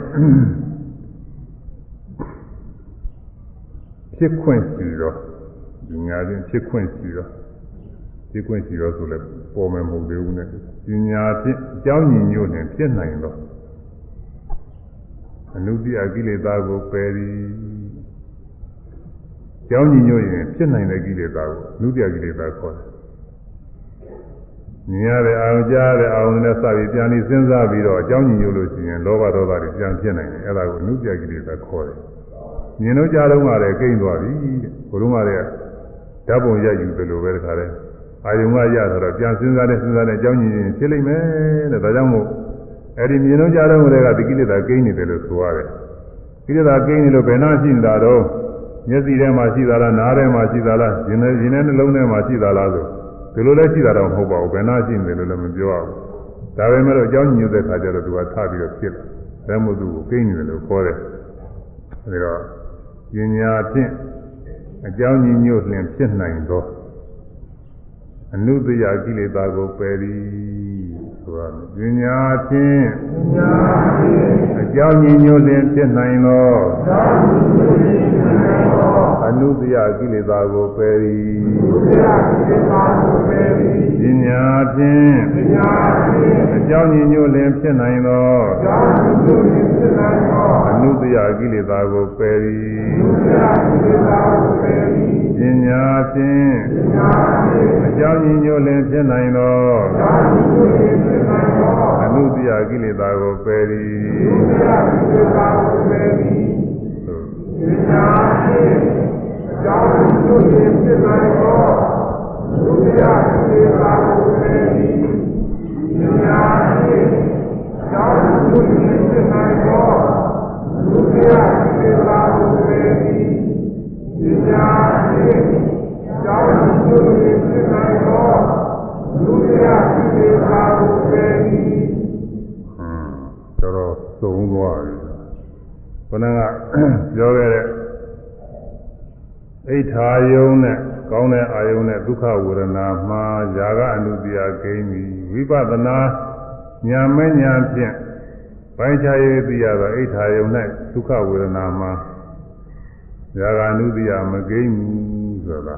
ဖြစ်ခွင့်ရှိတော့ပညာဖြင့်ဖြစ်ခွင့်ရှိတော့ဖြစ်ခွင့်ရှိတော့ဆိုလည်းပေါ်မယ်မဟုတ်သေးဘူးနဲ့ပညာဖြင့်အကြောင်းညီညွတ်နေဖြစ်နိုင်တော့အနုတ္တိအကိလေသာကိုပယ်သည်ကြောင်းညီညွတ်ရင်ဖြစ်နိုင်တဲ့ကိလေသာကိုအနုတ္တိအကိလေသာခေါ်တယ် မြင်ရတဲ့အာရုံကြားတဲ့အာရုံနဲ့စပြီးပြန်ပြီးစဉ်းစားပြီးတော့အကြောင်းညင်ညွတ်လို့ရှိရင်လောဘဒေါသတွေပြန်ဖြစ်နိုင်တယ်အဲ့ဒါကိုအနုပြကိလေသာခေါ်တယ်မြင်လို့ကြားတော့မှလည်းကိမ့်သွားပြီဘုရုံးကလည်းဓာတ်ပုံရယူတယ်လို့ပဲတခါလဲအာယုံကရတော့ပြန်စဉ်းစားတဲ့စဉ်းစားတဲ့အကြောင်းညင်ရင်ဖြစ်လိမ့်မယ်တဲ့ဒါကြောင့်မို့အဲ့ဒီမြင်လို့ကြားတော့မှလည်းကဒီကိလေသာကိမ့်နေတယ်လို့ဆိုရတယ်ကိလေသာကိမ့်နေလို့ဘယ်နှရှိနေတာတော့မျက်စိထဲမှာရှိတာလားနားထဲမှာရှိတာလားရင်ထဲရင်ထဲနှလုံးထဲမှာရှိတာလားဆို ဒီလိုလဲရှိတာတော့မဟုတ်ပါဘူးဘယ်နာရှိနေတယ်လို့လည်းမပြောရဘူးဒါပေမဲ့လို့အကြောင်းညွှန်တဲ့ခါကျတော့သူကထပြီးတော့ဖြစ်တယ်ဒါမှမဟုတ်သူကိုကိန်းနေတယ်လို့ခေါ်တယ်အဲဒါပညာဖြင့်အကြောင်းညညွတ်လျင်ဖြစ်နိုင်သောအနုတ္တယကိလေသာကိုပယ်သည် ဆိုတာပညာဖြင့်ပညာဖြင့်အကြောင်းညညွတ်လျင်ဖြစ်နိုင်သောသာဝတိပြုနိုင်သောအနုတ္တယကိလေသာကိုပယ်သည်ဘုရားကိစ္စကိုပယ်ပြီးပညာဖြင့်ပညာဖြင့်အကြောင်းညညွတ်လျင်ဖြစ်နိုင်သောသာဝတိပြုဖြစ်နိုင်သောအနုတ္တယကိလေသာကိုပယ်သည်ဘုရားကိစ္စကို ပယ်ပြီးပညာဖြင့်ပညာဖြင့်အကြောင်းညညွတ်လျင်ဖြစ်နိုင်သောသာဝတိပြုဖြစ်နိုင်သောအနုတ္တယကိလေသာကိုပယ်သည်ဘုရားကိစ္စကိုပယ်ပြီးပညာဖြင့်အကြောင်းပြုဖြစ်နိုင်သောဘုရားကိစ္စကိုပယ်ပြီးပညာဖြင့်အကြောင်းပြုဖြစ်နိုင်သောဘုရားကိစ္စကိုပယ်ပြီးပ ခဏကပြောခဲ့တဲ့အိဋ္ဌာယုံနဲ့ကောင်းတဲ့အာယုံနဲ့ဒုက္ခဝေဒနာမှာຢာကအနုတ္တိယကိန်းပြီဝိပဿနာညာမညာဖြင့်ပိုင်းခြားရေးသိရသောအိဋ္ဌာယုံနဲ့ဒုက္ခဝေဒနာမှာຢာကအနုတ္တိယမကိန်းဘူးဆိုတာ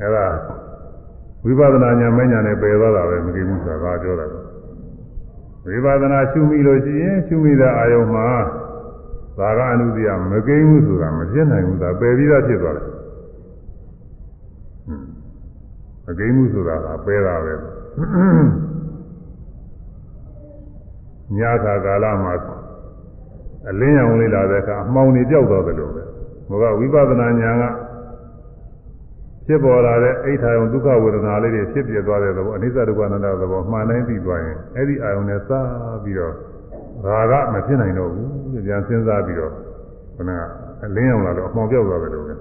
အဲဒါဝိပဿနာညာမညာနဲ့ပယ်သွားတာပဲမကိန်းဘူးဆိုတာပြောတာဝိပဿနာရှုမိလို့ရှိရင်ရှုမိတဲ့အာယုံမှာ သာကအနုတ္တိယမကိန်းဘူးဆိုတာမဖြစ်နိုင်ဘူးဒါပယ်ပြီးသားဖြစ်သွားတယ်မကိန်းဘူးဆိုတာကပယ်တာပဲညခါကာလမှာအလင်းရောင်လေးလာတဲ့အခါအမှောင်တွေပြောက်သွားတယ်လို့ပဲဘုရားဝိပဿနာဉာဏ်ကဖြစ်ပေါ်လာတဲ့အိဋ္ဌာယုံဒုက္ခဝေဒနာလေးတွေဖြစ်ပြသွားတဲ့သဘောအနိစ္စဒုက္ခအနတ္တသဘောမှန်တိုင်းသိသွားရင်အဲ့ဒီအာယုံနဲ့စပြီးတော့ ရာဂမဖြစ်နိုင်တော့ဘူးပြန်စဉ်းစားပြီးတော့ခဏအလင်းရောင်လာတော့အမှောင်ပြောက်သွားတယ်လို့ပဲ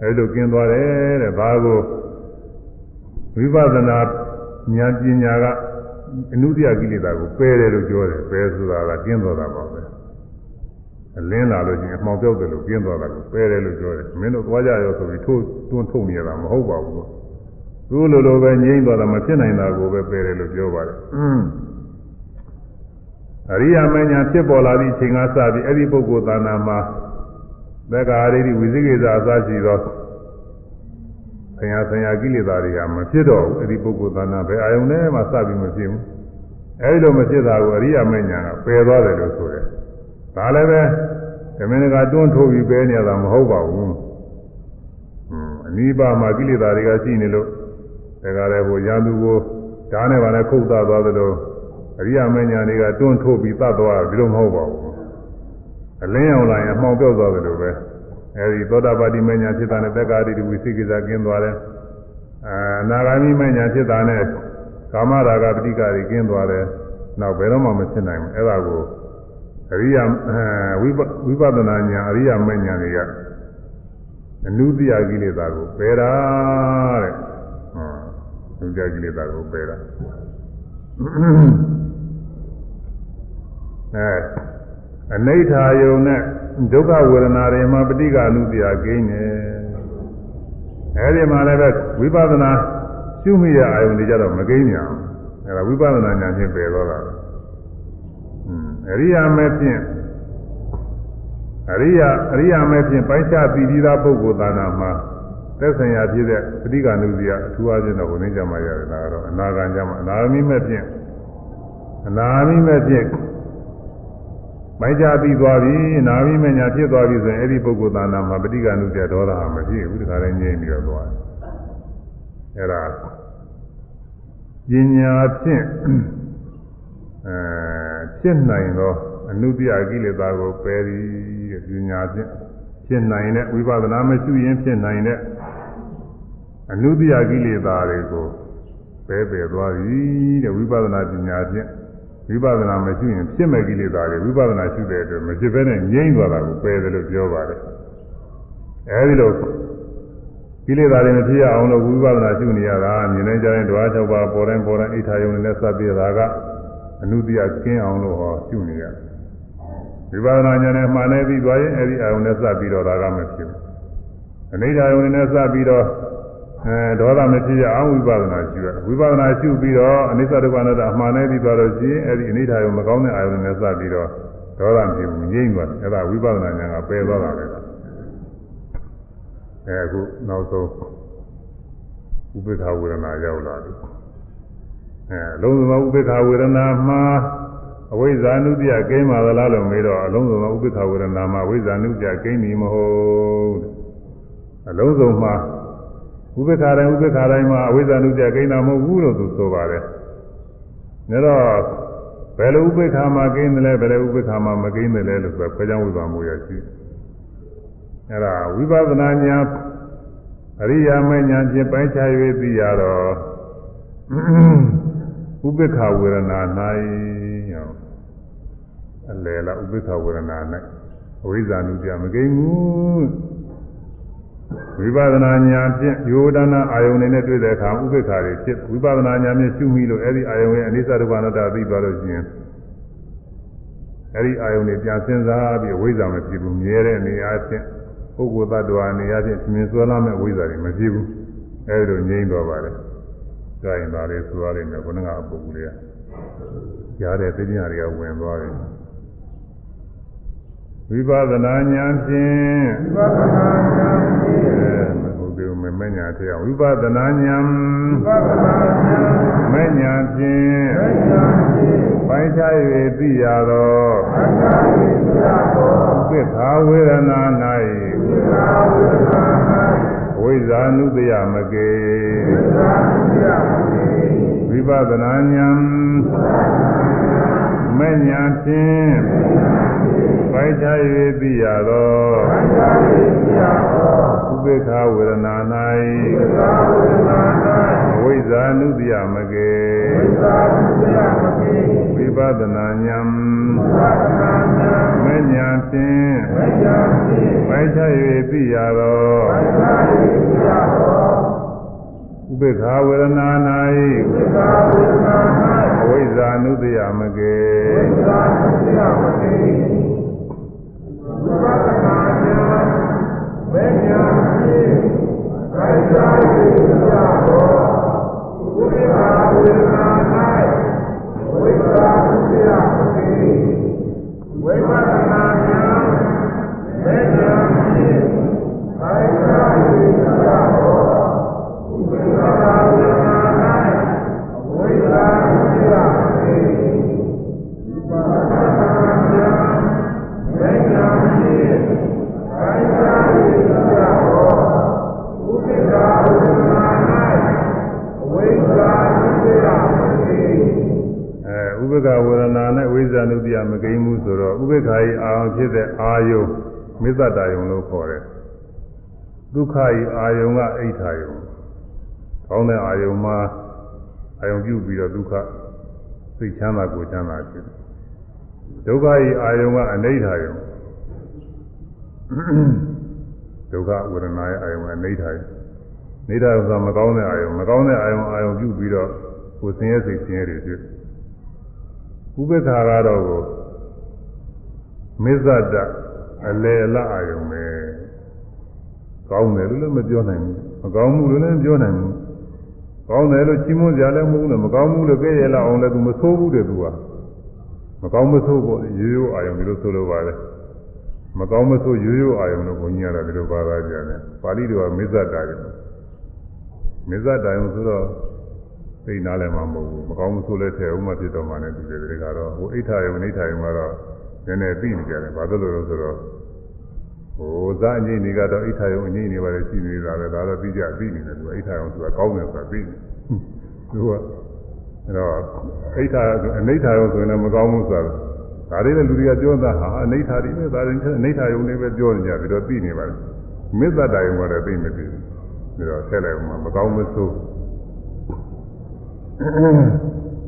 အဲ့လိုကျင်းသွားတယ်တဲ့ဘာကိုဝိပဿနာဉာဏ်ပညာကအနုတ္တိယကိလေသာကိုပယ်တယ်လို့ပြောတယ်ပယ်ဆိုတာကကျင်းသွားတာပါပဲအလင်းလာလို့ချင်းအမှောင်ပြောက်တယ်လို့ကျင်းသွားတာကိုပယ်တယ်လို့ပြောတယ်မင်းတို့သွားကြရောဆိုပြီးထိုးတွန်းထုတ်နေရတာမဟုတ်ပါဘူးသူလိုလိုပဲငြိမ့်သွားတာမဖြစ်နိုင်တာကိုပဲပယ်တယ်လို့ပြောပါတယ်အ ရိယာမညာဖြစ်ပေါ်လာသည့်အချိန်ကစပြီးအဲ့ဒီပုဂ္ဂိုလ်သာနာမှာသက္ကာရိတိဝိသိကိစ္စအစရှိသောဆရာဆရာကိလေသာတွေကမဖြစ်တော့ဘူးအဲ့ဒီပုဂ္ဂိုလ်သာနာပဲအာယုန်နဲ့မှစပြီးမဖြစ်ဘူးအဲ့ဒီလိုမဖြစ်တာကိုအရိယာမညာကပယ်သွားတယ်လို့ဆိုတယ်ဒါလည်းပဲဓမင်းကတွန်းထိုးပြီးပယ်နေရတာမဟုတ်ပါဘူးအနိဗ္ဗာန်မှာကိလေသာတွေကရှိနေလို့ဒါကြတဲ့ဟိုရန်သူကိုဓာတ်နဲ့ပါနဲ့ခုတ်သသွားသလို အရိယာမညာတွေကတွန်းထိုးပြီးသတ်သွားပြီးတော့မဟုတ်ပါဘူးအလင်းရောက်လာရင်အမှောင်ပြောက်သွားတယ်လို့ပဲအဲဒီသောတာပတိမညာဖြစ်တာနဲ့တက္ကာတိဝိသိကိစ္စကင်းသွားတယ်အာအနာဂါမိမညာဖြစ်တာနဲ့ကာမရာဂပဋိက္ခတွေကင်းသွားတယ်နောက်ဘယ်တော့မှမဖြစ်နိုင်ဘူးအဲဒါကိုအရိယာဝိဝိပဿနာညာအရိယာမညာတွေကအနုတ္တိယကိလေသာကိုပယ်တာတဲ့ဟောအနုတ္တိယကိလေသာကိုပယ်တာ အဲအနိဋ္ဌာယုံနဲ့ဒုက္ခဝေဒနာတွေမှာပဋိက္ခဏုတ္တိယကိန်းနေအဲဒီမှာလည်းပဲဝိပဿနာရှုမိရအာယုန်တွေကြတော့မကိန်းညာအဲဒါဝိပဿနာဉာဏ်ဖြင့်ပယ်သွားတာအရိယာမဲ့ဖြင့်အရိယာအရိယာမဲ့ဖြင့်ပိုင်းခြားပြီးပြီးသားပုဂ္ဂိုလ်သာနာမှာသက်ဆိုင်ရာဖြစ်တဲ့ပဋိက္ခဏုတ္တိယအထူးအားဖြင့်တော့ဘုန်းကြီးကြမှာရတယ်ဒါကတော့အနာဂံကြမှာအနာဂမိမဲ့ဖြင့်အနာဂမိမဲ့ဖြင့် မိုက်ကြပြီးသွားပြီနာမိမညာဖြစ်သွားပြီဆိုရင်အဲ့ဒီပုဂ္ဂိုလ်သာနာမှာပဋိက္ခဏုတ္တဒေါသဟာမဖြစ်ဘူးဒီခါတိုင်းငြိမ့်ပြီးတော့သွားတယ်အဲ့ဒါပညာဖြင့်အဲဖြစ်နိုင်သောအနုတ္တိယကိလေသာကိုပယ်သည်တဲ့ပညာဖြင့်ဖြစ်နိုင်တဲ့ဝိပဿနာမရှိရင်ဖြစ်နိုင်တဲ့အနုတ္တိယကိလေသာတွေကိုပယ်ပယ်သွားသည်တဲ့ဝိပဿနာပညာဖြင့် ဝိပဿနာမရှိရင်ဖြစ်မဲ့ကိလေသာတွေဝိပဿနာရှိတဲ့အတွက်မဖြစ်ဘဲနဲ့ငြိမ့်သွားတာကိုပယ်တယ်လို့ပြောပါတယ်အဲဒီလိုကိလေသာတွေမဖြစ်ရအောင်လို့ဝိပဿနာရှုနေရတာမြင်နေကြရင်ဓဝါ၆ပါးပေါ်တိုင်းပေါ်တိုင်းအိဋ္ဌာယုံနဲ့စပ်ပြီးတာကအနုတ္တိယကင်းအောင်လို့ဟောရှုနေရတယ်ဝိပဿနာဉာဏ်နဲ့မှန်နေပြီးသွားရင်အဲဒီအာယုံနဲ့စပ်ပြီးတော့ဒါကမဖြစ်ဘူးအနိဋ္ဌာယုံနဲ့စပ်ပြီးတော့ အဲဒေါသမဖြစ်ရအောင်ဝိပဿနာရှုရဝိပဿနာရှုပြီးတော့အနိစ္စဒုက္ခအနတ္တအမှန်နဲ့ပြီးသွားလို့ရှိရင်အဲဒီအနိဋ္ဌာယုံမကောင်းတဲ့အာယုံနဲ့စပ်ပြီးတော့ဒေါသဖြစ်ဘူးငြိမ့်သွားတယ်အဲဒါဝိပဿနာဉာဏ်ကပယ်သွားတာလေအဲအခုနောက်ဆုံးဥပေက္ခဝေဒနာရောက်လာပြီအဲလုံးစုံသောဥပေက္ခဝေဒနာမှာအဝိဇ္ဇာနုတ္တိယကိန်းပါသလားလို့မေးတော့အလုံးစုံသောဥပေက္ခဝေဒနာမှာအဝိဇ္ဇာနုတ္တိယကိန်းပြီမဟုတ်အလုံးစုံမှာ ဥပေက္ခတိုင်းဥပေက္ခတိုင်းမှာအဝိဇ္ဇာနုတ္တိယကိန်းတာမဟုတ်ဘူးလို့သူဆိုပါတယ်ဒါတော့ဘယ်လိုဥပေက္ခမှာကိန်းတယ်လဲဘယ်လိုဥပေက္ခမှာမကိန်းတယ်လဲလို့ဆိုတော့ခွဲခြားဝိပါမှုရရှိအဲ့ဒါဝိပဿနာဉာဏ်အရိယာမဉာဏ်ဖြင့်ပိုင်းခြား၍သိရတော့ဥပေက္ခဝေဒနာ၌အလယ်လားဥပေက္ခဝေဒနာ၌အဝိဇ္ဇာနုတ္တိယမကိန်းဘူး ဝိပဿနာဉာဏ်ဖြင့်ယောဒနာအာယုန်နဲ့တွေ့တဲ့အခါဥပေက္ခတွေဖြစ်ဝိပဿနာဉာဏ်ဖြင့်ရှုမိလို့အဲ့ဒီအာယုန်ရဲ့အနိစ္စဒုက္ခအနတ္တသိသွားလို့ရှိရင် အဲ့ဒီအာယုန်တွေပြန်စဉ်းစားပြီးဝိဇ္ဇာမဖြစ်ဘူးမြဲတဲ့နေရာချင်းပုဂ္ဂိုလ်သတ္တဝါနေရာချင်းသင်ဆွဲလာမဲ့ဝိဇ္ဇာတွေမဖြစ်ဘူးအဲ့ဒီလိုငြိမ့်တော့ပါလေကြာရင်ဒါလေးဆိုရလိမ့်မယ်ဘုန်းကအပုဂ္ဂိုလ်တွေကကြားတဲ့သိဉာတွေကဝင်သွားတယ် ဝိပဿနာဉာဏ်ဖြင့်ဝိပဿနာဉာဏ်ဖြင့်အဲမဟုတ်သေးဘူးမမညာတရားဝိပဿနာဉာဏ်ဝိပဿနာဉာဏ်မညာဖြင့်ဉာဏ်ဖြင့်ပိုင်းခြား၍သိရသောအတ္တဝိသရာသောသစ္စာဝေဒနာသစ္စာဝေဒနာ၌ဝိဇာနုတယမကေ၌သစ္စာဝိယမေဝိပဿနာဉာဏ်မညာဖြင့် ပိုင်းခြား၍သိရသော အတ္တဝိသရာသော ဥပေက္ခဝေဒနာ သစ္စာဝေဒနာ ၌ဝိဇာနုတယမကေ ၌သစ္စာဝိယမေ ဝိပဿနာဉာဏ် ဝိပဿနာဉာဏ် မညာဖြင့် မဉာဏ်ဖြင့် ပိုင်းခြား၍သိရသော အတ္တဝိသရာသော ဥပေက္ခဝေဒနာ သစ္စာဝေဒနာ ၌အဝိဇ္ဇာနုတယမကေ ၌သစ္စာဝိယမေဝိပဿနာဉာဏ်မဉာ ဏ်ဖြ ဒုက္ခဤအာယုံကအိဋ္ဌာယုံကောင်းတဲ့အာယုံမှာအာယုံပြုပြီးတော့ဒုက္ခစိတ်ချမ်းသာကိုယ်ချမ်းသာဖြစ်တယ်ဒုက္ခဤအာယုံကအနိဋ္ဌာယုံဒုက္ခဝေဒနာရဲ့အာယုံကအနိဋ္ဌာယုံနိဋ္ဌာယုံဆိုတာမကောင်းတဲ့အာယုံမကောင်းတဲ့အာယုံအာယုံပြုပြီးတော့ကိုယ်ဆင်းရဲစိတ်ဆင်းရဲတွေဖြစ်ဥပေက္ခာကတော့ကိုမေဇတအလေအလအာယုံပဲ ကောင်းတယ်လို့လည်းမပြောနိုင်ဘူးမကောင်းဘူးလို့လည်းမပြောနိုင်ဘူးကောင်းတယ်လို့ချီးမွမ်းကြလည်းမဟုတ်ဘူးလို့မကောင်းဘူးလို့ကြည့်ရလောက်အောင်လည်းသူမဆိုးဘူးတဲ့သူကမကောင်းမဆိုးပေါ့ရိုးရိုးအာယုံဒီလိုဆိုလိုပါလေမကောင်းမဆိုးရိုးရိုးအာယုံလို့ဘုန်းကြီးကတော့ဒီလိုပါသားကြတယ်ပါဠိတော်ကမေဇတာတယ်မေဇတာယုံဆိုတော့သိနာလည်းမမဟုတ်ဘူးမကောင်းမဆိုးလည်းထဲဥမဖြစ်တော့မှလည်းဒီတွေကတော့ဟိုအိဋ္ဌာယုံအိဋ္ဌာယုံကတော့နည်းနည်းသိနေကြတယ်ဘာလို့လဲဆိုတော့ ဟိုဇာအငိမ့်တွေကတော့အိဋ္ဌာယုံအငိမ့်တွေပါလေရှိနေတာပဲဒါတော့သိကြသိနေတယ်သူအိဋ္ဌာယုံဆိုတာကောင်းတယ်ဆိုတာသိနေသူကအဲ့တော့အိဋ္ဌာအနိဋ္ဌာယုံဆိုရင်လည်းမကောင်းဘူးဆိုတာဒါလေးလည်းလူတွေကပြောတာဟာအနိဋ္ဌာတွေပဲဒါတွေအနိဋ္ဌာယုံတွေပဲပြောနေကြပြီးတော့သိနေပါလေမေတ္တာယုံကတော့သိမသိဘူးဒါတော့ဆက်လိုက်မှမကောင်းမဆိုး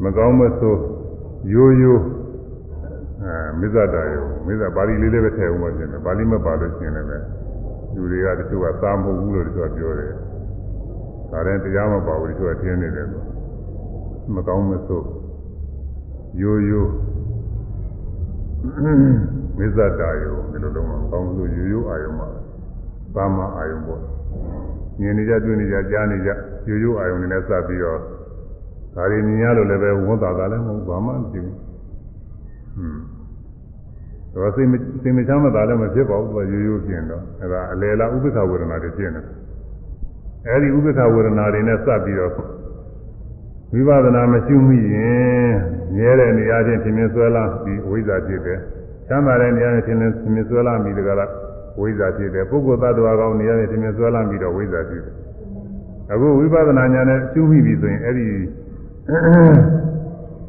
မကောင်းမဆိုးရိုးရိုး အဲမေဇတာယုံမေဇပါဠိလေးလေးပဲထည့်အောင်ပါရှင်ပါဠိမပါလို့ရှင်လည်းပဲလူတွေကတချို့ကသာမဟုတ်ဘူးလို့တချို့ကပြောတယ်ဒါရင်တရားမပါဘူးတချို့ကထင်းနေတယ်ဆိုမကောင်းမဆိုးရိုးရိုးမေဇတာယုံဒီလိုလုံးမကောင်းလို့ရိုးရိုးအာယုံပါသာမအာယုံပေါ့မြင်နေကြတွေ့နေကြကြားနေကြရိုးရိုးအာယုံတွေနဲ့စပ်ပြီးတော့ဒါတွေမြင်ရလို့လည်းပဲဝန်တာတာလည်းမဟုတ်ဘာမှမဖြစ်ဘူးဟွန်း တော့စိတ်မစိတ်မချမ်းသာလည်းမဖြစ်ပါဘူးသူကရိုးရိုးဖြစ်တော့အဲဒါအလေလားဥပ္ပခဝေဒနာတွေဖြစ်နေအဲဒီဥပ္ပခဝေဒနာတွေနဲ့စပ်ပြီးတော့ဝိပဿနာမရှိမိရင်မြဲတဲ့နေရာချင်းထင်မြင်ဆွဲလာပြီးဝိဇ္ဇာဖြစ်တယ်ချမ်းသာတဲ့နေရာချင်းထင်မြင်ဆွဲလာပြီးတကလားဝိဇ္ဇာဖြစ်တယ်ပုဂ္ဂိုလ်သတ္တဝါကောင်းနေရာချင်းထင်မြင်ဆွဲလာပြီးတော့ဝိဇ္ဇာဖြစ်တယ်အခုဝိပဿနာဉာဏ်နဲ့ရှုမိပြီဆိုရင်အဲ့ဒီ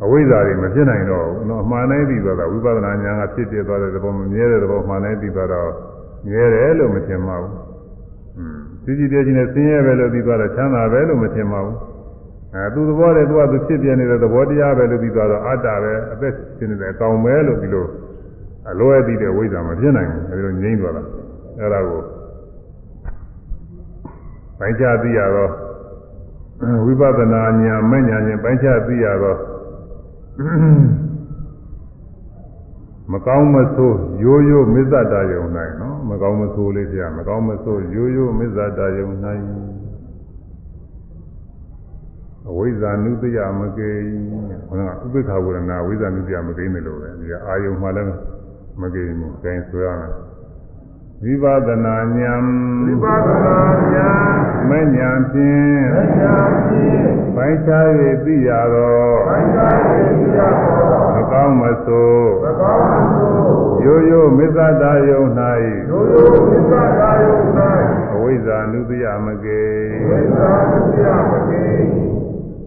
အဝိဇ္ဇာတွေမဖြစ်နိုင်တော့ဘူးနော်အမှန်တိုင်းပြီးသွားတာဝိပဿနာဉာဏ်ကဖြစ်ပြသွားတဲ့သဘောမမြဲတဲ့သဘောမှန်တိုင်းပြီးသွားတော့မြဲတယ်လို့မထင်ပါဘူး။อืมကြည်ကြည်တည်းကြီးနဲ့ဆင်းရဲပဲလို့ပြီးသွားတော့ချမ်းသာပဲလို့မထင်ပါဘူး။အဲသူသဘောတည်းသူကသူဖြစ်ပြနေတဲ့သဘောတရားပဲလို့ပြီးသွားတော့အတ္တပဲအသက်ရှင်နေတဲ့အကောင်ပဲလို့ဒီလိုအလွဲပြီးတဲ့ဝိဇ္ဇာမဖြစ်နိုင်ဘူးအဲဒီလိုငြိမ့်သွားတာအဲဒါကိုပိုင်းခြားသိရတော့ဝိပဿနာဉာဏ်မဲ့ဉာဏ်ချင်းပိုင်းခြားသိရတော့ မကောင်းမဆိုးရိုးရိုးမစ္ဆတာယုံနိုင်နော်မကောင်းမဆိုးလေးပြမကောင်းမဆိုးရိုးရိုးမစ္ဆတာယုံနိုင်အဝိဇ္ဇာနုတ္တယမကိခန္ဓာဥပိ္ပခဝေဒနာဝိဇ္ဇာနုတ္တယမကိနေလို့ပဲဒီအာယုံမှလည်းမကိဘူးအဲဒါဆိုရမယ် ဝိပဿနာဉာဏ် ဝိပဿနာဉာဏ် မဉ္ဇဉ်ဖြင့် ဉာဏ်ဖြင့် ပိုင်းခြား၍သိရသော ဘိုင်းသာရေးရသော မကောင်းမဆိုး သကောင်းမှု ရိုးရိုးမစ္ဆတာယုံ၌ ရိုးရိုးသစ္စာသာယုံ၌ အဝိဇ္ဇာနုတ္တယမကေ ဝိသံတရားမကေ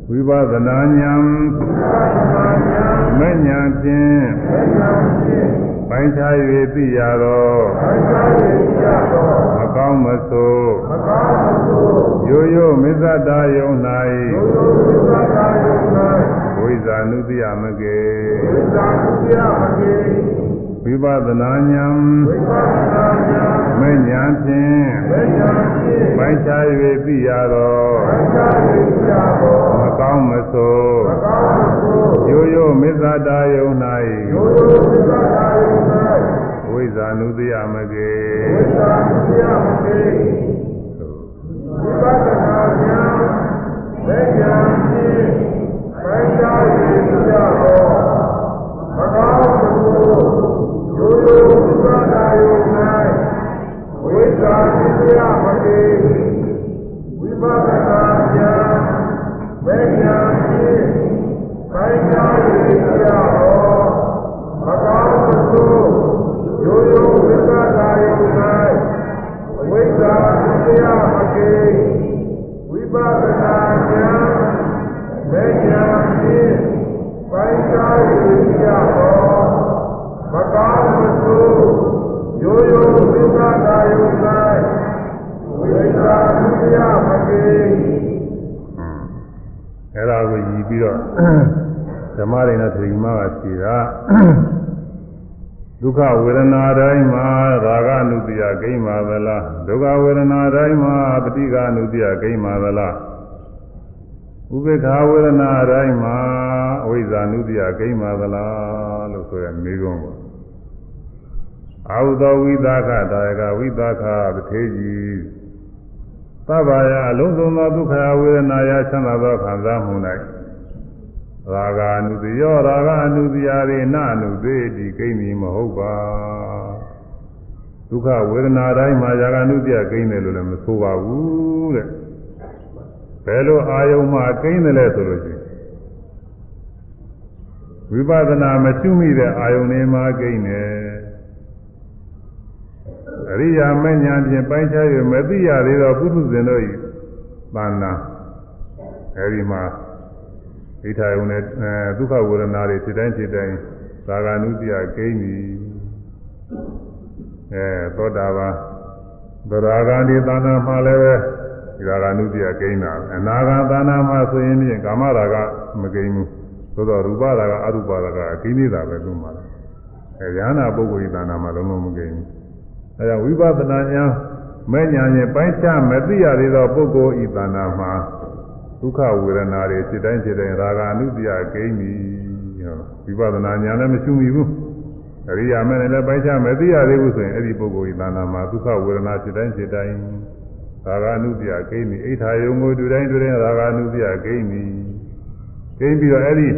ဝိပဿနာဉာဏ် ဝိပဿနာဉာဏ် မဉ္ဇဉ်ဖြင့် ဉာဏ်ဖြင့် ပိုင်းခြား၍သိရသောဘိုင်းသာရေးရသောမကောင်းမဆိုးသကောင်းမှုရိုးရိုးမစ္ဆတာယုံရိုးရိုးသစ္စာသာယုံ၌၌အဝိဇ္ဇာနုတ္တယမကေဝိသံတရားမကေဝိပဿနာဉာဏ်ဝိပဿနာဉာဏ်မဉ္ဇဉ်ဖြင့်ဉာဏ်ဖြင့်ပိုင်းခြား၍သိရသောဘိုင်းသာရေးရသောမကောင်းမဆိုးသကောင်းမှုရိုးရိုးမစ္ဆတာယုံရိုးရိုးသစ္စာသာ ယုံ၌၌အဝိဇ္ဇာနုတ္တယမကေဝိသံတရားမကေဝိပဿနာဉာဏ်ဉာဏ်ဖြင့်ဘိုင်းသာရေးရသောသကောင်းမှုရိုးရိုးသစ္စာသာယုံ၌ဝိသံတရားမကေဝိပဿနာ ဓမ္မရိဏသတိမကဖြေတာဒုက္ခဝေဒနာတိုင်းမှာရာဂအနုတ္တိယဂိမ်းပါသလားဒုက္ခဝေဒနာတိုင်းမှာပဋိက္ခအနုတ္တိယဂိမ်းပါသလားဥပေက္ခဝေဒနာတိုင်းမှာအဝိဇ္ဇာနုတ္တိယဂိမ်းပါသလားလို့ဆိုရမေးခွန်းကိုအာဟုသောဝိသခတာယကဝိသခပထေကြီးသဗ္ဗယအလုံးစုံသောဒုက္ခဝေဒနာယချမ်းသာသောခံစားမှု၌ ရာဂအနုတ္တိယောရာဂအနုတ္တိယရေနအနုသေတိဂိမ်းမီမဟုတ်ပါဒုက္ခဝေဒနာတိုင်းမှာရာဂအနုတ္တိယဂိမ်းတယ်လို့လည်းမဆိုပါဘူးတဲ့ဘယ်လိုအာယုံမှာဂိမ်းတယ်လဲဆိုလို့ရှိရင်ဝိပဿနာမရှိမိတဲ့အာယုန်တွေမှာဂိမ်းတယ်အရိယာမဉ္ဇဉ်ဖြင့်ပိုင်းခြား၍မသိရသေးသောပုထုဇဉ်တို့၏သာနာအဲဒီမှာ ဒိဋ္ဌာယုံနဲ့အဲဒုက္ခဝေဒနာတွေဖြစ်တိုင်းဖြစ်တိုင်းသာဂာနုတ္တိယဂိမ်းပြီအဲသောတာပန်သရဂာဒီသာနာမှာလည်းပဲဒီသာဂာနုတ္တိယဂိမ်းတာအနာဂါသာနာမှာဆိုရင်ဖြင့်ကာမရာဂမဂိမ်းဘူးသို့တော့ရူပရာဂအရူပရာဂအကိနေတာပဲသူ့မှာအဲဉာဏပုဂ္ဂိုလ်ဤသာနာမှာလုံးလုံးမဂိမ်းဘူးအဲဒါဝိပဿနာဉာဏ်မဲ့ညာဖြင့်ပိုင်းခြားမသိရသေးသောပုဂ္ဂိုလ်ဤသာနာမှာ ဒုက္ခဝေဒနာတွေဖြစ်တိုင်းဖြစ်တိုင်းရာဂအနုတ္တိယဂိမ်းပြီဝိပဿနာဉာဏ်လည်းမရှိမိဘူးအရိယာမဲ့လည်းပိုင်းခြားမသိရသေးဘူးဆိုရင်အဲ့ဒီပုဂ္ဂိုလ်ဤသာနာမှာဒုက္ခဝေဒနာဖြစ်တိုင်းဖြစ်တိုင်းရာဂအနုတ္တိယဂိမ်းပြီအိဋ္ဌာယုံကိုတွေ့တိုင်းတွေ့တိုင်းရာဂအနုတ္တိယဂိမ်းပြီဂိမ်းပြီးတော့အဲ့ဒီ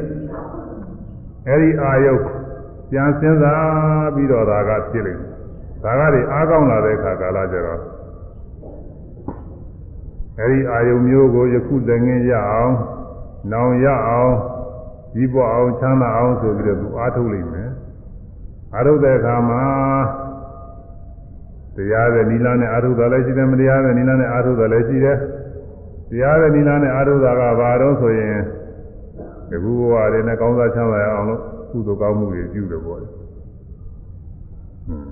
အဲ့ဒီအာယုပြန်စဉ်းစားပြီးတော့ရာဂဖြစ်လိမ့်မယ်ရာဂတွေအားကောင်းလာတဲ့အခါကာလကျတော့ အဲဒီအာယုံမျိုးကိုယခုတငင်းရအောင်နောင်ရအောင်ဒီပေါ်အောင်ချမ်းသာအောင်ဆိုပြီးတော့သူအားထုတ်လိမ့်မယ်အားထုတ်တဲ့အခါမှာတရားတဲ့နိလနဲ့အားထုတ်တာလည်းရှိတယ်မတရားတဲ့နိလနဲ့အားထုတ်တာလည်းရှိတယ်တရားတဲ့နိလနဲ့အားထုတ်တာကဘာတော့ဆိုရင်ဒီခုဘဝတွေနဲ့ကောင်းစားချမ်းသာရအောင်လို့ကုသိုလ်ကောင်းမှုတွေပြုတယ်ပေါ့လေ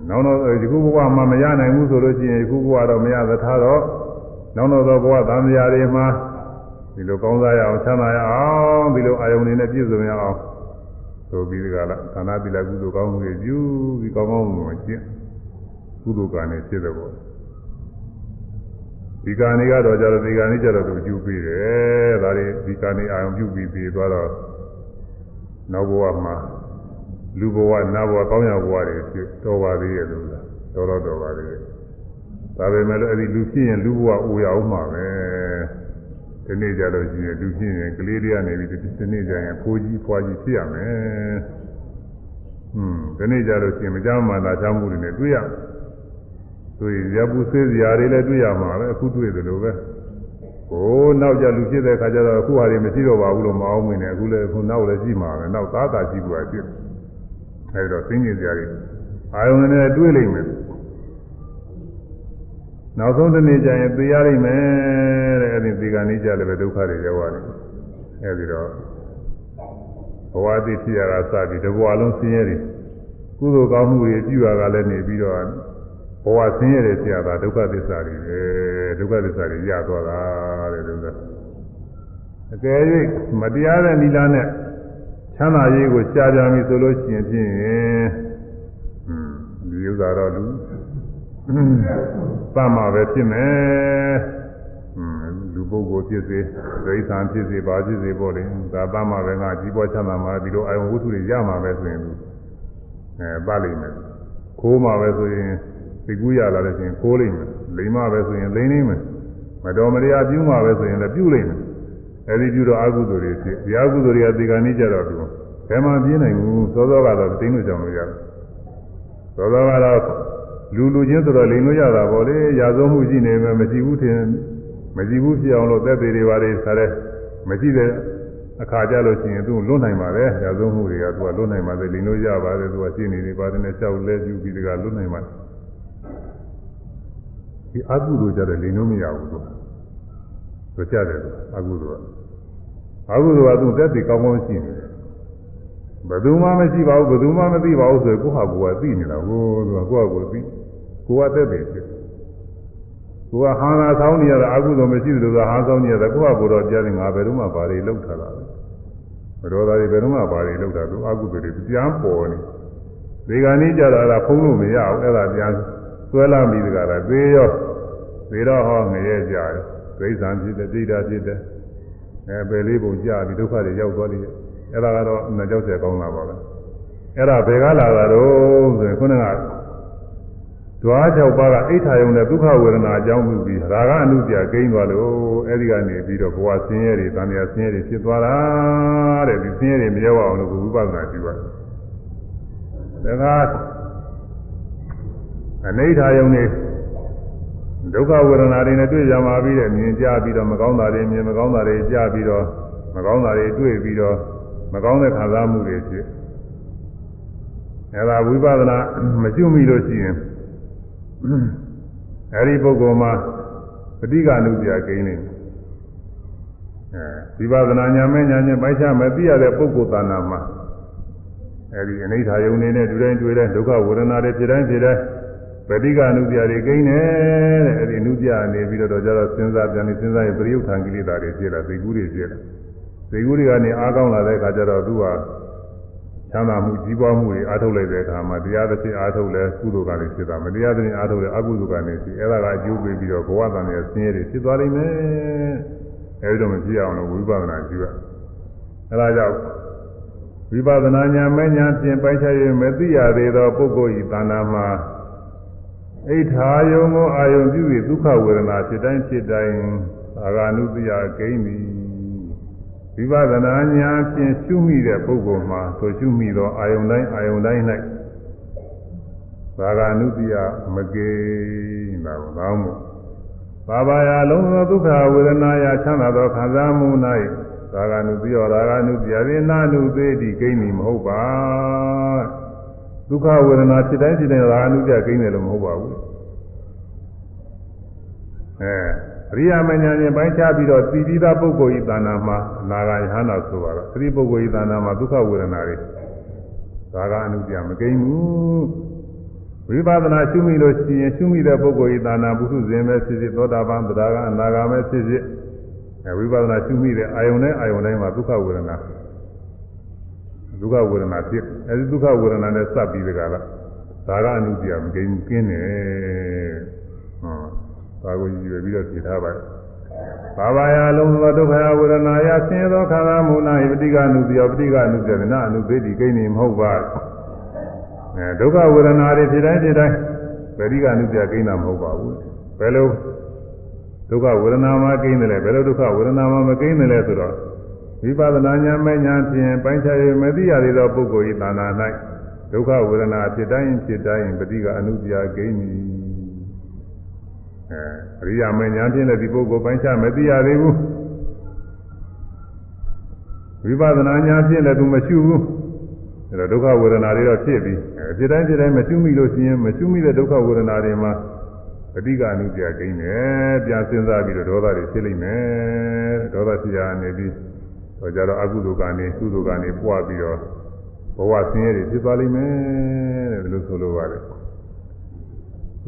နောက်တော့ဒီခုဘဝမှာမရနိုင်ဘူးဆိုလို့ရှိရင်ဒီခုဘဝတော့မရသထားတော့ နောက်တော့ဘဝသံဃာတွေမှာဒီလိုကောင်းစားရအောင်ချမ်းသာရအောင်ဒီလိုအာယုန်တွေနဲ့ပြည့်စုံရအောင်ဆိုပြီးဒီကလာသာနာတိလကုသိုလ်ကောင်းမှုတွေပြုပြီးကောင်းကောင်းမှုကျင့်ကုသိုလ်ကံနဲ့ဖြစ်တဲ့ပေါ့ဒီကံတွေကတော့ကြတော့ဒီကံတွေကြတော့သူကျူပြီးတယ်ဒါတွေဒီကံတွေအာယုန်ပြုပြီးပြီးသွားတော့နောက်ဘဝမှာလူဘဝနတ်ဘဝကောင်းရဘဝတွေဖြစ်တော်ပါသေးရဲ့လို့လားတော်တော့တော်ပါသေးရဲ့ ဒါပေမဲ့လည်းအဲ့ဒီလူဖြစ်ရင်လူဘဝအိုရအောင်မှာပဲဒီနေ့ကြလို့ရှိရင်လူဖြစ်ရင်ကလေးတွေကနေပြီးဒီနေ့ကျရင်ဖိုးကြီးဖွားကြီးဖြစ်ရမယ်อืมဒီနေ့ကြလို့ရှိရင်မကြောက်မှသာချောင်းမှုတွေနဲ့တွေ့ရတွေ့ရပူဆေးစရာတွေလည်းတွေ့ရမှာပဲအခုတွေ့တယ်လို့ပဲဟိုနောက်ကြလူဖြစ်တဲ့ခါကျတော့အခုဟာတွေမရှိတော့ပါဘူးလို့မအောင်မင်းနဲ့အခုလည်းခုနောက်လည်းရှိမှာပဲနောက်သားသာရှိဘူးအဖြစ်အဲဒီတော့သိငင်စရာတွေအာယုန်နဲ့တွေ့လိမ့်မယ် နောက်ဆုံးတစ်နေ့ကျရင်သိရလိမ့်မယ်တဲ့အဲဒီဒီကနေ့ကျလည်းပဲဒုက္ခတွေရောက်ရတယ်အဲဒီတော့ဘဝတည်ဖြစ်ရတာစပြီးတဘဝလုံးဆင်းရဲတယ်ကုသိုလ်ကောင်းမှုတွေပြုရတာလည်းနေပြီးတော့ဘဝဆင်းရဲတယ်ဆရာကဒုက္ခသစ္စာတွေပဲဒုက္ခသစ္စာတွေရသွားတာတဲ့ဒုက္ခအကယ်၍မတရားတဲ့နိလနဲ့ချမ်းသာရေးကိုရှားကြပြီဆိုလို့ရှိရင်ဖြင့်ဟွန်းဒီဥစ္စာတော့လူ သတ်မှာပဲဖြစ်မယ်ဟွန်းလူပုဂ္ဂိုလ်ဖြစ်စေဒိဋ္ဌာန်ဖြစ်စေဘာဖြစ်စေပေါ့လေဒါသတ်မှာပဲငါကြီးပွားချမ်းသာမှာဒီလိုအာယုဝတ္ထုတွေရမှာပဲဆိုရင်သူအဲပတ်လိမ့်မယ်ခိုးမှာပဲဆိုရင်သိကူးရလာလို့ရှိရင်ခိုးလိမ့်မယ်လိမ့်မှာပဲဆိုရင်လိမ့်နေမယ်မတော်မတရားပြုမှာပဲဆိုရင်လည်းပြုလိမ့်မယ်အဲဒီပြုတော့အကုသိုလ်တွေဖြစ်ဒီအကုသိုလ်တွေကဒီကနေ့ကြတော့သူဘယ်မှပြင်းနိုင်ဘူးသောသောကတော့တင်းလို့ကြောင်လို့ရတယ်သောသောကတော့ လူလူချင်းဆိုတော့လိန်လို့ရတာပေါ့လေရာဇဝမှုရှိနေမယ်မရှိဘူးထင်မရှိဘူးဖြစ်အောင်လို့သက်သေးတွေပါလေဆရာမရှိတဲ့အခါကြလို့ရှိရင်သူလွတ်နိုင်ပါတယ်ရာဇဝမှုတွေကသူကလွတ်နိုင်ပါတယ်လိန်လို့ရပါတယ်သူကရှင်းနေနေပါတယ်နဲ့ကြောက်လဲပြူပြီးတကလွတ်နိုင်ပါတယ်ဒီအကုသိုလ်ကြတဲ့လိန်လို့မရဘူးသူတို့ကြတယ်အကုသိုလ်ကအကုသိုလ်ကသူသက်သေကောင်းကောင်းရှိနေတယ်ဘယ်သူမှမရှိပါဘူးဘယ်သူမှမသိပါဘူးဆိုရင်ကိုယ့်ဟာကိုယ်ကသိနေတာဟိုသူကကိုယ့်ဟာကိုယ်သိ ကိုယ်ကသက်သေဖြစ်ကိုယ်ကဟန်သာဆောင်နေရတာအကုသို့မရှိသလိုသာဟန်ဆောင်နေရတာကိုယ့်ကဘုရားကြားနေငါဘယ်တော့မှဘာတွေလောက်ထားတာလဲဘယ်တော့သားတွေဘယ်တော့မှဘာတွေလောက်တာသူအကုသို့တွေပြန်ပေါ်နေဒီကနေ့ကြတာကဖုံးလို့မရဘူးအဲ့ဒါပြန်ဆွဲလာပြီးတကလားသေရောသေတော့ဟောငရဲကြတယ်ဒိဋ္ဌံဖြစ်တယ်ဒိဋ္ဌာဖြစ်တယ်အဲပယ်လေးပုံကြပြီးဒုက္ခတွေရောက်သွားတယ်အဲ့ဒါကတော့အမှန်ကြောက်တယ်ကောင်းလာပါပဲအဲ့ဒါဘယ်ကလာတာတော့ဆိုရင်ခုနက ဓွား၆ပါးကအိဋ္ဌာယုံနဲ့ဒုက္ခဝေဒနာအကြောင်းပြုပြီးရာဂအနုပြကိန်းသွားလို့အဲ့ဒီကနေပြီးတော့ဘဝဆင်းရဲတွေတန်မြာဆင်းရဲတွေဖြစ်သွားတာတဲ့ဒီဆင်းရဲတွေမရောက်အောင်လို့ဝိပဿနာပြုရတယ်ဒါကအနိဋ္ဌာယုံနဲ့ဒုက္ခဝေဒနာတွေနဲ့တွေ့ကြမှာပြီးတဲ့မြင်ကြပြီးတော့မကောင်းတာတွေမြင်မကောင်းတာတွေကြားပြီးတော့မကောင်းတာတွေတွေ့ပြီးတော့မကောင်းတဲ့ခံစားမှုတွေဖြစ်အဲဒါဝိပဿနာမရှိမိလို့ရှိရင် အဲဒီပုဂ္ဂိုလ်မှာပဋိက္ခဏုပြကိန်းနေအဲဝိပဿနာညာမဲ့ညာချင်းပိုက်ချမဲ့သိရတဲ့ပုဂ္ဂိုလ်သာနာမှာအဲဒီအနိဋ္ဌာယုံနေနဲ့တွေ့တိုင်းတွေ့တိုင်းဒုက္ခဝေဒနာတွေဖြစ်တိုင်းဖြစ်တိုင်းပဋိက္ခဏုပြတွေကိန်းတယ်တဲ့အဲဒီအနုပြနေပြီးတော့ကြတော့စဉ်းစားပြန်နေစဉ်းစားရင်ပရိယုထံကိလေသာတွေဖြစ်လာသိကူးတွေဖြစ်လာသိကူးတွေကနေအားကောင်းလာတဲ့အခါကျတော့သူဟာ ချမ်းသာမှုကြီးပွားမှုတွေအားထုတ်လိုက်တဲ့အခါမှာတရားသဖြင့်အားထုတ်လဲကုသိုလ်ကလည်းဖြစ်တာမတရားသဖြင့်အားထုတ်လဲအကုသိုလ်ကလည်းဖြစ်အဲ့ဒါကအကျိုးပေးပြီးတော့ဘဝတန်ရဲ့ဆင်းရဲတွေဖြစ်သွားနိုင်မယ်အဲဒီတော့မဖြစ်အောင်လို့ဝိပဿနာကျူရအဲ့ဒါကြောင့်ဝိပဿနာဉာဏ်မဲ့ဉာဏ်ဖြင့်ပိုက်ချရမသိရသေးသောပုဂ္ဂိုလ်ဤတဏ္ဍာမှာအိဋ္ဌာယုံကိုအာယုံပြု၍ဒုက္ခဝေဒနာဖြစ်တိုင်းဖြစ်တိုင်းအာဂာနုတ္တိယဂိမ့်သည် ဝိပဿနာဉာဏ်ဖြင့်ရှုမိတဲ့ပုဂ္ဂိုလ်မှာဆိုရှုမိသောအာယုန်တိုင်းအာယုန်တိုင်း၌ဘာဂာနုတ္တိယမကေနာကိုကောင်းမှုဘာဘာယလုံးသောဒုက္ခဝေဒနာယချမ်းသာသောခံစားမှု၌ဘာဂာနုတ္တိယရာဂာနုတ္တိယဝိနာနုသေးတိဂိမ့်မီမဟုတ်ပါဒုက္ခဝေဒနာဖြစ်တိုင်းဖြစ်တိုင်းရာဂာနုတ္တိယဂိမ့်တယ်လို့မဟုတ်ပါဘူးအဲအ ရိယာမညာဉာဏ်ပိုင်းခြားပြီးတော့သိပြီးသားပုဂ္ဂိုလ်ဤတဏ္ဍာမှာအနာဂါယဟနာဆိုပါတော့သတိပုဂ္ဂိုလ်ဤတဏ္ဍာမှာဒုက္ခဝေဒနာတွေဒါကအနုပြမကိန်းဘူးဝိပဿနာရှုမိလို့ရှိရင်ရှုမိတဲ့ပုဂ္ဂိုလ်ဤတဏ္ဍာဘုဟုဇင်ပဲဖြစ်ဖြစ်သောတာပန်သဒ္ဒါကအနာဂါမဲဖြစ်ဖြစ်အဲဝိပဿနာရှုမိတဲ့အာယုန်နဲ့အာယုန်တိုင်းမှာဒုက္ခဝေဒနာဒုက္ခဝေဒနာဖြစ်အဲဒီဒုက္ခဝေဒနာနဲ့စပ်ပြီးတကလားဒါကအနုပြမကိန်းဘူးကင်းတယ်ဟော ဒါကိုကြည့်ပြီးတော့ဖြေထားပါတယ်။ဘာဝယာလုံးသောဒုက္ခဝေဒနာယဆင်းရဲသောခန္ဓာမူနာဤပဋိက္ခဏုတိယပဋိက္ခဏုတေနအနုသေတိကိနေမဟုတ်ပါအဲဒုက္ခဝေဒနာတွေဖြစ်တိုင်းဖြစ်တိုင်းပရိကအနုပြကိန်းတာမဟုတ်ပါဘူးဘယ်လိုဒုက္ခဝေဒနာမှာကိန်းတယ်လဲဘယ်လိုဒုက္ခဝေဒနာမှာမကိန်းတယ်လဲဆိုတော့ဝိပဿနာဉာဏ်မဲ့ဉာဏ်ဖြင့်ပိုင်းခြား၍မသိရသေးသောပုဂ္ဂိုလ်၏သာနာ၌ဒုက္ခဝေဒနာဖြစ်တိုင်းဖြစ်တိုင်းပရိကအနုပြကိန်းသည် အဲအရိယာမဲ့ဉာဏ်ဖြင့်လည်းဒီပုဂ္ဂိုလ်ပိုင်းခြားမသိရသေးဘူးဝိပဿနာဉာဏ်ဖြင့်လည်းသူမရှိဘူးအဲတော့ဒုက္ခဝေဒနာတွေတော့ဖြစ်ပြီးအဲဖြစ်တိုင်းဖြစ်တိုင်းမရှိမိလို့ရှိရင်မရှိမိတဲ့ဒုက္ခဝေဒနာတွေမှာပဋိကအနုပြကိန်းတယ်ပြန်စဉ်းစားပြီးတော့ဒေါသတွေဖြစ်လိမ့်မယ်ဒေါသဖြစ်ရနေပြီးဟောကြတော့အကုသိုလ်ကနေကုသိုလ်ကနေပွားပြီးတော့ဘဝဆင်းရဲတွေဖြစ်သွားလိမ့်မယ်တဲ့ဒီလိုဆိုလိုပါတယ်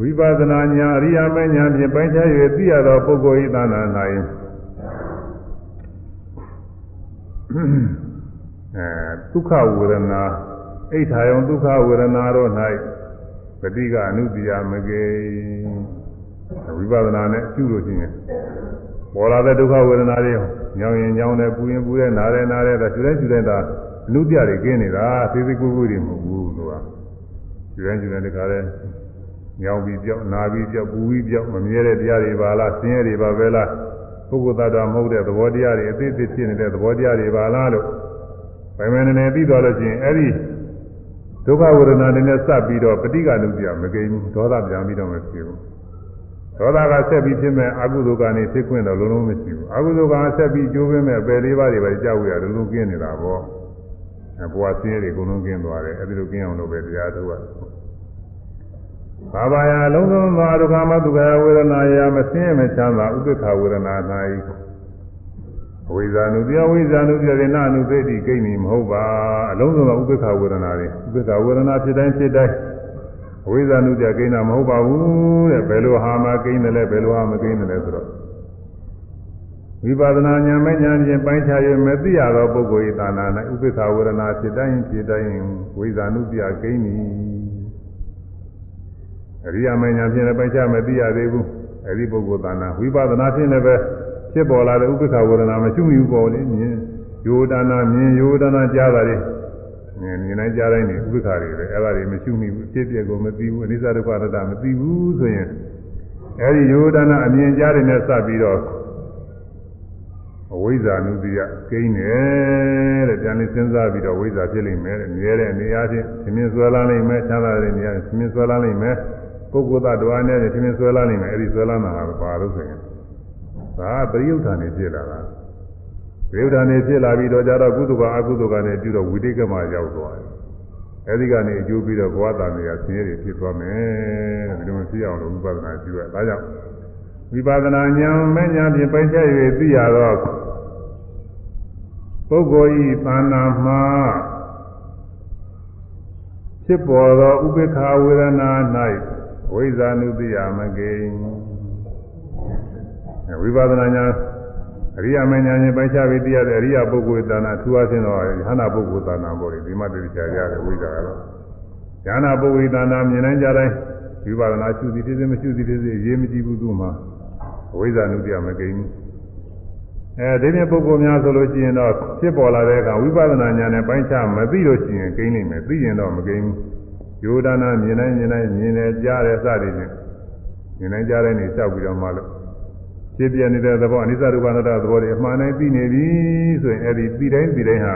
ဝိပဿနာဉာဏ်အရိယာမဉာဏ်ဖြင့်ပိုင်းခြား၍သိရသောပုဂ္ဂိုလ်ဤသနာ၌အဲဒုက္ခဝေဒနာအိဋ္ဌာယံဒုက္ခဝေဒနာတို့၌ပฏิကအနုတ္တိယမကေဝိပဿနာနဲ့ရှုလို့ရှိရင်ပေါ်လာတဲ့ဒုက္ခဝေဒနာတွေညောင်ရင်ညောင်တယ်ပူရင်ပူတယ်နားတယ်နားတယ်ဒါရှုတိုင်းရှုတိုင်းဒါအနုတ္တိယတွေကင်းနေတာသေသေးကိုယ်ကိုယ်တွေမဟုတ်ဘူးလို့ကရှုတိုင်းရှုတိုင်းတခါလဲ ညောင်ပြီးပြောက်နာပြီးပြောက်ပူပြီးပြောက်မမြဲတဲ့တရားတွေပါလားဆင်းရဲတွေပါပဲလားပုဂ္ဂိုလ်သတ္တဝါမဟုတ်တဲ့သဘောတရားတွေအသေးသေးဖြစ်နေတဲ့သဘောတရားတွေပါလားလို့ဗိမန်နေပြီးသွားလို့ချင်းအဲ့ဒီဒုက္ခဝေဒနာတွေနဲ့စပ်ပြီးတော့ပဋိက္ခဏုပြမကိန်းဘူးဒေါသပြန်ပြီးတော့မဖြစ်ဘူးဒေါသကဆက်ပြီးဖြစ်မဲ့အကုသိုလ်ကနေဖြစ်ခွင့်တော့လုံးလုံးမရှိဘူးအကုသိုလ်ကဆက်ပြီးကျိုးပင်းမဲ့ပယ်လေးပါးတွေပဲကြောက်ရလုံးလုံးကင်းနေတာပေါ့အဘွားဆင်းရဲတွေအကုန်လုံးကင်းသွားတယ်အဲ့ဒီလိုကင်းအောင်လုပ်ပဲတရားထုတ်ရတယ် ဘာဘာယလုံးစုံသောဒုက္ခမဒုက္ခဝေဒနာယမဆင်းရဲမချမ်းသာဥပ္ပခဝေဒနာ၌ဝိဇာနုတရားဝိဇာနုတရားရဏအနုသေတိကိန်းနေမဟုတ်ပါအလုံးစုံသောဥပ္ပခဝေဒနာတွေဥပ္ပခဝေဒနာဖြစ်တိုင်းဖြစ်တိုင်းဝိဇာနုတရားကိန်းတာမဟုတ်ပါဘူးတဲ့ဘယ်လိုဟာမှကိန်းတယ်လဲဘယ်လိုဟာမကိန်းတယ်လဲဆိုတော့ဝိပဿနာဉာဏ်မဲ့ဉာဏ်ဖြင့်ပိုင်းခြား၍မသိရသောပုဂ္ဂိုလ်၏သာနာ၌ဥပ္ပခဝေဒနာဖြစ်တိုင်းဖြစ်တိုင်းဝိဇာနုတရားကိန်းနေ အရိယာမဉ္ဇဉ်ဖြင့်လည်းပိုက်ချမသိရသေးဘူးအဲဒီပုဂ္ဂိုလ်သာနာဝိပဿနာဖြင့်လည်းပဲဖြစ်ပေါ်လာတဲ့ဥပ္ပခဝေဒနာမရှိမိဘူးပေါ့လေမြင်ယောဒနာမြင်ယောဒနာကြားတာလေမြင်မြင်တိုင်းကြားတိုင်းနေဥပ္ပခတွေပဲအဲ့ဒါတွေမရှိမိဘူးဖြစ်ပြကိုမသိဘူးအနိစ္စဒုက္ခအနတ္တမသိဘူးဆိုရင်အဲဒီယောဒနာအမြင်ကြားတွေနဲ့စပ်ပြီးတော့အဝိဇ္ဇာနုတိယကိန်းတယ်တဲ့ပြန်လေးစဉ်းစားပြီးတော့ဝိဇ္ဇာဖြစ်လိမ့်မယ်တဲ့မြဲတဲ့နေရာချင်းသင်ဆွဲလာနိုင်မယ်ချမ်းသာတဲ့နေရာသင်ဆွဲလာနိုင်မယ် ပုဂ္ဂိုလ်သတ္တဝါနဲ့သင်ဆွဲလာနိုင်မယ်အဲ့ဒီဆွဲလာတာဟာဘာလို့ဆိုရင်ဒါပရိယုဌာနေဖြစ်လာတာပရိယုဌာနေဖြစ်လာပြီးတော့ကြတော့ကုသကအကုသကနဲ့ပြုတော့ဝိတိကမှာရောက်သွားတယ်အဲ့ဒီကနေအကျိုးပြီးတော့ဘဝတန်တွေကဆင်းရဲတွေဖြစ်သွားမယ်ဒီလိုမဖြစ်အောင်လို့ဝိပဿနာပြုရဒါကြောင့်ဝိပဿနာဉာဏ်မဲ့ဉာဏ်ဖြင့်ပိုက်ချက်၍သိရတော့ပုဂ္ဂိုလ်ဤသာနာမှာဖြစ်ပေါ်သောဥပေက္ခဝေဒနာ၌ ဝိဇာနုတိယမကိဝိပဿနာဉာဏ်အရိယာမဉာဏ်နဲ့ပိုက်ချပြီးသိရတဲ့အရိယာပုဂ္ဂိုလ်သာနာထူးအချင်းတော့ယဟနာပုဂ္ဂိုလ်သာနာပေါ်ဒီမှာသိကြရတယ်ဝိဇာကတော့ယဟနာပုဂ္ဂိုလ်သာနာမြင်နိုင်ကြတိုင်းဝိပဿနာရှုသည်တည်းမရှိသည်တည်းရေးမကြည့်ဘူးသူ့မှာဝိဇ္ဇာနုတ္တိယမကိန်းဘူးအဲဒီနေ့ပုဂ္ဂိုလ်များဆိုလို့ရှိရင်တော့ဖြစ်ပေါ်လာတဲ့အခါဝိပဿနာဉာဏ်နဲ့ပိုင်းခြားမသိလို့ရှိရင်ကိန်းနိုင်မယ်သိရင်တော့မကိန်းဘူး ယောဒနာမြင်နိုင်မြင်နိုင်မြင်တယ်ကြားတယ်စသည်ဖြင့်မြင်နိုင်ကြားတယ်နေလျှောက်ပြီးတော့မှလို့ဖြစ်ပြနေတဲ့သဘောအနိစ္စဒုက္ခအနတ္တသဘောတွေအမှန်တိုင်းသိနေပြီဆိုရင်အဲဒီသိတိုင်းသိတိုင်းဟာ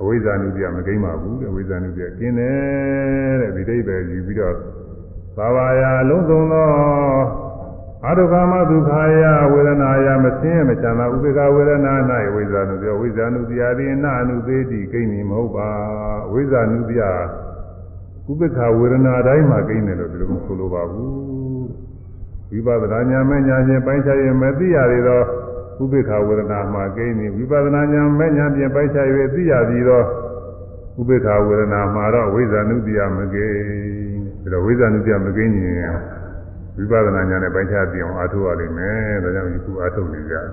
အဝိဇ္ဇာနုတ္တိယမကိန်းပါဘူးတဲ့အဝိဇ္ဇာနုတ္တိယกินတယ်တဲ့ဒီဒိဋ္ဌိပဲယူပြီးတော့ဘာဝါယာလုံးစုံသောအဒုက္ခမဒုက္ခယဝေဒနာယမဆင်းရဲမချမ်းသာဥပေက္ခဝေဒနာ၌ဝိဇာနုပြောဝိဇာနုတရားသည်အနအနုသေးတိကိန်းနေမဟုတ်ပါဝိဇာနုတရား ဥပေက္ခဝေဒနာတိုင်းမှာကိန်းတယ်လို့ဒီလိုမဆိုလိုပါဘူးဝိပဿနာဉာဏ်မဲ့ဉာဏ်ဖြင့်ပိုင်းခြားရင်မသိရသေးသောဥပေက္ခဝေဒနာမှာကိန်းနေဝိပဿနာဉာဏ်မဲ့ဉာဏ်ဖြင့်ပိုင်းခြား၍သိရပြီးသောဥပေက္ခဝေဒနာမှာတော့ဝိဇာနုတရားမကိန်းဒါတော့ဝိဇာနုတရားမကိန်းရင်ဝိပဿနာဉာဏ်နဲ့ပိုင်းခြားပြအောင်အားထုတ်ရလိမ့်မယ်ဒါကြောင့်ဒီခုအားထုတ်နေကြတယ်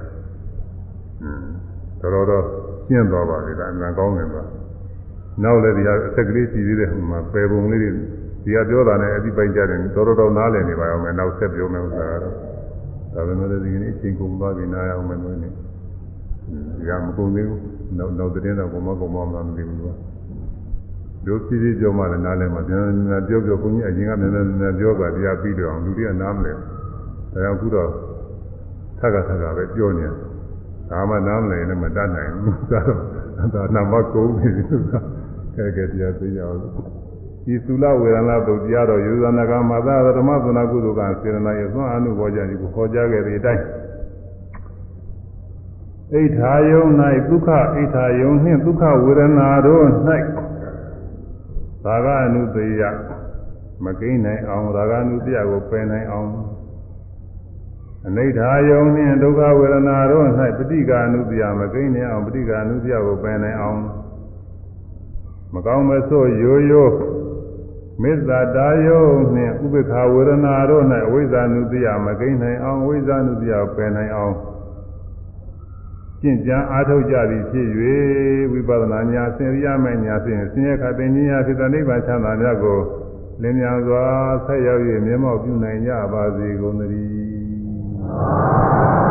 တော်တော်တော့ရှင်းသွားပါပြီဒါအမှန်ကောင်းတယ်ကွာ နောက်လည်းဒီဟာအသက်ကလေးကြည့်သေးတယ်ဟိုမှာပယ်ပုံလေးတွေဒီဟာပြောတာနဲ့အတိပိုင်းကြတယ်တော်တော်တော်နားလည်နေပါအောင်မယ်နောက်ဆက်ပြောမယ်ဥစ္စာကတော့ဒါပေမဲ့လည်းဒီကနေ့အချိန်ကုန်သွားပြီနားရအောင်မယ်လို့နေဒီကမကုန်သေးဘူးနောက်နောက်တဲ့တော့ဘုမကောင်မမသိဘူးကွာတို့ဖြည်းဖြည်းပြောမှလည်းနားလည်မှာပြန်ပြန်ပြောပြောဘုန်းကြီးအရင်ကနည်းနည်းနည်းနည်းပြောတာတရားပြီးတော့အောင်လူတွေကနားမလဲဒါကြောင့်အခုတော့ထက်ကထက်ကပဲပြောနေတယ်ဒါမှနားမလဲနဲ့မတတ်နိုင်ဘူးဒါတော့ဒါနာမကုန်းနေတယ်ဆိုတာ ကဲကဲတရားသိရအောင်ဒီသုလဝေဒနာတုတ်တရားတော်ယူဇနာကမာသဓမ္မသနာကုသိုလ်ကစေရနာရဲ့သွန်အနုဘောကြတိကိုခေါ်ကြခဲ့တဲ့အတိုင်းအိဋ္ဌာယုံ၌ဒုက္ခအိဋ္ဌာယုံနှင့်ဒုက္ခဝေဒနာတို့၌သာဂအနုသေယမကိန်းနိုင်အောင်သာဂအနုသေယကိုပယ်နိုင်အောင်အနိဋ္ဌာယုံနှင့်ဒုက္ခဝေဒနာတို့၌ပဋိက္ခအနုသေယမကိန်းနိုင်အောင်ပဋိက္ခအနုသေယကိုပယ်နိုင်အောင် မကောင်းမဆို့ရိုးရိုးမေတ္တာတာယုံနှင့်ဥပေက္ခဝေဒနာတို့၌အဝိဇ္ဇာနုသေယမကိန်းနိုင်အောင်အဝိဇ္ဇာနုသေယကိုပယ်နိုင်အောင်ကျင့်ကြံအားထုတ်ကြသည်ဖြစ်၍ဝိပဿနာညာဆင်ရမယ့်ညာဖြင့်ဆင်းရဲခတ်တဲ့ဉာဏ်ဖြစ်တဲ့နိဗ္ဗာန်ချမ်းသာမြတ်ကိုလင်းမြန်စွာဆက်ရောက်၍မျက်မှောက်ပြုနိုင်ကြပါစေကုန်သတည်း